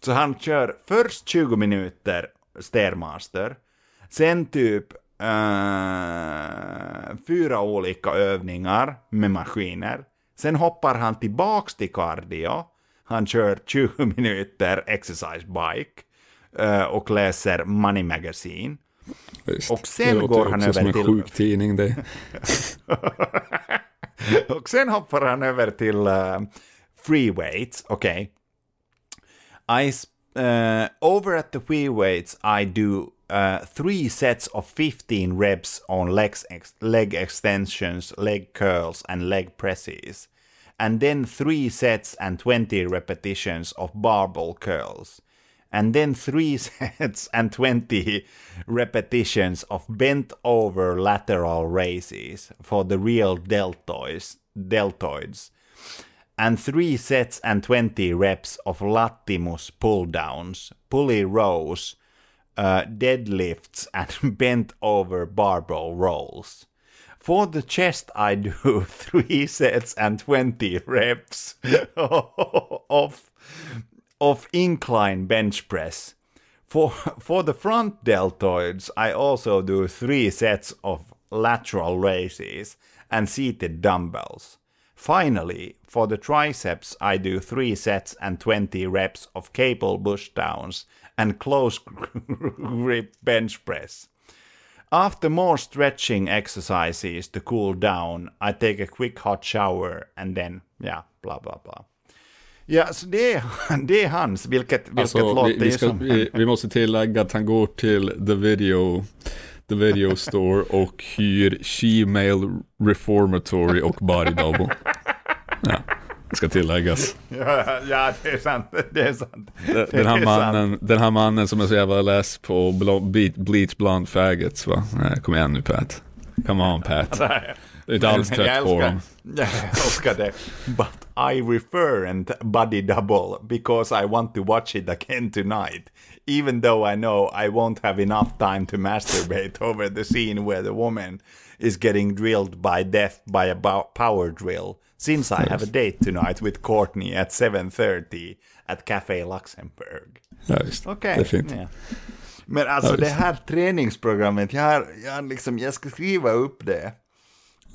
Så han kör först 20 minuter Stairmaster, sen typ uh, fyra olika övningar med maskiner, sen hoppar han tillbaks till cardio, han kör 20 minuter exercise bike, uh, och läser Money Magazine. Visst. Och sen det går han över som en till... sjuk tidning det. och sen hoppar han över till uh, free weights, okej. Okay. I uh, over at the free weights I do uh, three sets of 15 reps on legs ex leg extensions, leg curls, and leg presses, and then three sets and 20 repetitions of barbell curls. And then three sets and 20 repetitions of bent over lateral raises for the real deltoids, deltoids and three sets and 20 reps of latimus pull downs, pulley rows, uh, deadlifts, and bent over barbell rolls. For the chest, I do three sets and 20 reps of of incline bench press. For, for the front deltoids, I also do three sets of lateral raises and seated dumbbells. Finally, for the triceps, I do three sets and 20 reps of cable pushdowns and close grip bench press. After more stretching exercises to cool down, I take a quick hot shower and then, yeah, blah blah blah. Ja, så det är, det är hans, vilket, vilket alltså, låter vi, vi, ska, vi, vi, måste tillägga att han går till The Video, the video Store och hyr She-Mail Reformatory och Body Double. Ja, det ska tilläggas. Ja, ja, det är sant. Det är sant. Det, den, här mannen, den här mannen som är så jävla less på Bleach Blonde Faggots va? Nej, kom igen nu Pat. Come on Pat. Det är inte alls trött på dem. Jag älskar det. But I refer and body double because I want to watch it again tonight. Even though I know I won't have enough time to masturbate over the scene where the woman is getting drilled by death by a power drill. Since I have a date tonight with Courtney at 7.30 at Café Luxemburg. Ja, visst. Okej. Okay. Det är. Ja. Men alltså ja, det här träningsprogrammet, jag, har, jag, liksom, jag ska skriva upp det.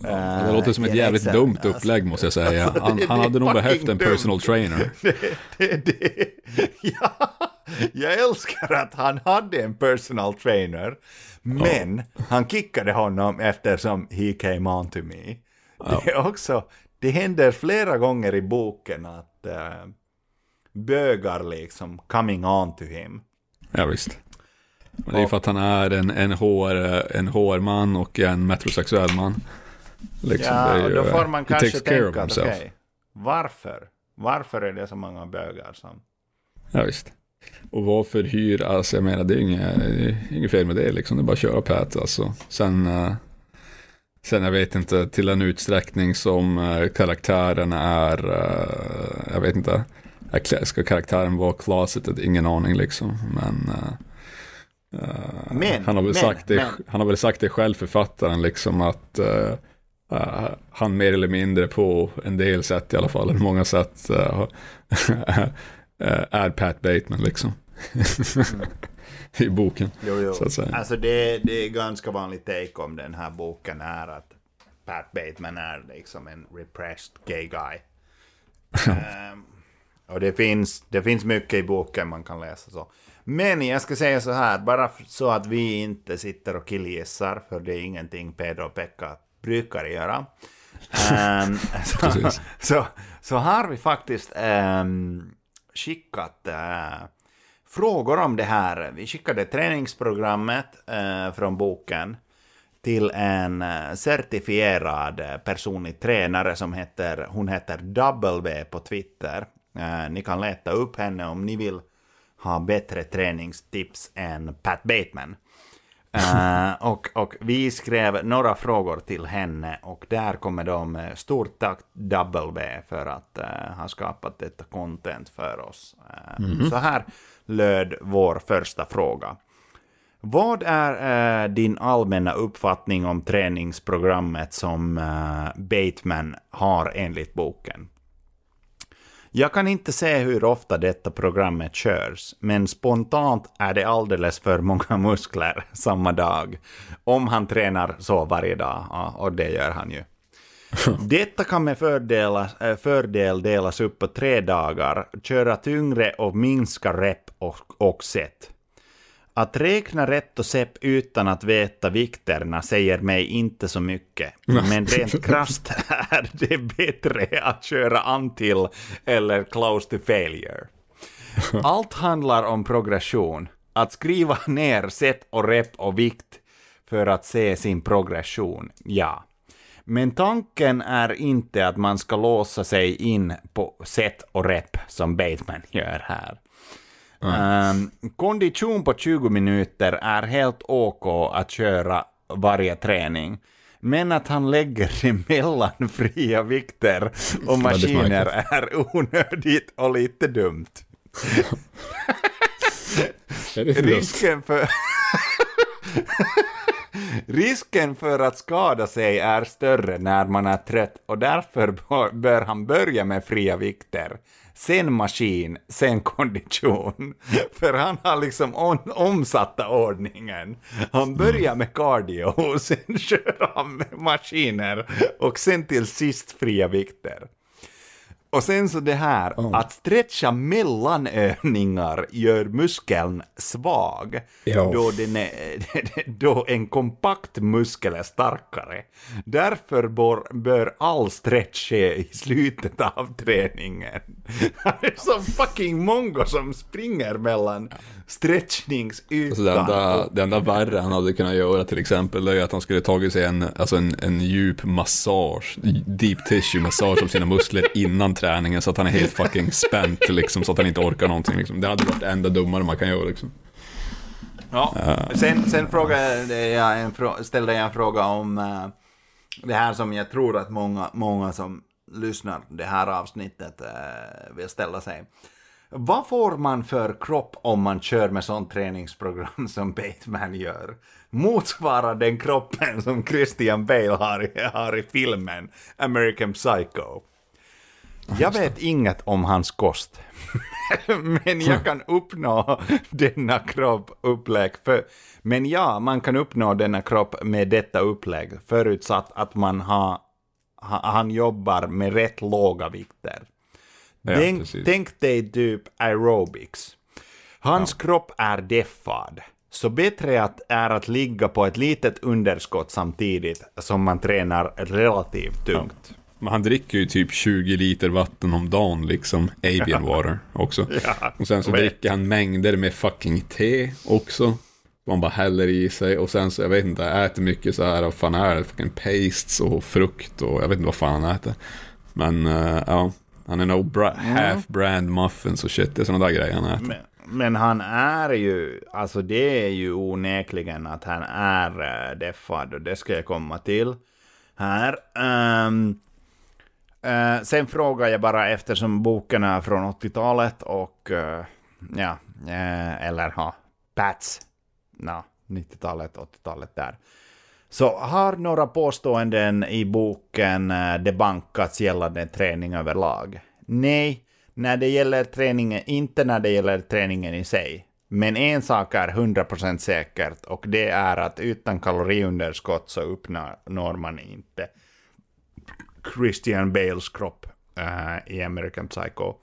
Ja, det låter som ett jävligt exakt. dumt upplägg måste jag säga. Alltså, han, han hade nog behövt en personal trainer. Det, det, det, ja, jag älskar att han hade en personal trainer. Men ja. han kickade honom eftersom he came on to me. Ja. Det, är också, det händer flera gånger i boken att uh, bögar liksom coming on to him. Ja visst. Det är för att han är en, en, HR, en HR-man och en metrosexuell man. Liksom, ja, ju, då får man kanske tänka att okej, okay, varför? Varför är det så många bögar som... Ja, visst. Och varför hyr, alltså jag menar det är inget, inget fel med det liksom, det är bara att köra pät alltså. Sen, uh, sen jag vet inte, till en utsträckning som uh, karaktären är, jag vet inte, ska karaktären vara closeted, ingen aning liksom, men men, han, har väl men, sagt det, men. han har väl sagt det själv, författaren, liksom att uh, han mer eller mindre på en del sätt i alla fall, många sätt, uh, är Pat Bateman liksom. I boken. Jo, jo. Så att säga. Alltså det, det är ganska vanligt take om den här boken är att Pat Bateman är liksom en repressed gay guy. um, och det finns, det finns mycket i boken man kan läsa så. Men jag ska säga så här, bara så att vi inte sitter och killgissar, för det är ingenting Pedro och Pekka brukar göra. um, så, så, så, har vi faktiskt um, skickat uh, frågor om det här. Vi skickade träningsprogrammet uh, från boken till en uh, certifierad personlig tränare som heter, hon heter W på Twitter. ni kan leta upp henne om ni vill ha bättre träningstips än Pat Bateman. Uh, och, och vi skrev några frågor till henne och där kommer de stort tack W för att uh, ha skapat detta content för oss. Uh, mm -hmm. Så här löd vår första fråga. Vad är din allmänna uppfattning om träningsprogrammet som Bateman har enligt boken? Jag kan inte se hur ofta detta programmet körs, men spontant är det alldeles för många muskler samma dag. Om han tränar så varje dag, ja, och det gör han ju. Detta kan med fördel, eh, fördel delas upp på tre dagar, köra tyngre och minska rep och, och set. Att räkna rätt och sepp utan att veta vikterna säger mig inte så mycket. Men rent krasst är det bättre att köra until eller close to failure. Allt handlar om progression. Att skriva ner set och rep och vikt för att se sin progression, ja. Men tanken är inte att man ska låsa sig in på set och rep som Bateman gör här. Mm. Um, kondition på 20 minuter är helt OK att köra varje träning. Men att han lägger det mellan fria vikter och maskiner är onödigt och lite dumt. Risken för... Risken för att skada sig är större när man är trött och därför bör han börja med fria vikter sen maskin, sen kondition. För han har liksom on, omsatta ordningen. Han börjar med cardio, och sen kör han med maskiner och sen till sist fria vikter. Och sen så det här, oh. att stretcha mellan övningar gör muskeln svag. Då, den är, då en kompakt muskel är starkare. Därför bör, bör all stretch ske i slutet av träningen. Det är som fucking mongo som springer mellan stretchningsytan. Alltså det, enda, det enda värre han hade kunnat göra till exempel är att han skulle tagit sig en, alltså en, en djup massage, deep tissue massage av sina muskler innan träningen så att han är helt fucking spänt liksom så att han inte orkar någonting liksom. Det hade varit det enda dummare man kan göra liksom. Ja, uh. sen, sen frågade jag en, ställde jag en fråga om uh, det här som jag tror att många, många som lyssnar det här avsnittet eh, vill ställa sig. Vad får man för kropp om man kör med sånt träningsprogram som Bateman gör? Motsvarar den kroppen som Christian Bale har, i, har i filmen American Psycho? Jag vet inget om hans kost. men jag kan uppnå denna kropp upplägg. För, men ja, man kan uppnå denna kropp med detta upplägg förutsatt att man har, han jobbar med rätt låga vikter. Ja, tänk, tänk dig typ aerobics. Hans ja. kropp är deffad. Så bättre att, är att ligga på ett litet underskott samtidigt som man tränar relativt tungt. Ja. Men han dricker ju typ 20 liter vatten om dagen liksom, avian water också. Och sen så dricker han mängder med fucking te också. Man bara häller i sig och sen så, jag vet inte, äter mycket så här, vad fan är det? Fucking pastes och frukt och jag vet inte vad fan han äter. Men uh, ja, han är nog bra, mm. half brand muffins och shit, det är sådana där grejer han äter. Men, men, han är ju, alltså det är ju onekligen att han är uh, deffad och det ska jag komma till här. Um, uh, sen frågar jag bara eftersom boken är från 80-talet och uh, ja, eller ja, Pats, no, 90-talet, 80-talet där. Så har några påståenden i boken eh, debankats gällande träning överlag? Nej, när det gäller träningen, inte när det gäller träningen i sig. Men en sak är 100% säkert och det är att utan kaloriunderskott så uppnår man inte Christian Bales kropp uh, i American Psycho.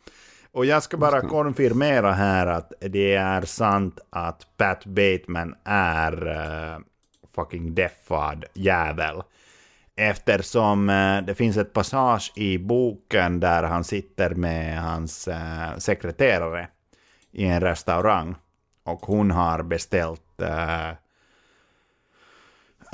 Och jag ska bara konfirmera här att det är sant att Pat Bateman är uh, fucking deffad jävel. Eftersom uh, det finns ett passage i boken där han sitter med hans uh, sekreterare i en restaurang. Och hon har beställt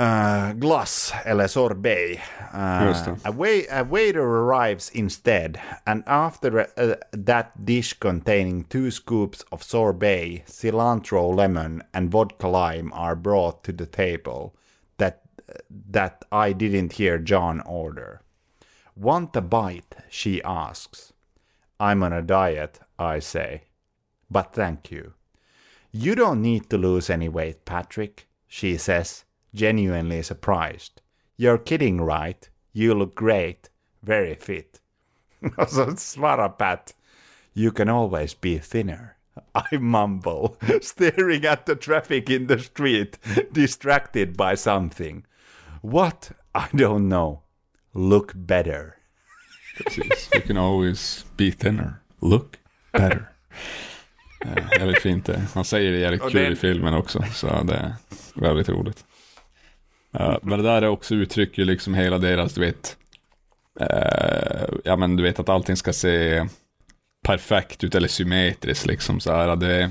uh, glass eller sorbet. Uh, a, wait, a, waiter arrives instead, and after uh, that dish containing two scoops of sorbet, cilantro, lemon, and vodka lime are brought to the table that that I didn't hear John order. Want a bite? She asks. I'm on a diet, I say. But thank you. You don't need to lose any weight, Patrick, she says genuinely surprised. You're kidding right? You look great. Very fit. Och så svarar Pat. You can always be thinner. I mumble, staring at the traffic in the street, distracted by something. What? I don't know. Look better. Precis. You can always be thinner. Look better. Eh, jävligt fint det. Han säger det jävligt kul den... i filmen också, så det är väldigt roligt. Uh, men det där är också uttrycker liksom hela deras, du vet, uh, ja men du vet att allting ska se perfekt ut eller symmetriskt liksom så här. Det,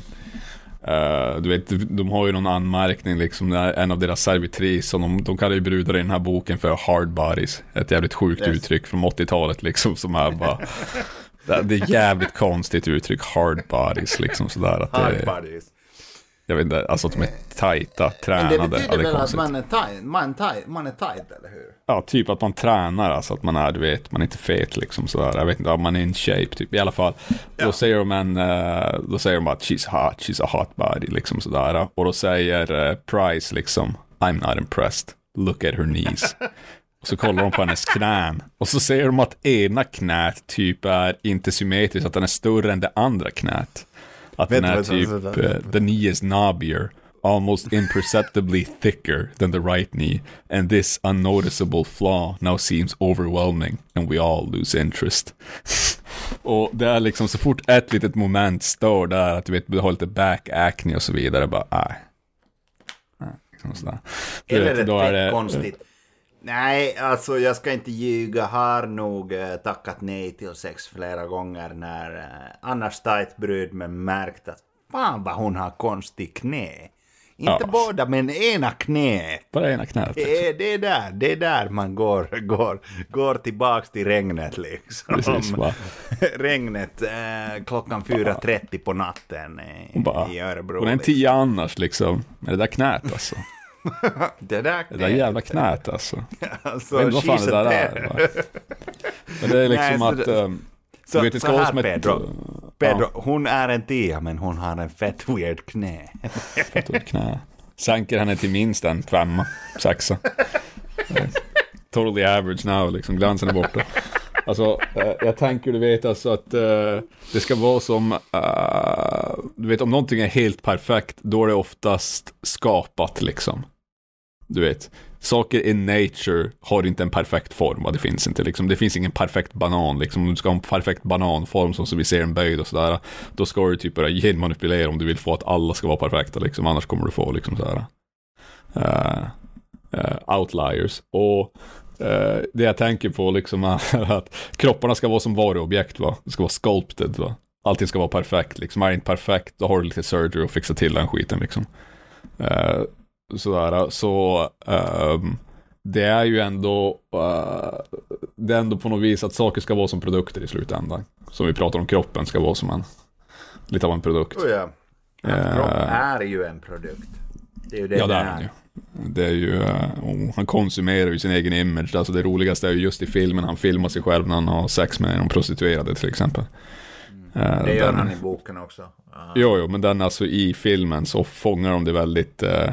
uh, du vet, de har ju någon anmärkning liksom, en av deras servitris, och de, de kallar ju brudar i den här boken för hard bodies. Ett jävligt sjukt yes. uttryck från 80-talet liksom som är bara det är jävligt konstigt uttryck, hard bodies liksom sådär. Att hard det, bodies. Jag vet inte, alltså att de är tajta, tränade. Men det betyder väl att man är, tight, man, tight, man är tight, eller hur? Ja, typ att man tränar, alltså att man är, du vet, man är inte fet liksom sådär. Jag vet inte, man är in shape typ. I alla fall, ja. då säger de en, uh, då säger de att she's hot, she's a hot body liksom sådär. Och då säger uh, Price liksom, I'm not impressed, look at her knees. Och så kollar de på hennes knän. Och så ser de att ena knät typ är inte symmetriskt, att den är större än det andra knät. Att den är typ, uh, the knee is knobbier, almost imperceptibly thicker than the right knee, and this unnoticeable flaw now seems overwhelming, and we all lose interest. och det är liksom så fort ett litet moment står där, att du vet, du har lite back acne och så vidare, bara, nej. Liksom sådär. Eller vet, är det konstigt. Nej, alltså jag ska inte ljuga. Har nog eh, tackat nej till sex flera gånger när eh, annars tajt brud men märkt att fan vad hon har konstig knä. Inte ja. båda, men ena knät. Bara ena knät. Det är, det är där, det är där man går, går, går tillbaks till regnet liksom. Precis, regnet eh, klockan 4.30 på natten eh, bara, i Örebro. Hon är en liksom. tia annars liksom, med det där knät alltså. det där knät. Det där jävla knät alltså. alltså jag vet inte vad fan det där är. Men det är liksom Nej, att... Det, um, så, vet, så här Pedro, ett, Pedro ja. hon är en tia men hon har en fett weird knä. fett weird knä. Sänker henne till minst en femma, sexa. totally average now, liksom glansen är borta. Alltså, eh, jag tänker du vet alltså att uh, det ska vara som, uh, du vet om någonting är helt perfekt, då är det oftast skapat liksom. Du vet, saker in nature har inte en perfekt form, det finns inte liksom. Det finns ingen perfekt banan liksom. Om du ska ha en perfekt bananform som vi ser en böjd och sådär, då ska du typ börja genmanipulera om du vill få att alla ska vara perfekta liksom. Annars kommer du få liksom sådär. Uh, eh, uh, eh, outliers. Och Uh, det jag tänker på liksom är att kropparna ska vara som varuobjekt va. Det ska vara sculpted va. Allting ska vara perfekt liksom. Är det inte perfekt då har du lite surgery och fixa till den skiten liksom. Sådär, så um, det är ju ändå, uh, det är ändå på något vis att saker ska vara som produkter i slutändan. Som vi pratar om, kroppen ska vara som en, lite av en produkt. Oh ja. Uh, kropp är ju en produkt. Det är ju det ja, det är den ju. Det är ju, uh, han konsumerar ju sin egen image. Alltså det roligaste är ju just i filmen, han filmar sig själv när han har sex med en prostituerade till exempel. Mm. det gör den, han i boken också. Uh. Jo, jo, men den alltså i filmen så fångar de det väldigt uh,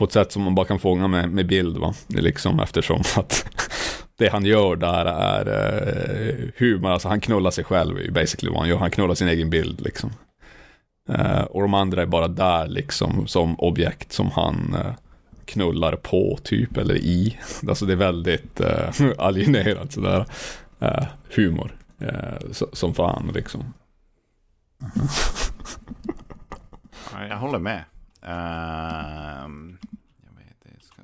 på ett sätt som man bara kan fånga med, med bild va. Det är liksom eftersom att det han gör där är uh, humor, alltså han knullar sig själv basically vad han gör, han knullar sin egen bild liksom. Uh, och de andra är bara där liksom som objekt som han uh, knullar på typ eller i. Alltså det är väldigt uh, alienerat sådär uh, humor. Uh, så, som fan liksom. jag håller med. Ehm, jag vet, jag ska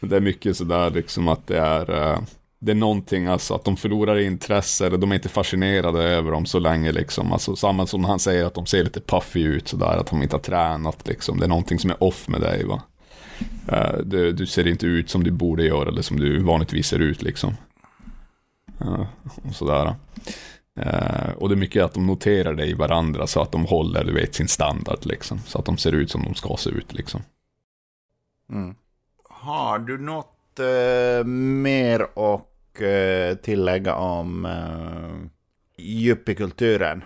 ta... Det är mycket sådär liksom att det är eh, det är någonting, alltså att de förlorar intresse, eller de är inte fascinerade över dem så länge liksom. Alltså samma som han säger att de ser lite puffy ut sådär, att de inte har tränat liksom. Det är någonting som är off med dig va. Eh, du, du, ser inte ut som du borde göra, eller som du vanligtvis ser ut liksom. Eh, och sådär. Uh, och det är mycket att de noterar det i varandra så att de håller, du vet, sin standard liksom. Så att de ser ut som de ska se ut liksom. Mm. Har du något uh, mer och uh, tillägga om uh, yuppiekulturen?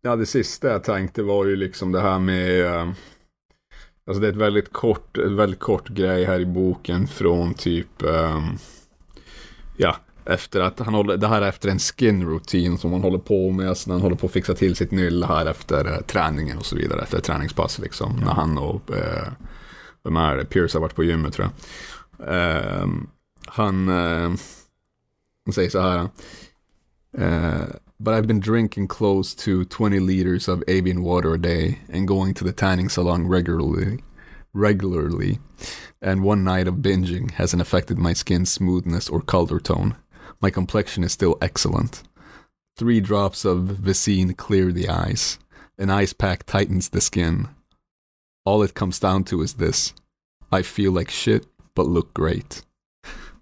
Ja, det sista jag tänkte var ju liksom det här med uh, Alltså det är ett väldigt kort, ett väldigt kort grej här i boken från typ Ja, efter att han håller, det här är efter en skin routine som han håller på med, när han håller på att fixa till sitt nylle här efter uh, träningen och så vidare, efter träningspass liksom. Mm. När han och, vem är det, Pierce har varit på gymmet tror jag. Han, uh, han säger så här. Uh, but I've been drinking close to 20 liters of avian water a day and going to the tanning salon regularly. Regularly, and one night of binging hasn't affected my skin's smoothness or color tone. My complexion is still excellent. Three drops of Vicine clear the eyes. An ice pack tightens the skin. All it comes down to is this. I feel like shit, but look great.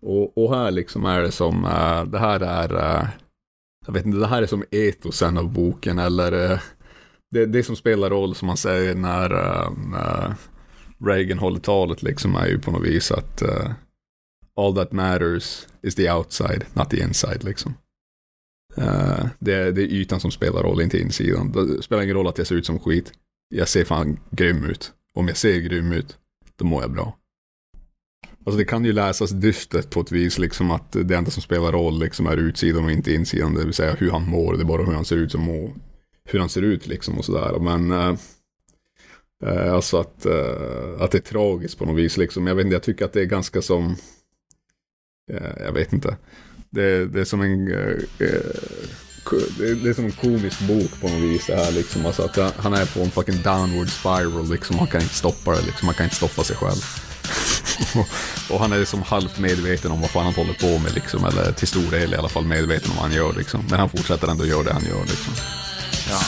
Och, och här liksom är det som, uh, det här är, uh, jag vet inte, det här är som etosen av boken eller uh, det, det som spelar roll som man säger när Reagan håller talet liksom är ju på något vis att all that matters is the outside, not the inside liksom. Eh, det, det är ytan som spelar roll, inte insidan. Det spelar ingen roll att jag ser ut som skit. Jag ser fan grym ut. Om jag ser grym ut, då mår jag bra. Alltså det kan ju läsas dystert på ett vis, liksom att det enda som spelar roll liksom är utsidan och inte insidan, det vill säga hur han mår, det är bara hur han ser ut som mår, hur han ser ut liksom och sådär. Men äh, alltså att, äh, att det är tragiskt på något vis liksom. Jag vet inte, jag tycker att det är ganska som, Eh, jag vet inte, det, det är som en eh, eh, det är som en komisk bok på något vis det här liksom. Alltså att han är på en fucking downward spiral liksom. Han kan inte stoppa det liksom. Han kan inte stoppa sig själv. och han är liksom halvt medveten om vad fan han håller på med liksom. Eller till stor del i alla fall medveten om vad han gör liksom. Men han fortsätter ändå göra det han gör liksom. Ja.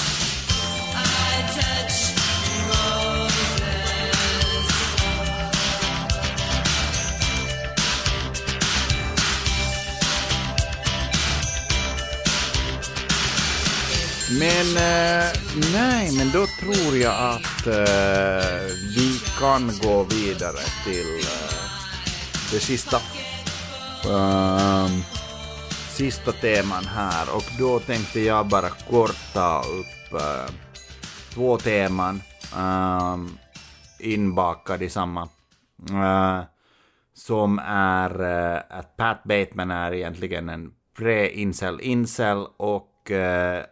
Men eh, nej, men då tror jag att eh, vi kan gå vidare till eh, det sista. Um, sista teman här och då tänkte jag bara korta upp uh, två teman um, inbakade i samma. Uh, som är uh, att Pat Bateman är egentligen en pre-incel incel och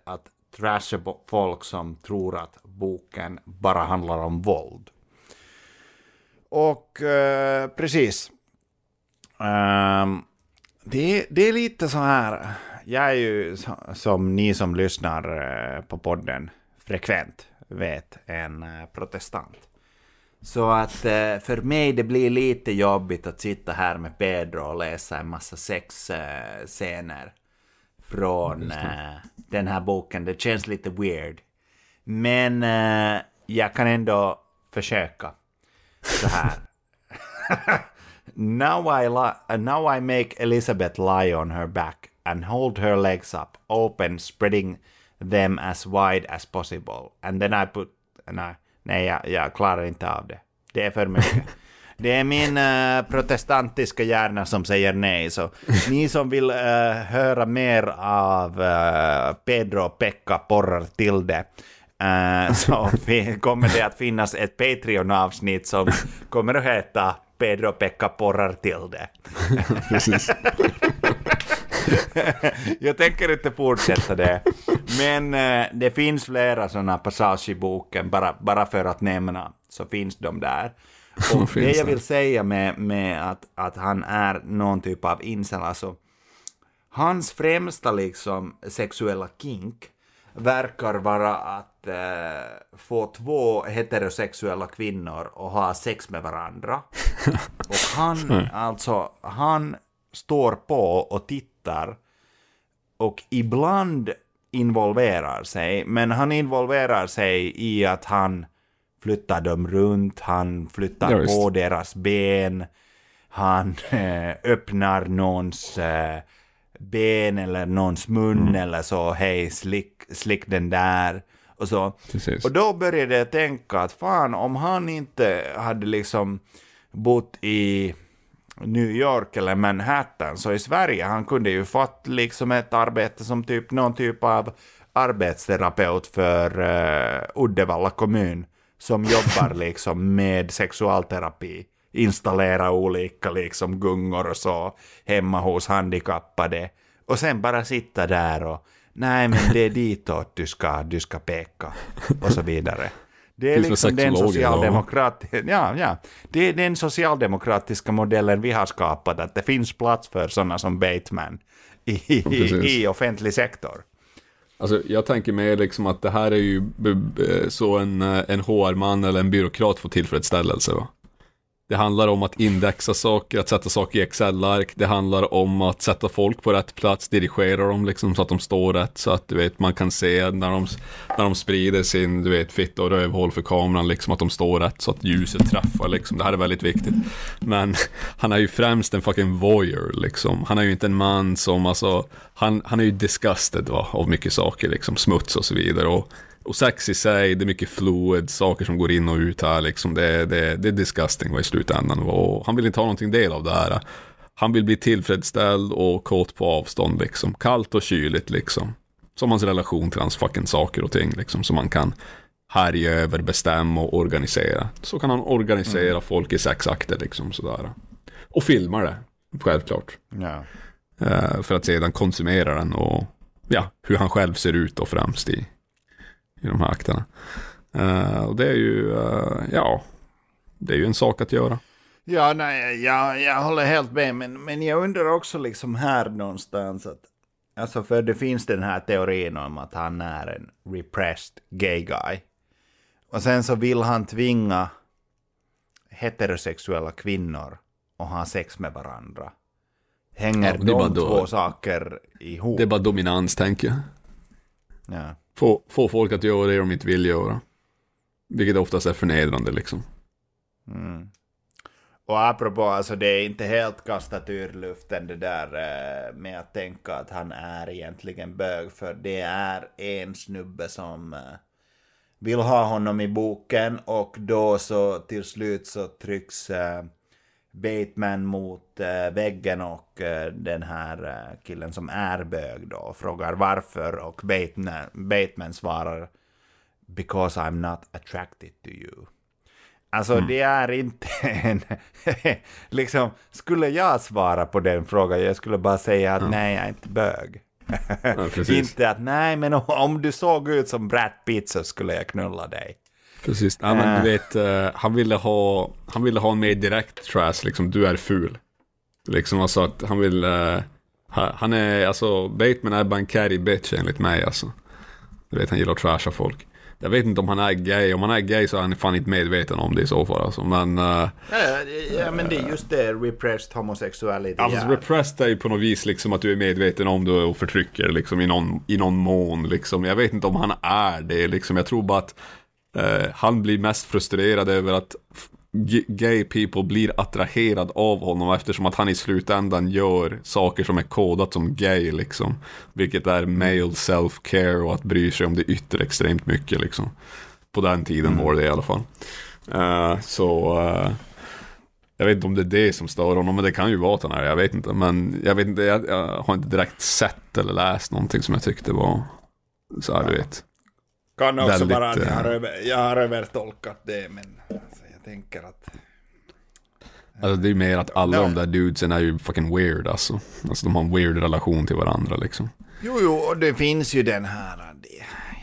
att trasha folk som tror att boken bara handlar om våld. Och uh, precis. Um, det, det, är lite så här. Jag är ju som ni som lyssnar eh, på podden frekvent vet en eh, protestant. Så att för mig det blir lite jobbigt att sitta här med Pedro och läsa en massa sexscener från den här boken. Det känns lite weird. Men jag kan ändå försöka så här. now I li- now I make Elizabeth lie on her back and hold her legs up, open, spreading them as wide as possible. And then I put... Nej, nej jag, jag klarar inte av det. Det är för mycket. Det är min uh, protestantiska hjärna som säger nej. Så ni som vill uh, höra mer av uh, Pedro och Pekka porrar till det så kommer det att finnas ett Patreon-avsnitt som kommer att heta Pedro Pekka porrar till det. jag tänker inte fortsätta det. Men eh, det finns flera sådana passager i boken, bara, bara för att nämna, så finns de där. Och det jag vill säga med, med att, att han är någon typ av incel, alltså hans främsta liksom sexuella kink verkar vara att eh, få två heterosexuella kvinnor att ha sex med varandra. Och han, alltså, han står på och tittar och ibland involverar sig, men han involverar sig i att han flyttar dem runt, han flyttar ja, på deras ben, han eh, öppnar någons eh, ben eller någons mun mm. eller så, hej slick, slick den där. Och, så. Precis. och då började jag tänka att fan om han inte hade liksom bott i New York eller Manhattan, så i Sverige han kunde ju fått liksom ett arbete som typ någon typ av arbetsterapeut för uh, Uddevalla kommun som jobbar liksom med sexualterapi installera olika liksom gungor och så hemma hos handikappade och sen bara sitta där och nej men det är ditåt du ska, du ska peka och så vidare. Det är liksom den, socialdemokrat ja, ja. det är den socialdemokratiska modellen vi har skapat, att det finns plats för sådana som Bateman i, i, i offentlig sektor. Alltså, jag tänker mer liksom att det här är ju så en, eh, en HR-man eller en byråkrat får tillfredsställelse. Va? Det handlar om att indexa saker, att sätta saker i Excel-ark. Det handlar om att sätta folk på rätt plats, dirigera dem liksom så att de står rätt. Så att du vet, man kan se när de, när de sprider sin, du vet, fitta och rövhål för kameran, liksom att de står rätt så att ljuset träffar liksom. Det här är väldigt viktigt. Men han är ju främst en fucking voyeur liksom. Han är ju inte en man som, alltså, han, han är ju disgusted va, av mycket saker liksom, smuts och så vidare. Och och sex i sig, det är mycket fluid, saker som går in och ut här liksom. Det, det, det är disgusting i slutändan. Och han vill inte ha någonting del av det här. Han vill bli tillfredsställd och kåt på avstånd liksom. Kallt och kyligt liksom. Som hans relation till hans fucking saker och ting liksom. Som man kan härja över, bestämma och organisera. Så kan han organisera mm. folk i sexakter liksom sådär. Och filma det, självklart. Ja. Uh, för att sedan konsumera den och ja, hur han själv ser ut då främst i, i de här akterna. Uh, och det är ju, uh, ja, det är ju en sak att göra. Ja, nej, jag, jag håller helt med, men, men jag undrar också liksom här någonstans att, alltså för det finns den här teorin om att han är en repressed gay guy. Och sen så vill han tvinga heterosexuella kvinnor att ha sex med varandra. Hänger ja, de två saker ihop? Det är bara dominans, tänker jag. Ja. Få, få folk att göra det de inte vill göra. Vilket oftast är förnedrande liksom. Mm. Och apropå, alltså det är inte helt kastat ur luften det där eh, med att tänka att han är egentligen bög, för det är en snubbe som eh, vill ha honom i boken och då så till slut så trycks eh, Bateman mot äh, väggen och äh, den här äh, killen som är bög då frågar varför och Bateman, Bateman svarar “Because I'm not attracted to you”. Alltså mm. det är inte en... liksom, skulle jag svara på den frågan, jag skulle bara säga att mm. nej, jag är inte bög. Ja, inte att nej, men om du såg ut som Brad Pitt så skulle jag knulla dig. Precis, ja, men du vet, uh, han, ville ha, han ville ha en mer direkt trash, liksom, du är ful. Liksom alltså att han vill, uh, han är, alltså, Bateman är bara en carry bitch enligt mig alltså. Du vet, han gillar att trasha folk. Jag vet inte om han är gay, om han är gay så är han fan inte medveten om det i så fall alltså. Men... Uh, ja, ja, men det är just det, repressed homosexualitet. Alltså ja. repressed är ju på något vis liksom att du är medveten om det och förtrycker liksom i någon, i någon mån liksom. Jag vet inte om han är det liksom. Jag tror bara att Uh, han blir mest frustrerad över att gay people blir attraherad av honom eftersom att han i slutändan gör saker som är kodat som gay liksom. Vilket är male self-care och att bry sig om det yttre extremt mycket liksom. På den tiden mm. var det i alla fall. Uh, så uh, jag vet inte om det är det som stör honom, men det kan ju vara att han är jag vet inte. Men jag vet inte, jag, jag har inte direkt sett eller läst någonting som jag tyckte var så här, du vet. Kan också väldigt, vara att jag har, eh, över, jag har övertolkat det, men alltså, jag tänker att... Alltså det är mer att alla de där dudesen är ju fucking weird alltså. Alltså de har en weird relation till varandra liksom. Jo, jo, och det finns ju den här... Det,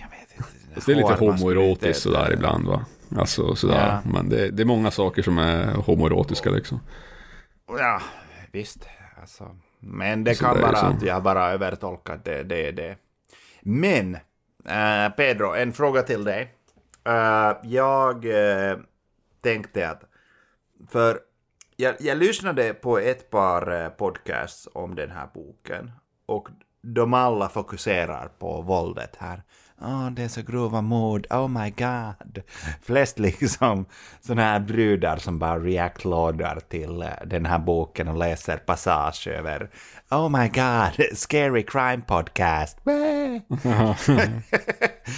jag vet inte. Det är lite homoerotiskt sådär ibland va. Alltså sådär. Ja. Men det, det, är många saker som är homoerotiska liksom. Ja, visst. Alltså, men det kan vara att jag bara övertolkat det. det, det. Men, Eh, Pedro, en fråga till dig. Uh, jag uh, tänkte att, för jag, jag lyssnade på ett par podcasts om den här boken och de alla fokuserar på våldet här oh, det är så grova mord, oh my god. Flest liksom sådana här brudar som bara react-lådar till uh, den här boken och läser passage över Oh my god, scary crime podcast.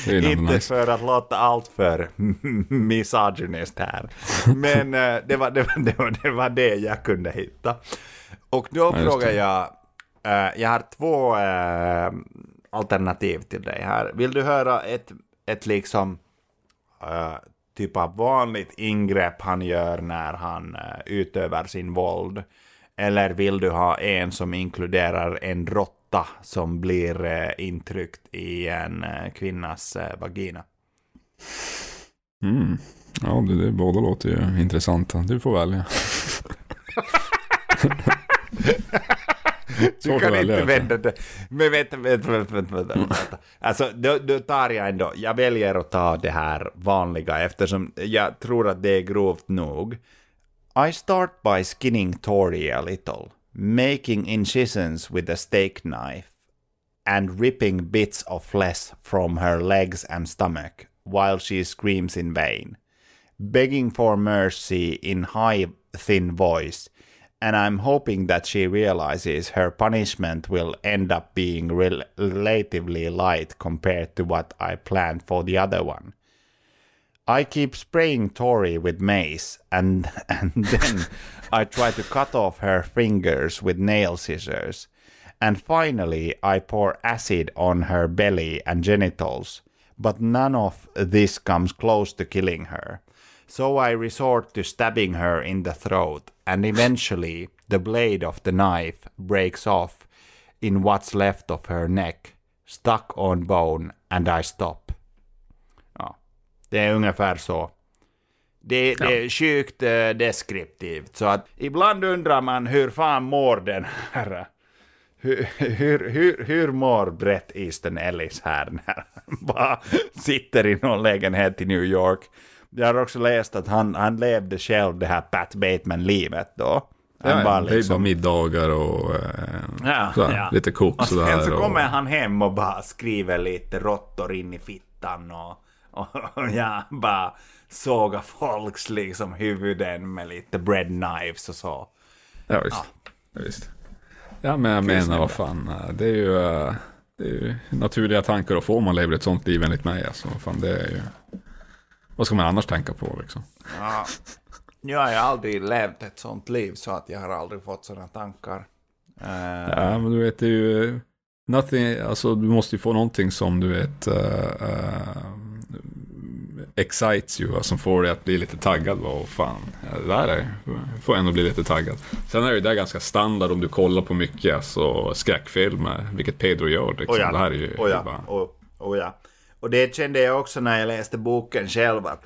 Inte för att låta allt för misogynist här. Men uh, det, var, det, var, det, var, det var det jag kunde hitta. Och då ja, frågar jag, uh, jag har två alternativ till dig här. Vill du höra ett, ett liksom uh, typ av vanligt ingrepp han gör när han uh, utövar sin våld? Eller vill du ha en som inkluderar en råtta som blir uh, intryckt i en kvinnas vagina? Mm. Ja, det, det, båda låter ju intressanta. Du får välja. du kan inte vända det. Men vänta, vänta, vänta, vänta, vänta. Alltså, då, då tar jag ändå, jag väljer att ta det här vanliga eftersom jag tror att det är grovt nog. I start by skinning Tori a little, making incisions with a steak knife and ripping bits of flesh from her legs and stomach while she screams in vain, begging for mercy in high, thin voice and I'm hoping that she realizes her punishment will end up being rel- relatively light compared to what I planned for the other one. I keep spraying Tori with mace, and, and then I try to cut off her fingers with nail scissors. And finally, I pour acid on her belly and genitals, but none of this comes close to killing her. So I resort to stabbing her in the throat, and eventually the blade of the knife breaks off in what's left of her neck, stuck on bone, and I stop. Ja, det är ungefär så. Det, det är sjukt äh, deskriptivt, så att ibland undrar man hur fan mår den här hur, hur, hur, hur mår Brett Easton Ellis här när han bara sitter i någon lägenhet i New York jag har också läst att han, han levde själv det här Pat Bateman-livet då. Han ja, bara liksom... det är bara middagar och eh, ja, sådär, ja. lite kok och. Sen så kommer han hem och bara skriver lite råttor in i fittan och, och, och ja, bara såga folks liksom huvuden med lite bread knives och så. Ja visst. Ja, visst. ja men jag menar vad fan, eh, det är ju, eh, det är ju naturliga tankar att få om man lever ett sånt liv enligt mig. Alltså, fan, det är ju... Vad ska man annars tänka på liksom? Ja. Jag har aldrig levt ett sånt liv så att jag har aldrig fått sådana tankar. Uh... Ja, men du vet, det är ju... Nothing, alltså du måste ju få någonting som du vet... Uh, uh, excites you, som får dig att bli lite taggad. Vad fan, det där är, får ändå bli lite taggad. Sen är det där ganska standard om du kollar på mycket alltså, skräckfilmer, vilket Pedro gör. Liksom. Oh ja. Det här är ju oh ja. bara... Oh, oh ja. Och det kände jag också när jag läste boken själv att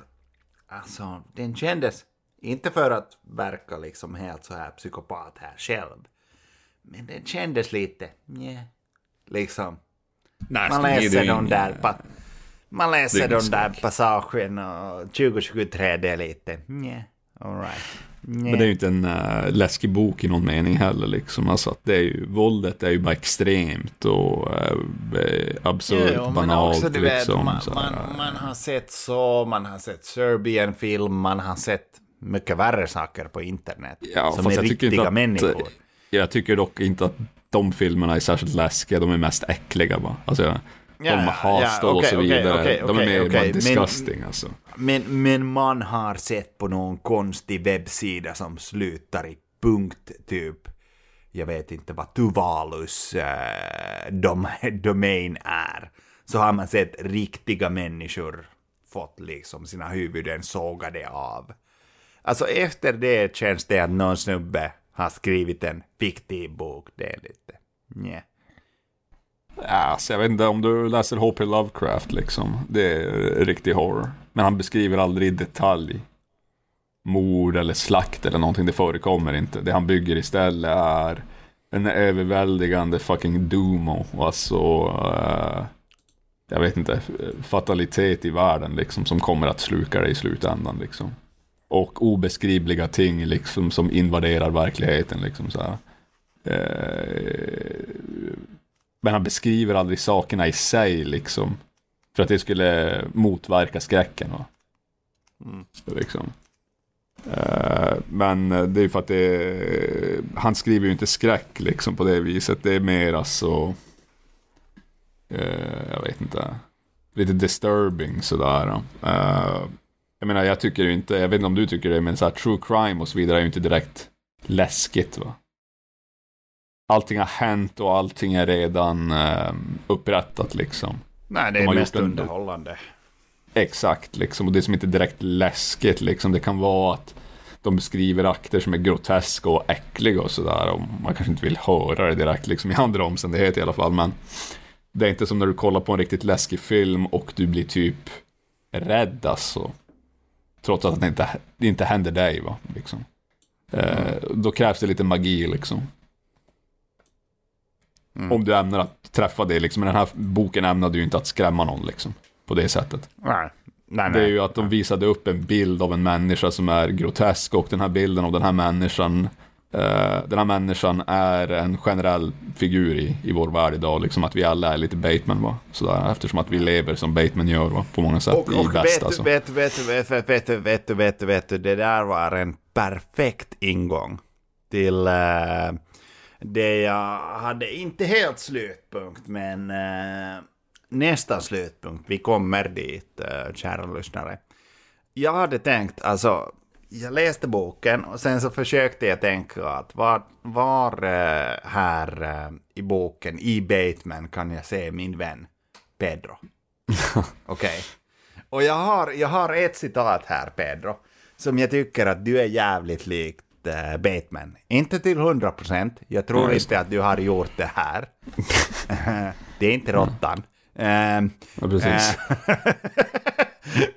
alltså, den kändes, inte för att verka liksom helt så här psykopat här själv, men den kändes lite, nja, liksom. man läser de där, pa, man läser de där passagen och 2023 det är lite, nja, alright. Nej. Men det är ju inte en uh, läskig bok i någon mening heller. Liksom. Alltså att det är ju, våldet är ju bara extremt och uh, absurt, banalt. Också, liksom, vet, man, man, man, har sett så, man har sett Serbian-film, man har sett mycket värre saker på internet. Ja, som är riktiga att, människor. Jag tycker dock inte att de filmerna är särskilt läskiga, de är mest äckliga bara. Alltså, Ja, de har ja, okay, och så vidare. Okay, okay, de är okay, disgusting men, alltså. Men, men man har sett på någon konstig webbsida som slutar i punkt typ. Jag vet inte vad Tuvalus äh, dom, domain är. Så har man sett riktiga människor fått liksom sina huvuden sågade av. Alltså efter det känns det att någon snubbe har skrivit en fiktiv bok. Det är lite... Nja. Ja, alltså jag vet inte om du läser H.P. Lovecraft liksom. Det är riktig horror. Men han beskriver aldrig i detalj mord eller slakt eller någonting. Det förekommer inte. Det han bygger istället är en överväldigande fucking doom och alltså uh, jag vet inte, fatalitet i världen liksom som kommer att sluka dig i slutändan liksom. Och obeskrivliga ting liksom som invaderar verkligheten liksom så här. Uh, men han beskriver aldrig sakerna i sig liksom. För att det skulle motverka skräcken. Va? Mm. Liksom. Uh, men det är ju för att det, han skriver ju inte skräck liksom på det viset. Det är mer alltså, uh, jag vet inte, lite disturbing sådär. Uh, jag menar, jag tycker ju inte, jag vet inte om du tycker det, men så här, true crime och så vidare är ju inte direkt läskigt va. Allting har hänt och allting är redan upprättat liksom. Nej, det är De mest underhållande. Exakt, liksom. Och det som inte är direkt läskigt, liksom. Det kan vara att de beskriver akter som är groteska och äckliga och sådär. Och man kanske inte vill höra det direkt, liksom i andra omständigheter i alla fall. Men det är inte som när du kollar på en riktigt läskig film och du blir typ rädd alltså. Trots att det inte, det inte händer dig, va. Liksom. Eh, då krävs det lite magi, liksom. Mm. Om du ämnar att träffa det, liksom. Men den här boken ämnade ju inte att skrämma någon, liksom på det sättet. Nej. Nej, det är ju att de visade upp en bild av en människa som är grotesk och den här bilden av den här människan Uh, den här människan är en generell figur i, i vår värld idag, liksom att vi alla är lite Bateman va? Sådär, eftersom att vi lever som Bateman gör va? på många sätt och, i och väst vet, alltså. Vet, vet, vet, vet, vet, vet, vet, vet, det där var en perfekt ingång till uh, det jag hade inte helt slutpunkt men uh, nästa slutpunkt. Vi kommer dit, uh, kära lyssnare. Jag hade tänkt, alltså, jag läste boken och sen så försökte jag tänka att var, var uh, här uh, i boken, i Bateman, kan jag se min vän Pedro. Okej. Okay. Och jag har, jag har ett citat här, Pedro, som jag tycker att du är jävligt likt uh, Bateman. Inte till hundra procent, jag tror mm. inte att du har gjort det här. det är inte råttan. Uh, ja, precis. Uh,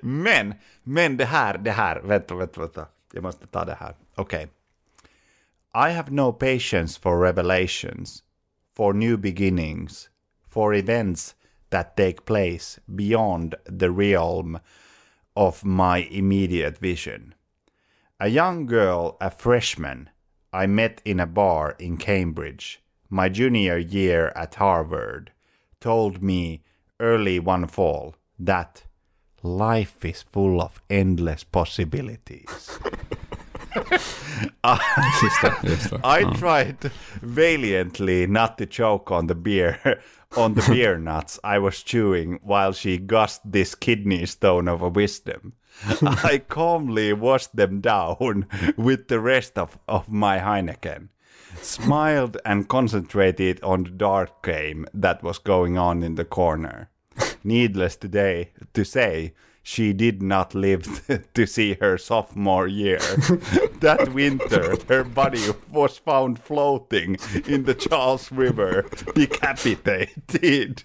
men, men det här, det här, vänta, vänta, vänta. Jag måste ta det här. Okej. Okay. I have no patience for revelations, for new beginnings, for events that take place beyond the realm of my immediate vision. A young girl, a freshman, I met in a bar in Cambridge, my junior year at Harvard, told me early one fall that life is full of endless possibilities. I tried valiantly not to choke on the beer on the beer nuts I was chewing while she gushed this kidney stone of a wisdom. I calmly washed them down with the rest of, of my Heineken smiled and concentrated on the dark game that was going on in the corner. Needless today to say, she did not live to see her sophomore year. that winter, her body was found floating in the Charles River, decapitated.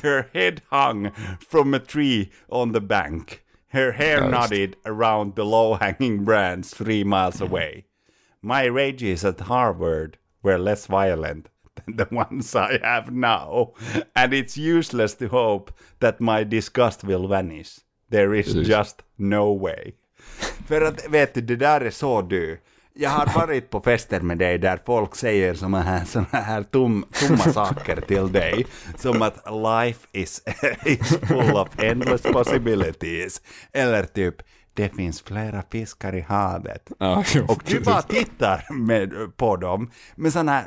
her head hung from a tree on the bank. Her hair nodded around the low hanging branch three miles away. My rages at Harvard were less violent than the ones I have now, and it's useless to hope that my disgust will vanish. There is just no way. För att, vet du, det där är så du. Jag har varit på fester med dig där folk säger såna här, såna här tom, tomma saker till dig. Som att life is, is full of endless possibilities. Eller typ det finns flera fiskar i havet. Och du bara tittar med, på dem med sån här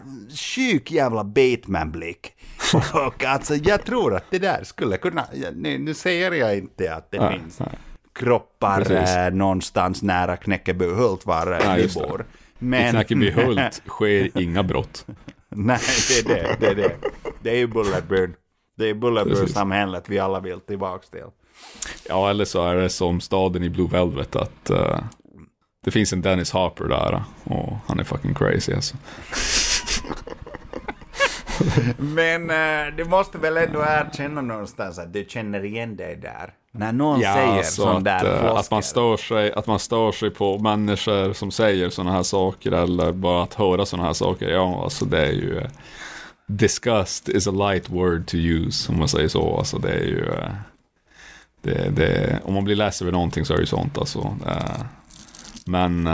sjuk jävla Bateman-blick. Och alltså jag tror att det där skulle kunna, nu, nu säger jag inte att det finns. Kroppar eh, någonstans nära Knäckebyhult var ja, vi bor. Men... I Knäckebyhult sker inga brott. Nej, det är det. Det är, det. Det är ju Bulletburn. Det är Bulletburn-samhället vi alla vill tillbaka till. Ja, eller så är det som staden i Blue Velvet att uh, det finns en Dennis Harper där och han är fucking crazy alltså. Men uh, du måste väl ändå erkänna någonstans att du känner igen dig där? När någon ja, säger sån där att, uh, att man stör sig Att man stör sig på människor som säger sådana här saker eller bara att höra sådana här saker. Ja, alltså det är ju... Uh, disgust is a light word to use, om man säger så. Alltså det är ju... Uh, det, det, om man blir ledsen över någonting så är det ju sånt alltså. men...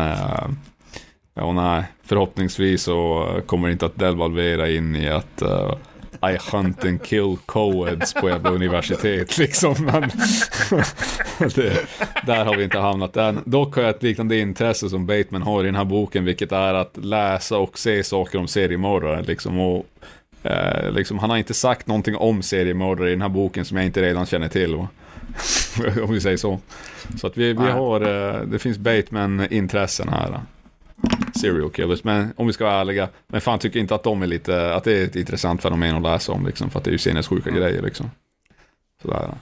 Ja, nej. Förhoppningsvis så kommer det inte att devalvera in i att I hunt and kill coeds på jävla universitet liksom. Men det, där har vi inte hamnat än. Dock har jag ett liknande intresse som Bateman har i den här boken, vilket är att läsa och se saker om seriemördare. Liksom, och, uh, liksom, han har inte sagt någonting om seriemördare i den här boken som jag inte redan känner till. om vi säger så. Så att vi, vi har, uh, det finns Bateman-intressen här serial killers. Men om vi ska vara ärliga, men fan tycker inte att de är lite, att det är ett intressant fenomen att läsa om liksom, för att det är ju sinnessjuka mm. grejer liksom. Sådär.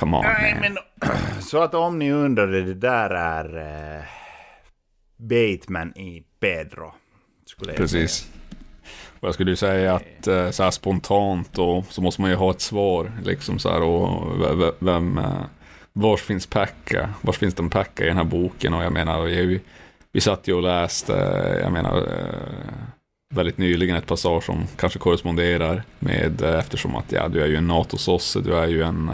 Come on Nej, man. Men, så att om ni undrade, det där är uh, Bateman i Pedro. Precis. Säga. Och jag skulle ju säga att uh, så här spontant och så måste man ju ha ett svar liksom så här och vem, uh, vars finns Packa? Vars finns den Packa i den här boken? Och jag menar, vi är ju vi satt ju och läste, eh, jag menar, eh, väldigt nyligen ett passage som kanske korresponderar med, eh, eftersom att ja, du är ju en NATO-sosse, du är ju en,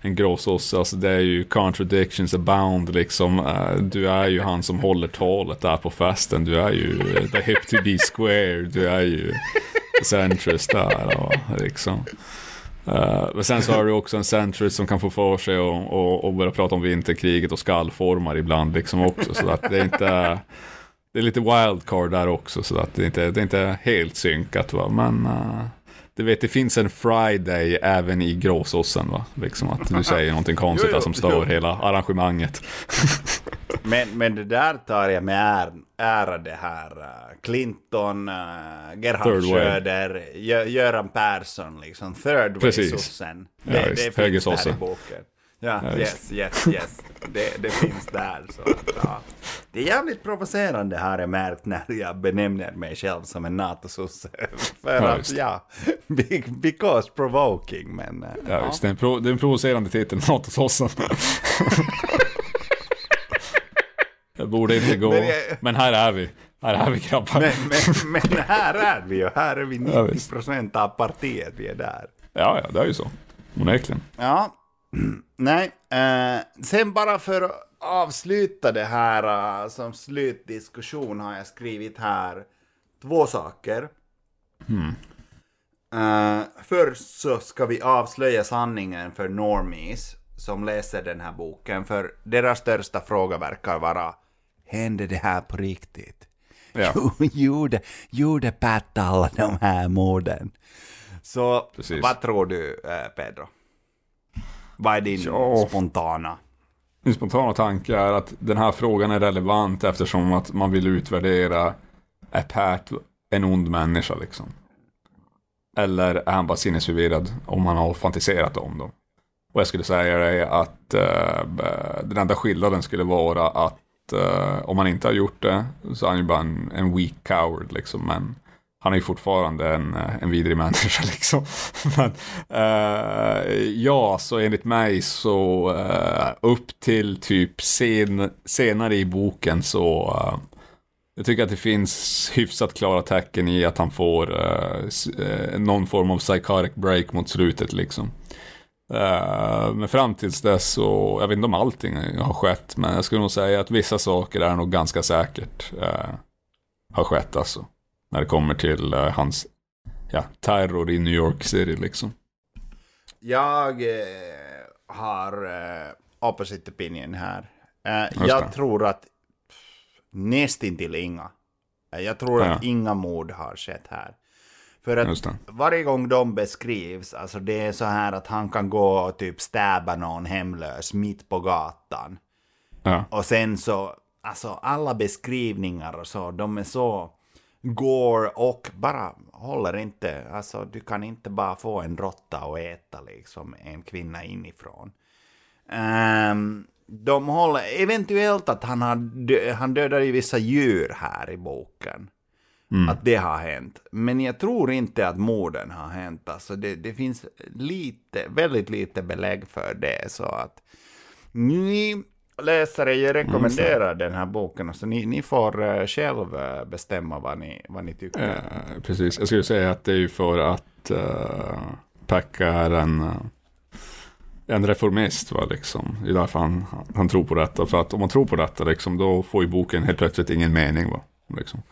en gråsosse, alltså det är ju contradictions abound liksom. Du är ju han som håller talet där på festen, du är ju the hip to be square, du är ju centrist där och liksom. Uh, men sen så har du också en centrist som kan få för sig och, och, och börja prata om vinterkriget och skallformar ibland liksom också. Så att det är inte... Det är lite wildcard där också, så att det inte det är inte helt synkat. Va? Men uh, du vet, det finns en Friday även i gråsåsen. Va? Liksom att du säger någonting konstigt jo, jo, som stör jo. hela arrangemanget. men, men det där tar jag med är, ära det här. Uh, Clinton, uh, Gerhard Schröder, Göran Persson, liksom. Third way-sossen. Det, ja, det finns där i boken. Ja, ja yes, yes, yes. Det, det finns där. Så, ja. Det är jävligt provocerande har jag märkt när jag benämner mig själv som en NATO-sosse. För ja, att, ja, because provoking, men... Ja, ja. Just, det, pro, det är en provocerande titel, NATO-sossen. det borde inte gå, men, jag... men, här är vi. Här är vi grabbar. Men, men, men här är vi och här är vi 90% av partiet, vi är där. Ja, ja, det är ju så. Onekligen. Ja, nej. Eh, sen bara för att avsluta det här uh, som slutdiskussion har jag skrivit här två saker. Mm. Uh, först så ska vi avslöja sanningen för normies som läser den här boken, för deras största fråga verkar vara Hände det här på riktigt? Ja. gjorde, gjorde Pat alla de här morden? Så Precis. vad tror du, eh, Pedro? Vad är din ja. spontana? Min spontana tanke är att den här frågan är relevant eftersom att man vill utvärdera är Pat en ond människa liksom? Eller är han bara sinnesförvirrad om han har fantiserat om dem? Och jag skulle säga att uh, den enda skillnaden skulle vara att uh, om han inte har gjort det så är han ju bara en, en weak coward liksom. Men han är ju fortfarande en, eh, en vidrig människa liksom. Men uh, ja, så enligt mig så uh, upp till typ sen, senare i boken så uh, jag tycker att det finns hyfsat klara tecken i att han får någon form av psychotic break mot slutet liksom men fram tills dess så, jag vet inte om allting har skett, men jag skulle nog säga att vissa saker är nog ganska säkert har skett alltså. När det kommer till uh, hans ja, terror i New York City liksom. Jag eh, har eh, opposite opinion här. Eh, jag tror att nästintill inga. Eh, jag tror ja. att inga mord har skett här. För att varje gång de beskrivs, alltså det är så här att han kan gå och typ stäba någon hemlös mitt på gatan. Ja. Och sen så, alltså alla beskrivningar och så, de är så går och bara håller inte, alltså du kan inte bara få en råtta och äta liksom en kvinna inifrån. Um, de håller, eventuellt att han, har han dödar ju vissa djur här i boken. Mm. Att det har hänt. Men jag tror inte att morden har hänt. Alltså det, det finns lite, väldigt lite belägg för det. Så att ni läsare, jag rekommenderar mm, den här boken. Så ni, ni får uh, själv uh, bestämma vad ni, vad ni tycker. Uh, precis, jag skulle säga att det är ju för att uh, Pekka är en en reformist, va, liksom. Det är därför han, han tror på detta. För att om man tror på detta, liksom, då får ju boken helt plötsligt ingen mening. Va, liksom.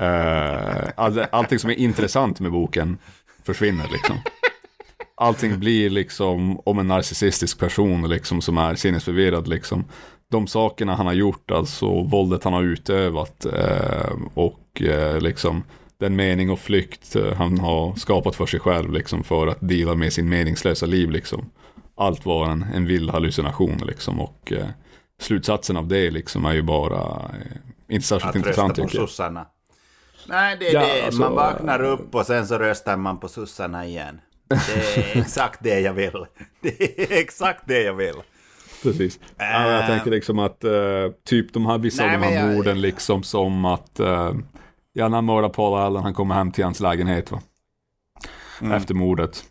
Uh, all, allting som är intressant med boken försvinner liksom. Allting blir liksom om en narcissistisk person liksom, som är sinnesförvirrad. Liksom. De sakerna han har gjort, alltså våldet han har utövat uh, och uh, liksom den mening och flykt han har skapat för sig själv liksom, för att dela med sin meningslösa liv. Liksom allt var en, en vild hallucination liksom. Och eh, slutsatsen av det liksom är ju bara eh, inte särskilt att intressant tycker jag. Sossarna. Nej, det är ja, det. Alltså, man vaknar upp och sen så röstar man på sossarna igen. Det är exakt det jag vill. Det är exakt det jag vill. Precis. Ja, jag tänker liksom att uh, typ de här vissa nej, av de här jag, morden liksom som att uh, ja, när han mördar Paul Allen, han kommer hem till hans lägenhet va. Mm. Efter mordet.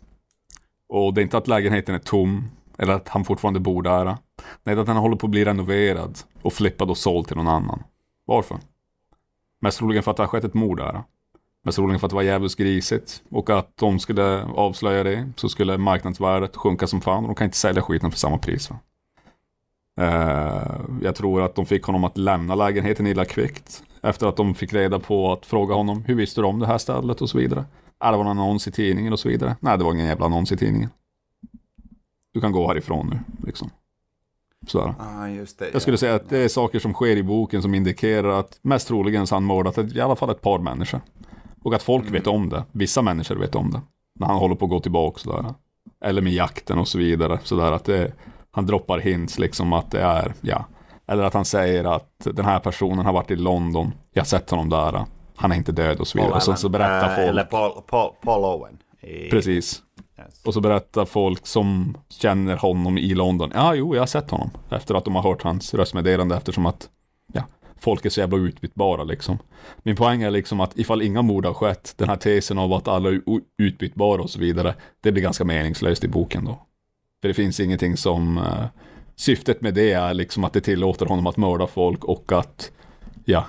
Och det är inte att lägenheten är tom, eller att han fortfarande bor där. Nej, det är att den håller på att bli renoverad och flippad och såld till någon annan. Varför? Mest troligen för att det har skett ett mord där. Mest troligen för att det var jävligt grisigt. Och att de skulle avslöja det så skulle marknadsvärdet sjunka som fan. Och de kan inte sälja skiten för samma pris. Va? Eh, jag tror att de fick honom att lämna lägenheten illa kvickt. Efter att de fick reda på att fråga honom hur visste du om det här stället och så vidare. Är det var någon annons i tidningen och så vidare. Nej, det var ingen jävla annons i tidningen. Du kan gå härifrån nu, liksom. Sådär. Ah, just det, jag skulle säga att det är saker som sker i boken som indikerar att mest troligen så han mördat i alla fall ett par människor. Och att folk mm. vet om det. Vissa människor vet om det. När han håller på att gå tillbaka sådär. Eller med jakten och så vidare. Sådär att det, han droppar hints liksom att det är, ja. Eller att han säger att den här personen har varit i London. Jag har sett honom där han är inte död och så vidare. och så, så berättar uh, folk... Eller Paul, Paul, Paul Owen. I... Precis. Och så berättar folk som känner honom i London. Ja, jo, jag har sett honom. Efter att de har hört hans röstmeddelande eftersom att ja, folk är så jävla utbytbara liksom. Min poäng är liksom att ifall inga mord har skett, den här tesen av att alla är utbytbara och så vidare, det blir ganska meningslöst i boken då. För det finns ingenting som, uh, syftet med det är liksom att det tillåter honom att mörda folk och att, ja,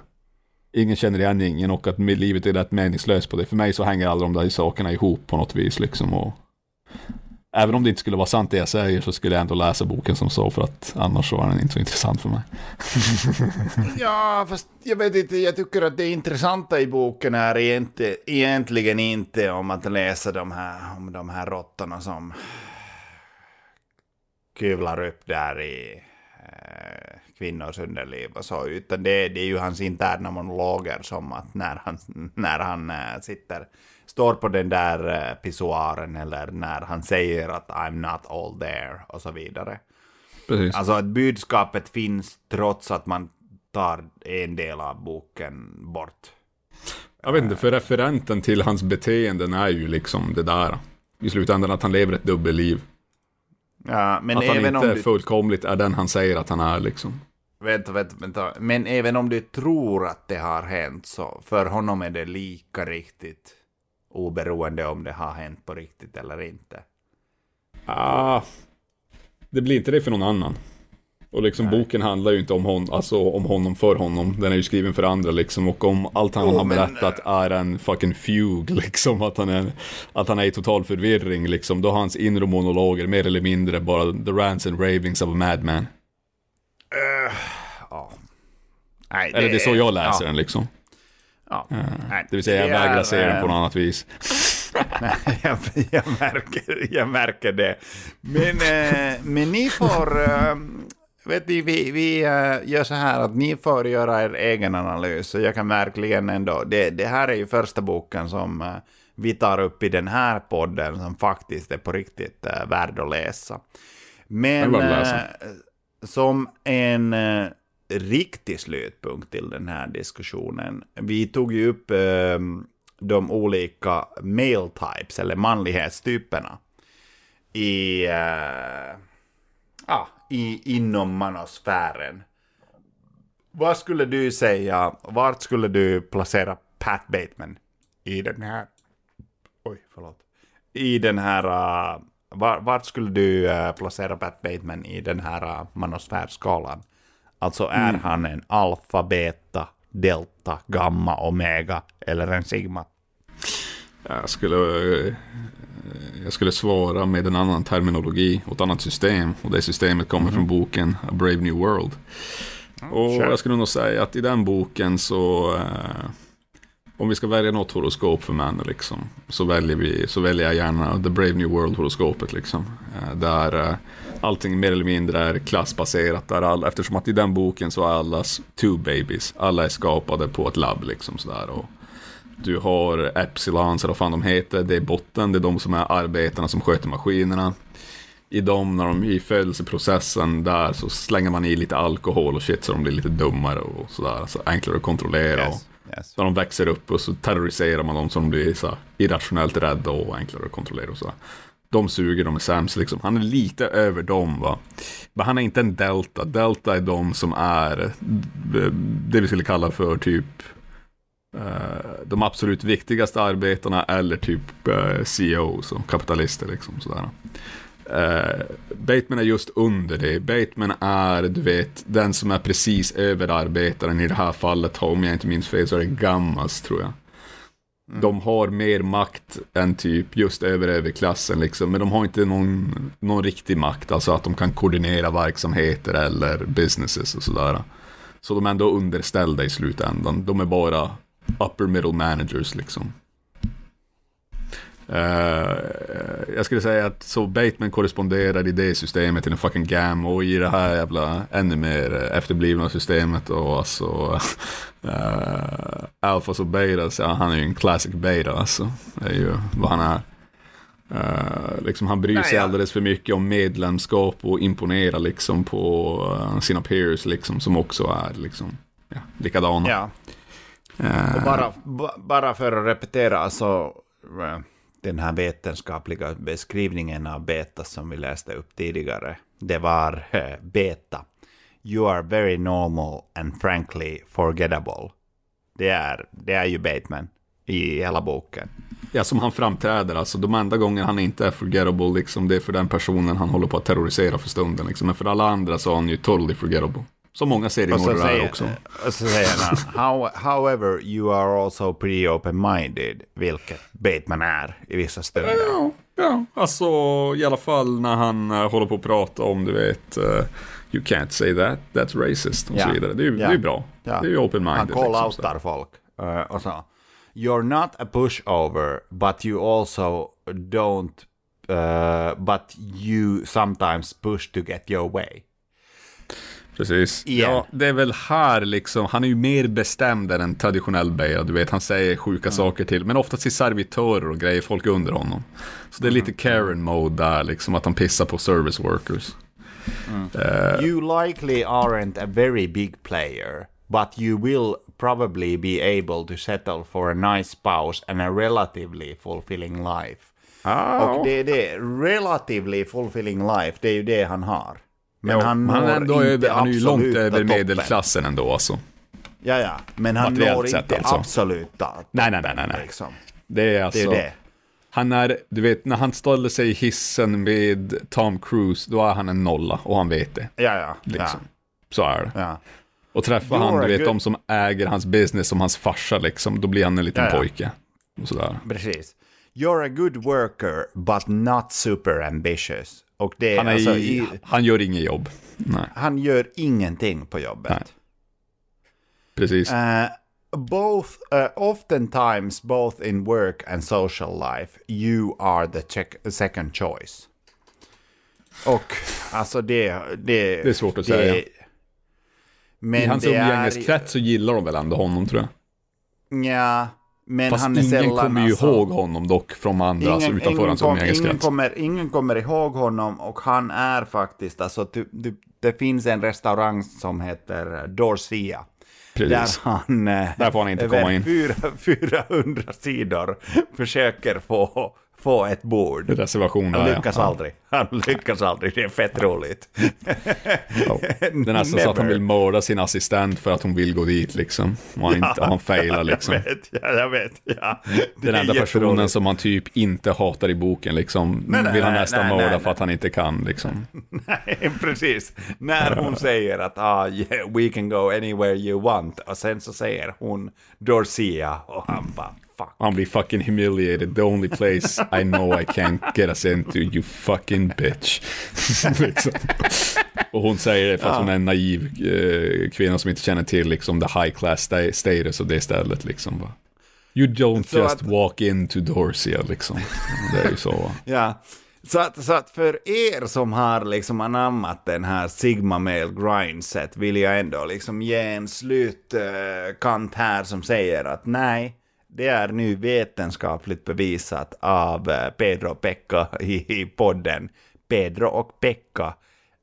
ingen känner igen ingen och att livet är rätt meningslöst på det. För mig så hänger alla de där sakerna ihop på något vis liksom. Och även om det inte skulle vara sant det jag säger så skulle jag ändå läsa boken som så för att annars så är den inte så intressant för mig. ja, fast jag vet inte, jag tycker att det intressanta i boken är egentligen inte om att läsa de här, om de här råttorna som kuvlar upp där i eh, kvinnors underliv och så, utan det, det är ju hans interna monologer som att när han, när han äh, sitter, står på den där äh, pissoaren eller när han säger att I'm not all there och så vidare. Precis. Alltså att budskapet finns trots att man tar en del av boken bort. Jag vet inte, för referenten till hans beteenden är ju liksom det där. I slutändan att han lever ett dubbelliv. Ja, men att han även inte om du... fullkomligt är den han säger att han är liksom. Vänta, vänta, vänta. Men även om du tror att det har hänt så för honom är det lika riktigt oberoende om det har hänt på riktigt eller inte. Ah, det blir inte det för någon annan. Och liksom Nej. boken handlar ju inte om, hon, alltså, om honom för honom. Den är ju skriven för andra liksom. Och om allt han oh, har berättat men... är en fucking fugue liksom. Att han, är, att han är i total förvirring liksom. Då har hans inre monologer mer eller mindre bara the rants and ravings of a madman. Uh, ja. Nej, det Eller det är så jag läser ja. den liksom. Ja. Nej, det vill säga, jag vägrar är, se den på något annat vis. jag, jag, märker, jag märker det. Men, äh, men ni får... Äh, vet ni, vi, vi äh, gör så här att ni får göra er egen analys. Och jag kan verkligen ändå... Det, det här är ju första boken som vi tar upp i den här podden som faktiskt är på riktigt värd att läsa. Men som en eh, riktig slutpunkt till den här diskussionen. Vi tog ju upp eh, de olika male types, eller manlighetstyperna, i, eh, ah, i, inom manosfären. Vad skulle du säga, vart skulle du placera Pat Bateman i den här... Oj, förlåt. I den här... Uh, var, vart skulle du uh, placera Pat Bateman i den här eh, uh, manosfärskalan? Alltså är mm. han en alfa, beta, delta, gamma, omega eller en sigma? Jag skulle, jag skulle svara med en annan terminologi och ett annat system. Och det systemet kommer mm. från boken A Brave New World. Och sure. jag skulle nog säga att i den boken så, eh, om vi ska välja något horoskop för män, liksom, så, väljer vi, så väljer jag gärna The Brave New World-horoskopet. Liksom, eh, där eh, allting mer eller mindre är klassbaserat. Där all, eftersom att i den boken så är allas two babies. Alla är skapade på ett labb. Liksom, sådär, och, du har Epsilons, eller vad fan de heter, det är botten, det är de som är arbetarna som sköter maskinerna i dem, när de i födelseprocessen där så slänger man i lite alkohol och shit så de blir lite dummare och sådär. Så enklare att kontrollera. Yes, yes. När de växer upp och så terroriserar man dem så de blir så irrationellt rädda och enklare att kontrollera och sådär. De suger, de är sämst liksom. Han är lite över dem va. Men han är inte en delta. Delta är de som är eh, det vi skulle kalla för typ eh, de absolut viktigaste arbetarna eller typ eh, CEO, som kapitalister liksom sådär. Bateman är just under det. Bateman är, du vet, den som är precis över arbetaren. I det här fallet, om jag inte minns fel, så är det Gammas, tror jag. Mm. De har mer makt än typ just över överklassen, liksom. men de har inte någon, någon riktig makt, alltså att de kan koordinera verksamheter eller businesses och sådär. Så de är ändå underställda i slutändan. De är bara upper middle managers, liksom. Uh, jag skulle säga att så Bateman korresponderar i det systemet till en fucking gam och i det här jävla ännu mer efterblivna systemet och alltså uh, Alphas och Betas, ja, han är ju en classic beta alltså. Det är ju vad han är. Uh, liksom han bryr sig alldeles för mycket om medlemskap och imponera liksom på uh, sina peers liksom som också är liksom ja, likadana. Ja. Uh, bara, bara för att repetera alltså den här vetenskapliga beskrivningen av beta som vi läste upp tidigare, det var eh, beta. You are very normal and frankly forgettable. Det är, det är ju Bateman i hela boken. Ja, som han framträder, alltså de enda gånger han inte är forgettable, liksom, det är för den personen han håller på att terrorisera för stunden. Liksom. Men för alla andra så är han ju totally forgettable. Som många seriemördare är också. Och så säger han, How, however you are also pretty open-minded, vilket Bateman är i vissa stunder. Ja, ja, alltså i alla fall när han uh, håller på att prata om, du vet, uh, you can't say that, that's racist och ja. så vidare. Det är ju ja. bra. Ja. Det är ju open-minded. Han call-outar liksom, folk. Uh, och så, You're not a pushover, but you also don't, but you sometimes push to get your way. Precis. Igen. Ja, det är väl här liksom, han är ju mer bestämd än en traditionell Bale, du vet, han säger sjuka mm. saker till, men oftast till servitörer och grejer, folk under honom. Så det är lite mm. Karen-mode där, liksom, att han pissar på service workers. Mm. Uh, you likely aren't a very big player, but you will probably be able to settle for a nice spouse and a relatively fulfilling life. Ah. Och det är det, relatively fulfilling life, det är ju det han har. Men jo, han, han, ändå över, han är ju långt över medelklassen ändå alltså. Ja, ja. Men han når inte alltså. absoluta Nej, nej, nej, nej. Liksom. Det är alltså... Det är det. Han är, du vet, när han ställer sig i hissen med Tom Cruise, då är han en nolla och han vet det. Ja, ja. Liksom. ja. Så är det. Ja. Och träffar han, du vet, good... de som äger hans business som hans farsa, liksom, då blir han en liten ja, ja. pojke. Och sådär. Precis. You're a good worker, but not super ambitious. Det, han, är alltså, i, han gör inget jobb. Nej. Han gör ingenting på jobbet. Nej. Precis. Uh, both, uh, oftentimes both in work and social life, you are the check, second choice. Och alltså det... Det, det är svårt att det, säga. Men I hans umgängeskrets så gillar de väl ändå honom tror jag. Ja, men Fast han är ingen sällan, kommer ju alltså, ihåg honom dock från andra, ingen, alltså utanför ingen hans kom, ingen kommer, ingen kommer ihåg honom och han är faktiskt, alltså ty, ty, det finns en restaurang som heter Dorsia. Precis. Där han, där får han inte komma in. 400 sidor försöker få, få ett bord. Reservation Han lyckas ja. aldrig. Han lyckas aldrig, det är fett roligt. ja. Det är nästan så att han vill mörda sin assistent för att hon vill gå dit liksom. Och han, ja, inte, han failar liksom. Jag vet, ja, jag vet. Ja. Den enda personen som han typ inte hatar i boken liksom. Nej, nej, vill han nästan nej, mörda för att han inte kan liksom. Nej, precis. När hon säger att ah, yeah, we can go anywhere you want. Och sen så säger hon Dorsia och han bara fuck. Han blir fucking humiliated. The only place I know I can't get us into, you fucking bitch. liksom. Och hon säger det för att ja. hon är en naiv eh, kvinna som inte känner till liksom the high class status och det stället liksom. You don't så just att... walk into Dorsia liksom. Det är ju så. ja. Så att, så att för er som har liksom anammat den här Sigma Male grindset vill jag ändå liksom ge en slutkant här som säger att nej, det är nu vetenskapligt bevisat av eh, Pedro och Pekka i, podden Pedro och Pekka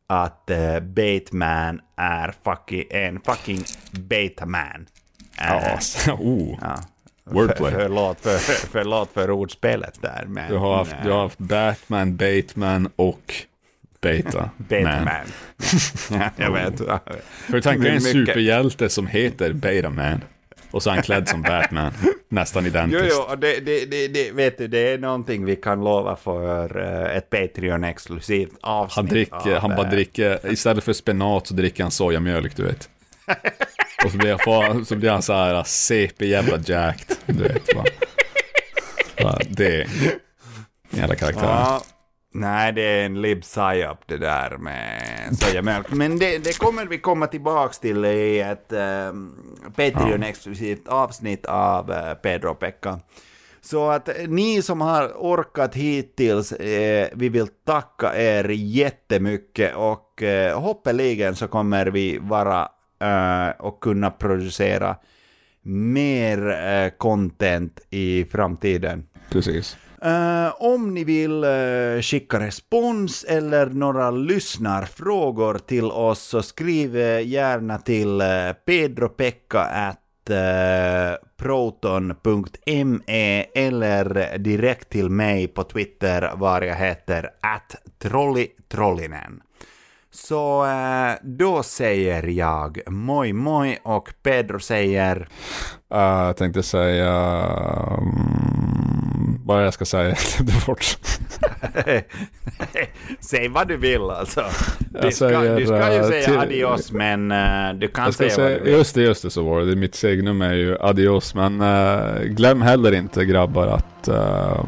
att uh, Bateman är fucking, en fucking Betaman. Uh, ja, oh. ja. Wordplay. För, förlåt, för, förlåt för ordspelet där. Men, du, har haft, du har haft Batman, Bateman och Beta. Betaman. ja, jag vet. För tanken är en superhjälte som heter Betaman. Och så är han klädd som Batman. Nästan identiskt. Jo, jo, det, det, det, vet du, det är någonting vi kan lova för uh, ett Patreon-exklusivt avsnitt. Han, dricker, av, han bara dricker, istället för spenat så dricker han sojamjölk, du vet. Och så blir, han, så blir han så här CP jävla jacked, du vet. Va, det är jävla karaktär. Ja, Nej, det är en lib psyop det där med sojamjölk. Men det, det, kommer vi komma tillbaka till i ett um, Patreon-exklusivt avsnitt av uh, Pedro Pekka. Så att ni som har orkat hittills, eh, vi vill tacka er jättemycket och eh, hoppeligen så kommer vi vara eh, och kunna producera mer eh, content i framtiden. Precis. Uh, om ni vill uh, skicka respons eller några lyssnarfrågor till oss så skriv eh, gärna till uh, pedropekka at proton.me eller direkt till mig på Twitter var jag heter att trollitrollinen. Så då säger jag moj moj och Pedro säger... jag tänkte säga... Um vad jag ska säga. bort. Säg vad du vill alltså. Du ska, säger, du ska ju eh, säga till, adios men uh, du kan säga, säga, vad du vill. Just det, just det så var det. Mitt signum är ju adios men uh, glöm heller inte grabbar att uh,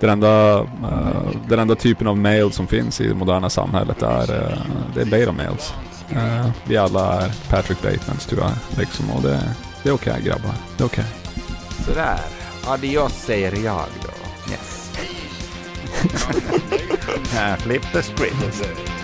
den enda, uh, den enda typen av mail som finns i det moderna samhället är, uh, det är beta mails. Uh, vi alla är Patrick Batemans tyvärr. Liksom, och det, det är okej okay, grabbar. Det är okej. Okay. Sådär. Adios säger jag då. Yes. Flip the script.